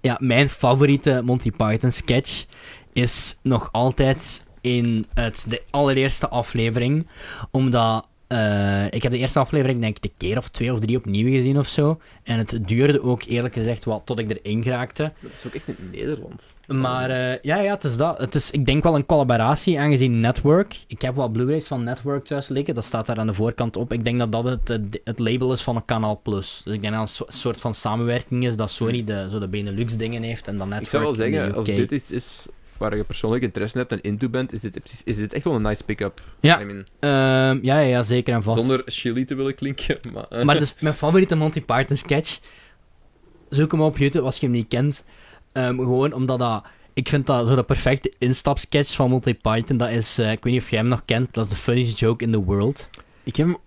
ja, mijn favoriete Monty Python sketch is nog altijd in het, de allereerste aflevering. Omdat eh, ik heb de eerste aflevering denk ik een keer of twee of drie opnieuw gezien of zo. En het duurde ook eerlijk gezegd wat tot ik erin geraakte. Dat is ook echt in Nederland. Maar eh, ja, ja, het is dat. Het is, ik denk wel een collaboratie, aangezien Network. Ik heb wat Blu-rays van Network thuis liggen. Dat staat daar aan de voorkant op. Ik denk dat dat het, het, label is van een Kanaal Plus. Dus ik denk dat het een so- soort van samenwerking is dat Sony de, zo de Benelux-dingen heeft en dan Network Ik zou wel zeggen, als dit iets is waar je persoonlijk interesse in hebt en into bent, is dit, precies- is dit echt wel een nice pick-up. Ja. I mean, Ehm, ja, ja, ja, zeker en vast. zonder chili te willen klinken, maar... eh, Maar dus mijn favoriete Monty Python sketch. Zoek hem op YouTube als je hem niet kent. Ehm, gewoon omdat dat. Ik vind dat zo de perfecte instapsketch van Monty Python. Dat is. eh, ik weet niet of jij hem nog kent. Dat is the funniest joke in the world. ik heb,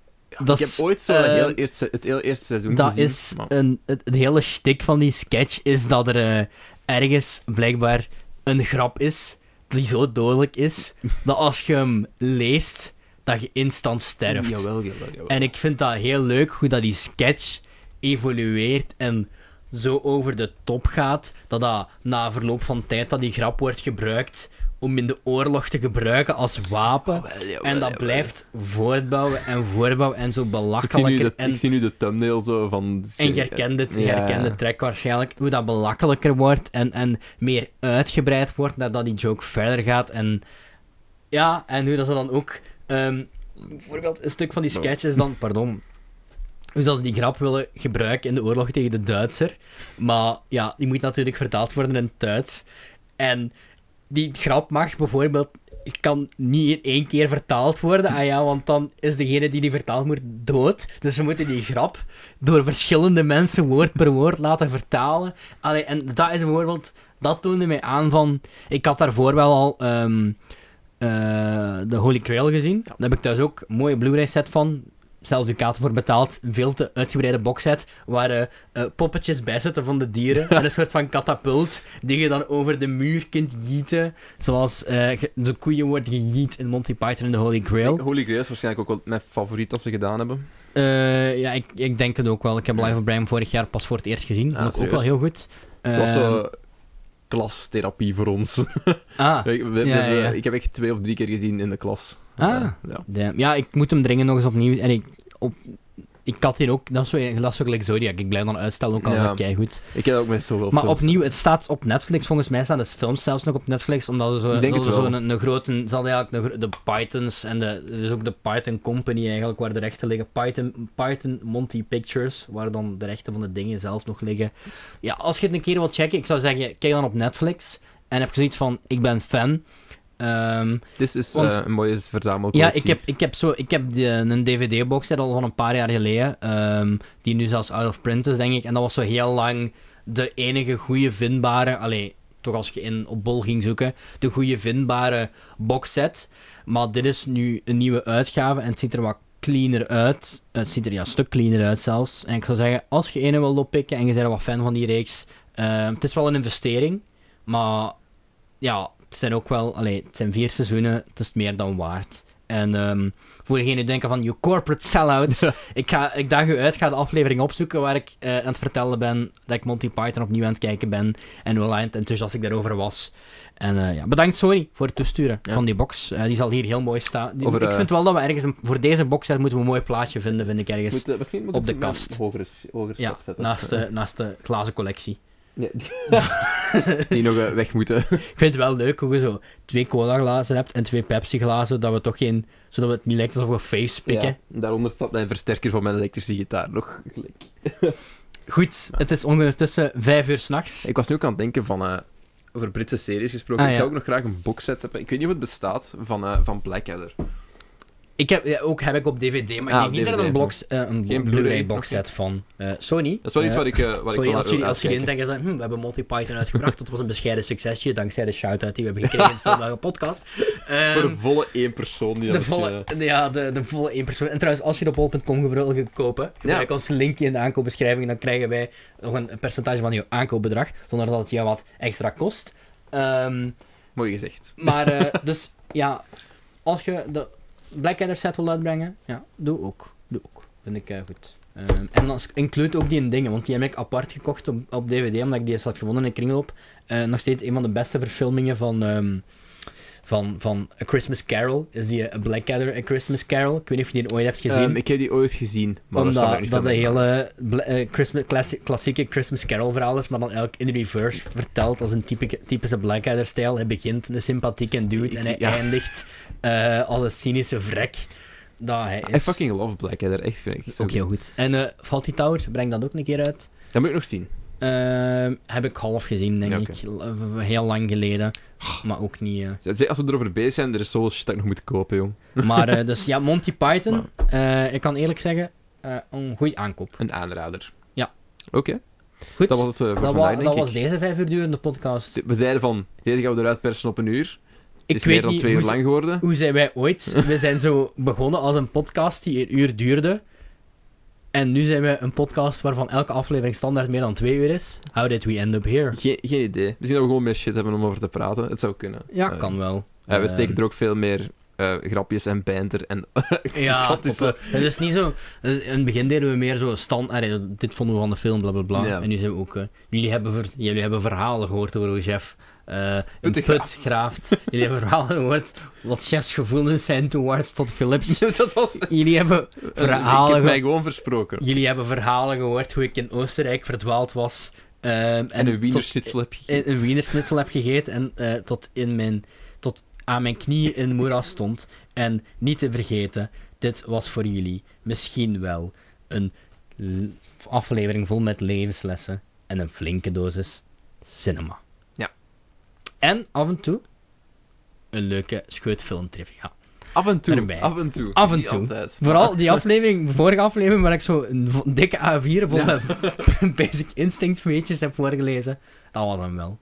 Dat ik heb ooit zo eh, heel eerste, het heel eerste seizoen Dat gezien. is maar- een, het, het hele shtick van die sketch is dat er eh, ergens blijkbaar een grap is die zo dodelijk is [laughs] dat als je hem leest, dat je instant sterft. Jawel, jawel, jawel. En ik vind dat heel leuk hoe dat die sketch evolueert en zo over de top gaat, dat dat na verloop van tijd dat die grap wordt gebruikt om in de oorlog te gebruiken als wapen. Jawel, jawel, En dat jawel. blijft voortbouwen en voortbouwen en zo Ik en ik zie nu de thumbnail zo van... en je herkent het, je Ja. herkent de track waarschijnlijk. Hoe dat belachelijker wordt en, en meer uitgebreid wordt nadat die joke verder gaat. En ja, en hoe dat ze dan ook... ehm, bijvoorbeeld een stuk van die sketches dan... Pardon. Hoe dat ze die grap willen gebruiken in de oorlog tegen de Duitser. Maar ja, die moet natuurlijk vertaald worden in het Duits. En die grap mag bijvoorbeeld... kan niet in één keer vertaald worden. Ah ja, want dan is degene die die vertaald moet dood. Dus we moeten die grap door verschillende mensen woord per woord laten vertalen. Allee, en dat is bijvoorbeeld... Dat toonde mij aan van... Ik had daarvoor wel al eh, de Holy Grail gezien. Daar heb ik thuis ook een mooie Blu-ray set van. Zelfs Ducato voor betaald. Een veel te uitgebreide boxset. Waar eh, eh, poppetjes bij zitten van de dieren. [laughs] en een soort van katapult. Die je dan over de muur kunt jieten. Zoals ge- de koeien wordt gejiet in Monty Python en de Holy Grail. Holy Grail is waarschijnlijk ook wel mijn favoriet dat ze gedaan hebben. Ja, ik, ik denk het ook wel. Ik heb Life of Brian vorig jaar pas voor het eerst gezien. Ah, Vond ik ook wel heel goed. Dat was Ehm, klastherapie voor ons. Ah, [laughs] We- we- we- Ja, ja, ja. Ik heb echt twee of drie keer gezien in de klas. Ah. Ja. ja, ik moet hem dringend nog eens opnieuw... En ik, op, ik had hier ook... Dat is zo, dat is zo gelijk Zodiac. Ik blijf dan uitstellen, ook al Ja. dat goed. Ik heb ook met zoveel Maar films. opnieuw, het staat op Netflix. Volgens mij staan de films zelfs nog op Netflix. Omdat ze zo, denk zo een, een grote... Ze hadden eigenlijk gro- de Pythons en de... Dus ook de Python Company eigenlijk, waar de rechten liggen. Python, Python Monty Pictures, waar dan de rechten van de dingen zelf nog liggen. Ja, als je het een keer wilt checken, ik zou zeggen, kijk dan op Netflix. En heb je zoiets van, ik ben fan. Ehm, Dit is Want- eh, een mooie verzamelcollectie. ja, ik heb, ik heb, zo, ik heb een DVD-box al van een paar jaar geleden. ehm, die nu zelfs out of print is, denk ik. En dat was zo heel lang de enige goede vindbare. Allee, toch als je in, op Bol ging zoeken. De goede vindbare boxset. Maar dit is nu een nieuwe uitgave en het ziet er wat cleaner uit. Het ziet er ja, een stuk cleaner uit zelfs. En ik zou zeggen, als je ene wil oppikken en je bent wat fan van die reeks. ehm, het is wel een investering. Maar ja, het zijn ook wel, allee, het zijn vier seizoenen, het is meer dan waard. En ehm, voor degenen die denken van, you corporate sellouts, ik, ga, ik daag u uit, ga de aflevering opzoeken waar ik eh, aan het vertellen ben dat ik Monty Python opnieuw aan het kijken ben en hoe lang enthousiast ik daarover was. En eh, ja, bedankt sorry voor het toesturen Ja. van die box. Eh, die zal hier heel mooi staan. Over, ik vind wel dat we ergens, een- voor deze box moeten we een mooi plaatje vinden, vind ik ergens. Moet, misschien moet op de kast. Hoger, hoger ja, schap zetten. naast de, naast de glazen collectie. Ja, die, [laughs] die nog eh, weg moeten. Ik vind het wel leuk hoe je zo twee cola glazen hebt en twee Pepsi glazen, dat we toch geen, zodat het niet lijkt alsof we face pikken. Ja, daaronder staat mijn versterker van mijn elektrische gitaar nog gelijk. [laughs] Goed, het is ondertussen vijf uur s'nachts. Ik was nu ook aan het denken van... eh, over Britse series gesproken. Ah, ik zou ook nog graag een boxset hebben. Ik weet niet of het bestaat van, eh, van Blackadder. Ik heb, ja, ook heb ik op DVD, maar ik Ah, denk niet dat er een, box, eh, een Geen Blu-ray box set van eh, Sony. Dat is wel iets wat ik, eh, wat ik Sorry, wel als jullie, wil als jullie uitkijken. denken, van, hm, we hebben Monty Python uitgebracht, dat was een bescheiden succesje, dankzij de shout-out die we hebben gekregen [laughs] in de vorige podcast. Voor Ehm, de volle één persoon die de dat volle, ja, de, de volle 1 persoon. En trouwens, als je op bol.com wil kopen, gebruik ons linkje in de aankoopbeschrijving, dan krijgen wij nog een percentage van je aankoopbedrag, zonder dat het je wat extra kost. Ehm, eh, Mooi gezegd. maar, eh, [laughs] dus ja, als je de Blackadder set wil uitbrengen, ja, doe ook. Doe ook. Vind ik eh, goed. Ehm, en dan include ook die dingen, want die heb ik apart gekocht op, op DVD, omdat ik die eens had gevonden in Kringloop. Eh nog steeds een van de beste verfilmingen van, ehm, van, van A Christmas Carol. Is die eh, Blackadder A Christmas Carol? Ik weet niet of je die ooit hebt gezien. Ehm, ik heb die ooit gezien, maar Omdat dat een bij. hele eh, Christmas, klassi- klassieke Christmas Carol verhaal is, maar dan eigenlijk in reverse verteld als een typische, typische Blackadder-stijl. Hij begint een sympathieke dude en hij Ja. eindigt eh, als een cynische vrek. Dat hij I is. fucking love Blackadder, echt vind ik. Ook heel goed. En eh Faulty Tower, breng dat ook een keer uit. Dat moet ik nog zien. Ehm, heb ik half gezien, denk Ja, ik. Heel lang geleden. Maar ook niet... eh. Als we erover bezig zijn, er is zoveel shit dat ik nog moet kopen, jong. Maar eh, dus ja, Monty [laughs] Python. eh, ik kan eerlijk zeggen, een goede aankoop. Een aanrader. Ja. Oké, Goed, dat was het voor dat, vandaag, wa- denk dat ik. was deze vijf uur durende podcast. We zeiden van, deze gaan we eruit persen op een uur. Ik het is weet meer dan niet twee uur lang geworden. Hoe zijn wij ooit? We zijn zo begonnen als een podcast die een uur duurde. En nu zijn we een podcast waarvan elke aflevering standaard meer dan twee uur is. How did we end up here? Geen, geen idee. Misschien dat we gewoon meer shit hebben om over te praten. Het zou kunnen. Ja, Eh, kan wel. Ja, we Ehm, steken er ook veel meer eh, grapjes en banter en [laughs] Ja, het is niet zo... eh, In het begin deden we meer zo stand... allee, dit vonden we van de film, bla bla bla. Ja. En nu zijn we ook... eh, jullie, hebben ver- jullie hebben verhalen gehoord over hoe eh, een put graaft. jullie hebben verhalen gehoord wat chefs gevoelens zijn towards [laughs] dat was... Jullie hebben ik verhalen heb mij gehoord... gewoon versproken. Jullie hebben verhalen gehoord hoe ik in Oostenrijk verdwaald was. ehm, En een Wiener tot- schnitzel heb in- een heb gegeten en eh, tot, in mijn, tot aan mijn knieën in moeras stond. En niet te vergeten, dit was voor jullie misschien wel een aflevering vol met levenslessen en een flinke dosis cinema. Ja. En af en toe een leuke scheutfilmtrivia. Af en toe. Erbij. Af en toe. Af en toe. altijd. Vooral die aflevering, de vorige aflevering, waar ik zo een dikke A4 vol Ja. [laughs] Basic Instinct weetjes heb voorgelezen. Dat was hem wel.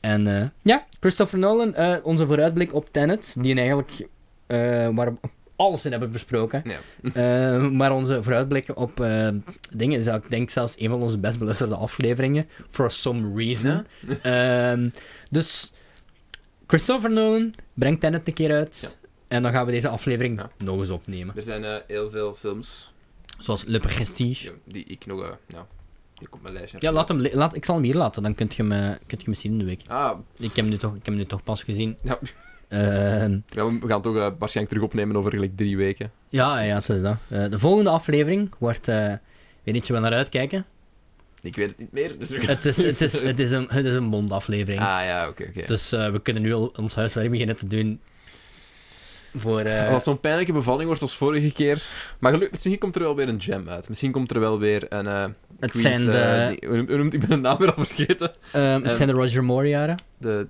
En eh, ja, Christopher Nolan, eh, onze vooruitblik op Tenet, die eigenlijk, eh, waar alles in hebben besproken. Ja. [laughs] Maar onze vooruitblik op dingen is, ik denk zelfs een van onze best beluisterde afleveringen. For some reason. Ehm, dus Christopher Nolan brengt Tenet een keer uit. Ja. En dan gaan we deze aflevering Ja. nog eens opnemen. Er zijn eh, heel veel films Zoals Le Prestige. ja, die ik nog... nou, die op mijn lijstje Ja, laat hem, laat, ik zal hem hier laten, dan kunt je hem, eh, kunt je hem zien in de week. Ah, Ik heb hem nu toch, ik heb hem nu toch pas gezien. Ja. Ehm, ja, we gaan toch eh, waarschijnlijk terug opnemen over gelijk drie weken. ja, ja, het is dat. De volgende aflevering wordt... weet niet, je wel naar uitkijken? Ik weet het niet meer. Dus we- Het is, het is, het is een, het is een Bond-aflevering. Ah ja, oké, oké. Dus eh, we kunnen nu al ons huiswerk beginnen te doen. Voor... eh, Als het zo'n pijnlijke bevalling wordt als vorige keer. Maar gelukkig, misschien komt er wel weer een gem uit. Misschien komt er wel weer een. eh het zijn eh, de, die- hoe noemt- noemt die mijn naam weer al vergeten? ehm, het zijn de Roger Moore jaren. De.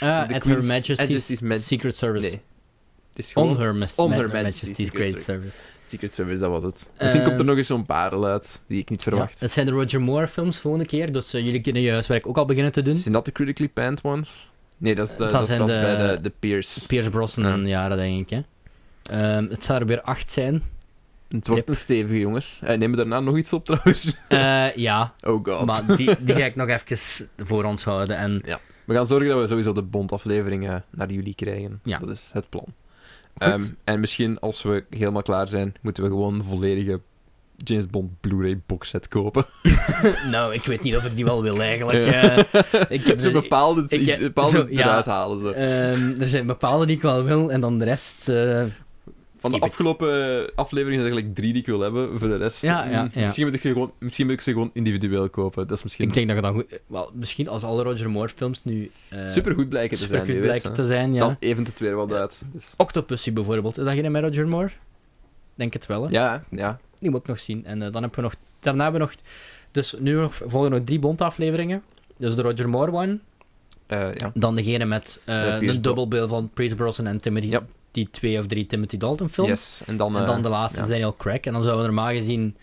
Ah, de at Her Majesty's, Mag- Secret Service. Nee. Het is gewoon On Her, Mas- On Ma- Her Majesty's, Majesty's Great Secret Service. Secret Service, dat was het. Misschien Eh, komt er nog eens zo'n parel uit die ik niet Ja, verwacht. het zijn de Roger Moore films volgende keer, dus eh, jullie kunnen je huiswerk ook al beginnen te doen. Zijn dat de critically panned ones? Nee, dat is, de, Dat dat is zijn pas de- bij de, de Pierce. Pierce Brosnan jaren, denk ik. Hè. Ehm, het zou er weer acht zijn. Het wordt Yep. een stevige, jongens. Uh, nemen we daarna nog iets op, trouwens? Eh, ja, [laughs] Oh god. maar die, die ga ik nog even voor ons houden. En We gaan zorgen dat we sowieso de Bond-afleveringen naar jullie krijgen. Ja. Dat is het plan. Ehm, en misschien, als we helemaal klaar zijn, moeten we gewoon een volledige James Bond Blu-ray boxset kopen. [laughs] nou, ik weet niet of ik die wel wil eigenlijk. Ja. eh. ik heb [laughs] Zo de- bepaalde, ik- bepaalde zo, ja. eruit halen. Zo. Ehm, er zijn bepaalde die ik wel wil, en dan de rest... eh, Van de afgelopen afleveringen zijn er eigenlijk drie die ik wil hebben. Voor de rest, Ja, ja, ja. Misschien, moet ik ze gewoon, misschien moet ik ze gewoon individueel kopen. Dat is misschien ik denk dat je dan goed... Wel, misschien als alle Roger Moore films nu... eh supergoed blijken te zijn. supergoed weet, blijken te zijn, ja. Dan eventueel weer wat Ja. uit. Dus. Octopussy bijvoorbeeld, is dat geen met Roger Moore? Denk het wel, hè? Ja, ja. Die moet ik nog zien. En eh, dan hebben we nog... Daarna hebben we nog... Dus nu nog, volgen nog drie Bond-afleveringen. Dus de Roger Moore one. Eh, ja. Dan degene met eh een dubbelbeeld van Pierce Brosnan en Timothy, Ja. Die twee of drie Timothy Dalton films. Yes. En dan, En eh, dan de laatste is Daniel Craig. En dan zouden we normaal gezien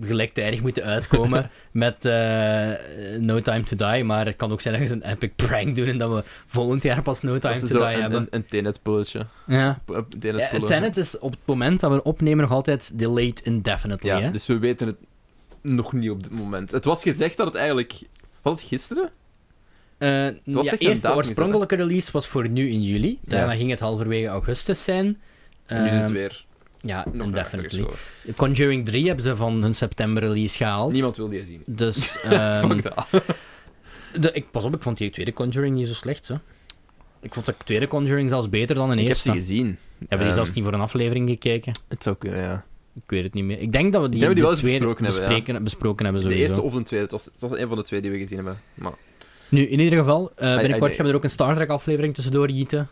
gelijktijdig moeten uitkomen [laughs] met eh, No Time to Die. Maar het kan ook zijn dat we een epic prank doen en dat we volgend jaar pas No Time to Die een, hebben. een, een Tenet-pulletje. ja. Tenet Ja, pullen. Tenet is op het moment dat we opnemen nog altijd delayed indefinitely. Ja, hè? dus we weten het nog niet op dit moment. Het was gezegd dat het eigenlijk... Was het gisteren? Eh, was ja, echt een eerst de oorspronkelijke release was voor nu in juli. Daarna ging het halverwege augustus zijn. Nu is het Ehm, weer Ja, nog geschoven. Conjuring 3 hebben ze van hun september release gehaald. Niemand wil die zien. Dus, [laughs] dat. de, ik, pas op, ik vond die tweede Conjuring niet zo slecht. Zo. Ik vond de tweede Conjuring zelfs beter dan de Ik heb eerste. ze gezien. Hebben die Ehm, zelfs niet voor een aflevering gekeken? Het zou kunnen, ja. Ik weet het niet meer. Ik denk dat we die, die wel eens besproken hebben, ja. besproken hebben. De eerste of de tweede. Het was, het was een van de twee die we gezien hebben. Maar Nu, in ieder geval, eh, ai, binnenkort gaan we er ook een Star Trek aflevering tussendoor gieten.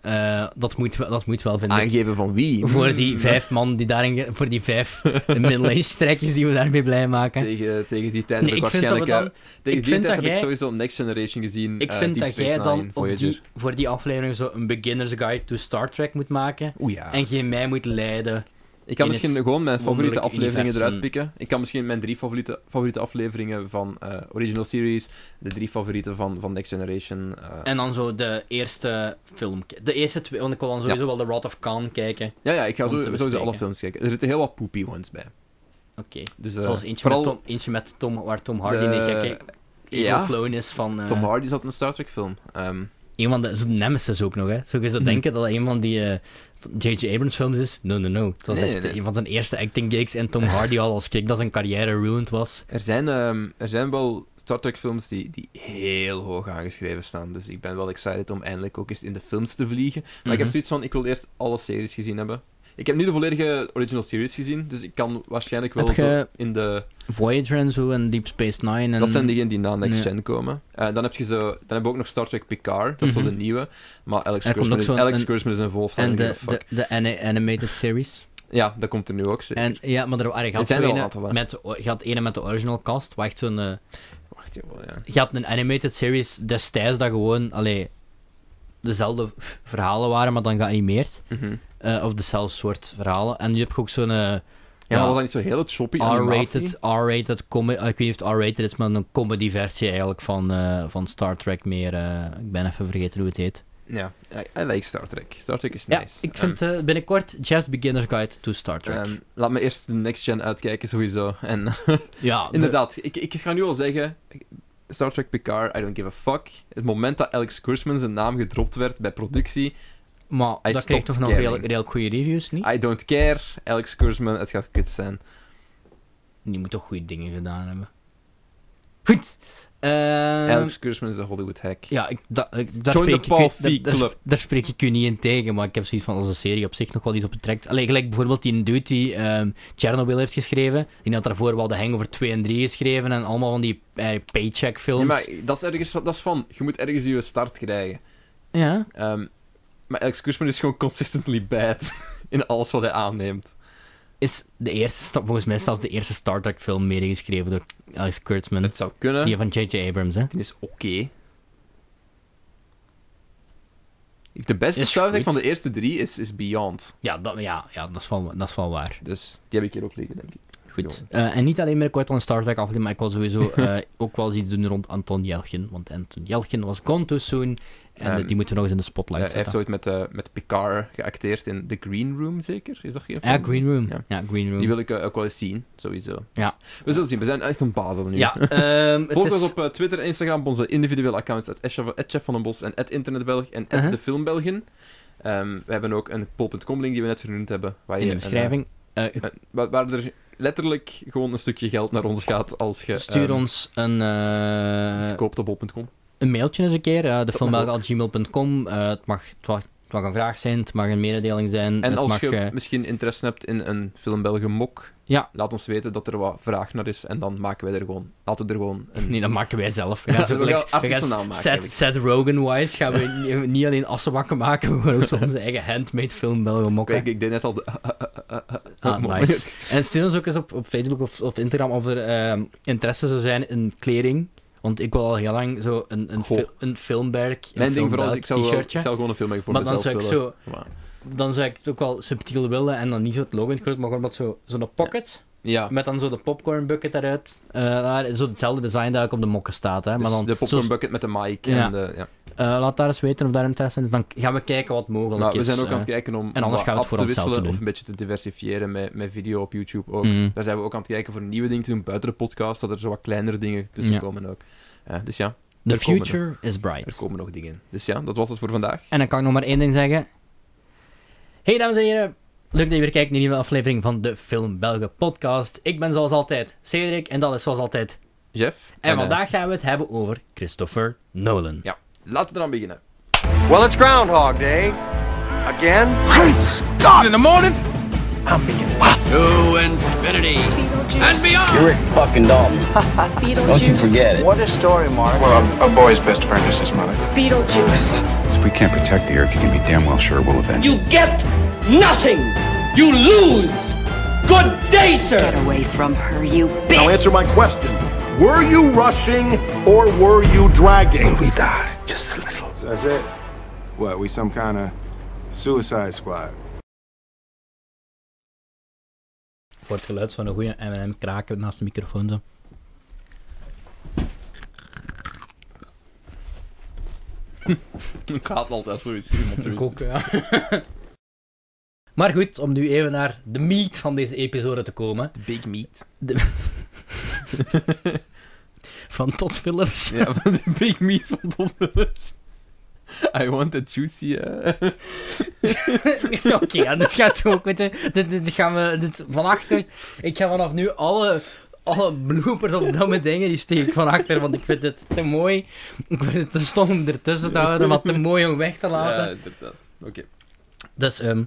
Eh, dat, moet, wel- dat moet wel, vind ik. aangeven van wie? Voor die [laughs] vijf man, die daarin, voor die vijf [laughs] middle-age strekjes die we daarmee blij maken. Tegen, tegen die tijd Nee, heb ik waarschijnlijk... dan, eh, tegen ik die tijd dat heb ik sowieso Next Generation gezien. ik eh, vind dat jij dan op die, voor die aflevering zo een beginner's guide to Star Trek moet maken. Oeh ja. En geen mij moet leiden. Ik kan in misschien gewoon mijn favoriete afleveringen universum. eruit pikken. Ik kan misschien mijn drie favoriete, favoriete afleveringen van eh, Original Series, de drie favorieten van, van Next Generation. eh, En dan zo de eerste film. De eerste twee, want ik wil dan sowieso wel de Rod of Khan kijken. ja, ja, ik ga zo, sowieso alle films kijken. Er zitten heel wat poopy ones bij. Oké. Dus, eh, Zoals eentje, vooral met Tom, eentje met Tom, waar Tom Hardy de- een gekke ja. clone is van... Tom Hardy zat in een Star Trek film. Ehm, Een van de... Zo Nemesis ook nog, hè. Zou je zo Mhm. denken dat dat een van die eh, J.J. Abrams films is? No, no, no. Het was Nee, echt nee. een van zijn eerste acting gigs en Tom Hardy al als kick dat zijn carrière ruined was. er, zijn, ehm, er zijn wel Star Trek films die, die heel hoog aangeschreven staan. Dus ik ben wel excited om eindelijk ook eens in de films te vliegen. Maar ik heb Mhm. zoiets van, ik wil eerst alle series gezien hebben. Ik heb nu de volledige original series gezien, dus ik kan waarschijnlijk wel Heb zo in de... Voyager en zo en Deep Space Nine en... Dat zijn diegenen die na Next. Gen komen. Eh, dan, heb je zo, dan hebben we ook nog Star Trek Picard, dat is Mhm. zo de nieuwe. Maar Alex Kurtzman is, Alex Kurtzman is volfstand. En de, de, de ani- animated series. Ja, dat komt er nu ook zeker. En, ja, maar er, Er er ene aantal, hè. met, had ene met de original cast, waar echt zo'n... eh, Wacht, jawel, ja. je had een animated series destijds dat gewoon, allee, dezelfde verhalen waren, maar dan geanimeerd. Mhm. Eh, of dezelfde soort verhalen. En nu heb je ook zo'n... eh, Ja, maar was dat niet zo heel choppy animatie? R-rated, R-rated, eh, ik weet niet of het R-rated is, maar een comedy versie eigenlijk van, van Star Trek meer. ik ben even vergeten hoe het heet. Ja, I, I like Star Trek. Star Trek is Ja, nice. ik vind eh, binnenkort Just Beginner's Guide to Star Trek. Ehm, ehm, laat me eerst de Next Gen uitkijken, sowieso. En [laughs] ja, de- inderdaad, ik, ik ga nu al zeggen... Star Trek Picard, I don't give a fuck. Het moment dat Alex Kurtzman zijn naam gedropt werd bij productie, maar hij dat kreeg toch nog redelijk goede reviews, niet? I don't care. Alex Kurtzman, het gaat kut zijn. Die moet toch goede dingen gedaan hebben. Goed. Ehm, Alex Kurtzman is een Hollywood hack. Ja, ik, da, ik, daar, Join the spreek ik, Paul u- Feig daar, daar, Club. daar spreek ik u niet in tegen, maar ik heb zoiets van als de serie op zich nog wel iets op betrekt. Allee, gelijk bijvoorbeeld die dude die ehm, Chernobyl heeft geschreven. Die had daarvoor wel de Hangover 2 en 3 geschreven en allemaal van die eh, paycheck films. Nee, maar dat is ergens dat is van, je moet ergens je start krijgen. Ja, Ehm, maar Alex Kurtzman is gewoon consistently bad [laughs] in alles wat hij aanneemt. Is de eerste, sta- volgens mij zelfs de eerste Star Trek film medegeschreven door Alex Kurtzman. Het zou kunnen. Die van J.J. Abrams, hè. Die is oké. De beste Is Star Trek van de eerste drie is, is Beyond. Ja, dat, ja, ja dat, is wel, dat is wel waar. Dus die heb ik hier ook liggen, denk ik. Goed. Eh, en niet alleen binnenkort al een Star Trek aflevering, maar ik wil sowieso [laughs] eh, ook wel eens iets doen rond Anton Yelchin. Want Anton Yelchin was gone too soon. En eh, Ehm, die moeten we nog eens in de Ja, spotlight hij heeft zetten. ooit met, eh, met Picard geacteerd in The Green Room, zeker? Is dat geen Ja, film? Green Room. Ja. Ja, Green Room. Die wil ik eh, ook wel eens zien, sowieso. Ja. We zullen zien, we zijn echt een bazel nu. Ja, [laughs] ehm, Volg is... ons op Twitter en Instagram op onze individuele accounts, at Chef van den Bos en at Internetbelg en at Uh-huh. de. Ehm, we hebben ook een pol.com link die we net vernoemd hebben, waar, in de een, beschrijving. Een- waar, waar er letterlijk gewoon een stukje geld naar ons gaat als je stuur ehm, ons een, koopt op bol.com. een mailtje eens een keer. eh mag defilmbelgen.gmail.com. Eh het, mag, het, mag, het mag een vraag zijn, het mag een mededeling zijn. En het als mag, je eh, misschien interesse hebt in een Filmbelgen mok, Ja. laat ons weten dat er wat vraag naar is en dan maken wij er gewoon, laten we er gewoon een... Nee, dat maken wij zelf. We Ja, gaan, zo we gelijk- gaan we gaan artisanaan maken, Seth, eigenlijk. Seth Rogen-wise gaan we [laughs] niet, alleen assenbakken maken, we gaan ook zo onze eigen handmade film Belgen mokken. Kijk, ik deed net al de... Ah, [laughs] nice. En stuur ons ook eens op, op Facebook of, of Instagram of er interesse zou zijn in kleding. Want ik wil al heel lang zo een, een, fil- een filmberg, een Mijn ding vooral ik zou, wel, ik zou gewoon een film maken voor Maar dan zou ik zo... Maar- dan zou ik het ook wel subtiel willen en dan niet zo het logo in groot, maar gewoon wat zo, zo'n pocket. Ja, Met dan zo de popcorn bucket eruit. Eh, daar- zo hetzelfde design dat ook op de mokken staat. Hè. maar dus dan de popcorn bucket met de mic Ja. en de... Ja. Eh, laat daar eens weten of daar interesse in is. Dan gaan we kijken wat mogelijk we is. zijn ook eh. aan het kijken om, en anders gaan we het voor te wisselen te of een beetje te diversifiëren met, met video op YouTube ook. Mhm. Daar zijn we ook aan het kijken voor nieuwe dingen te doen buiten de podcast, dat er zo wat kleinere dingen tussen Ja. komen ook. Dus ja, The er future is er bright. komen nog dingen in. Dus ja, dat was het voor vandaag. En dan kan ik nog maar één ding zeggen. Hey dames en heren, leuk dat je weer kijkt naar een nieuwe aflevering van de Film Belgen podcast. Ik ben zoals altijd Cedric en dat is zoals altijd. Jeff. En eh, vandaag gaan we het hebben over Christopher Nolan. ja, laten we eraan beginnen. Well, it's Groundhog Day. Again? Great God! In the morning, I'm making love. To infinity and beyond. You're Rick fucking Dalton. Don't you forget it. What a story, Mark. Well, a, a boy's best friend is his mother. Beetlejuice. If we can't protect the Earth, you can be damn well sure we'll avenge You get nothing. You lose. Good day, sir. Get away from her, you Now answer my question. Were you rushing or were you dragging? We die just a little. That's it? What, we some kind of suicide squad? Voor het geluid van een goede M&M kraken naast de microfoon zo. [laughs] Ik haat altijd zoiets. Iemand zoiets. Ik ook, ja. [laughs] maar goed, om nu even naar de meat van deze episode te komen. The Big Meat. [laughs] Van Todd Phillips. Ja, van de Big Meat van Todd Phillips. I want a juicy... eh. [laughs] Oké, ja, dit gaat ook, weet je. Dit, dit gaan we, dit, van achter, ik ga vanaf nu alle, alle bloopers of domme dingen, die steek ik van achter, want ik vind het te mooi. Ik vind het te stom om ertussen te houden, maar te mooi om weg te laten. Ja, inderdaad. Oké. Dus, ehm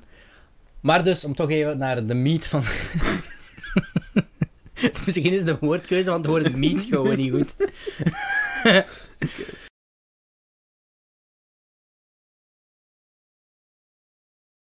maar dus, om toch even naar de meat van... [laughs] Misschien is de woordkeuze van het woord meat gewoon niet goed. [laughs]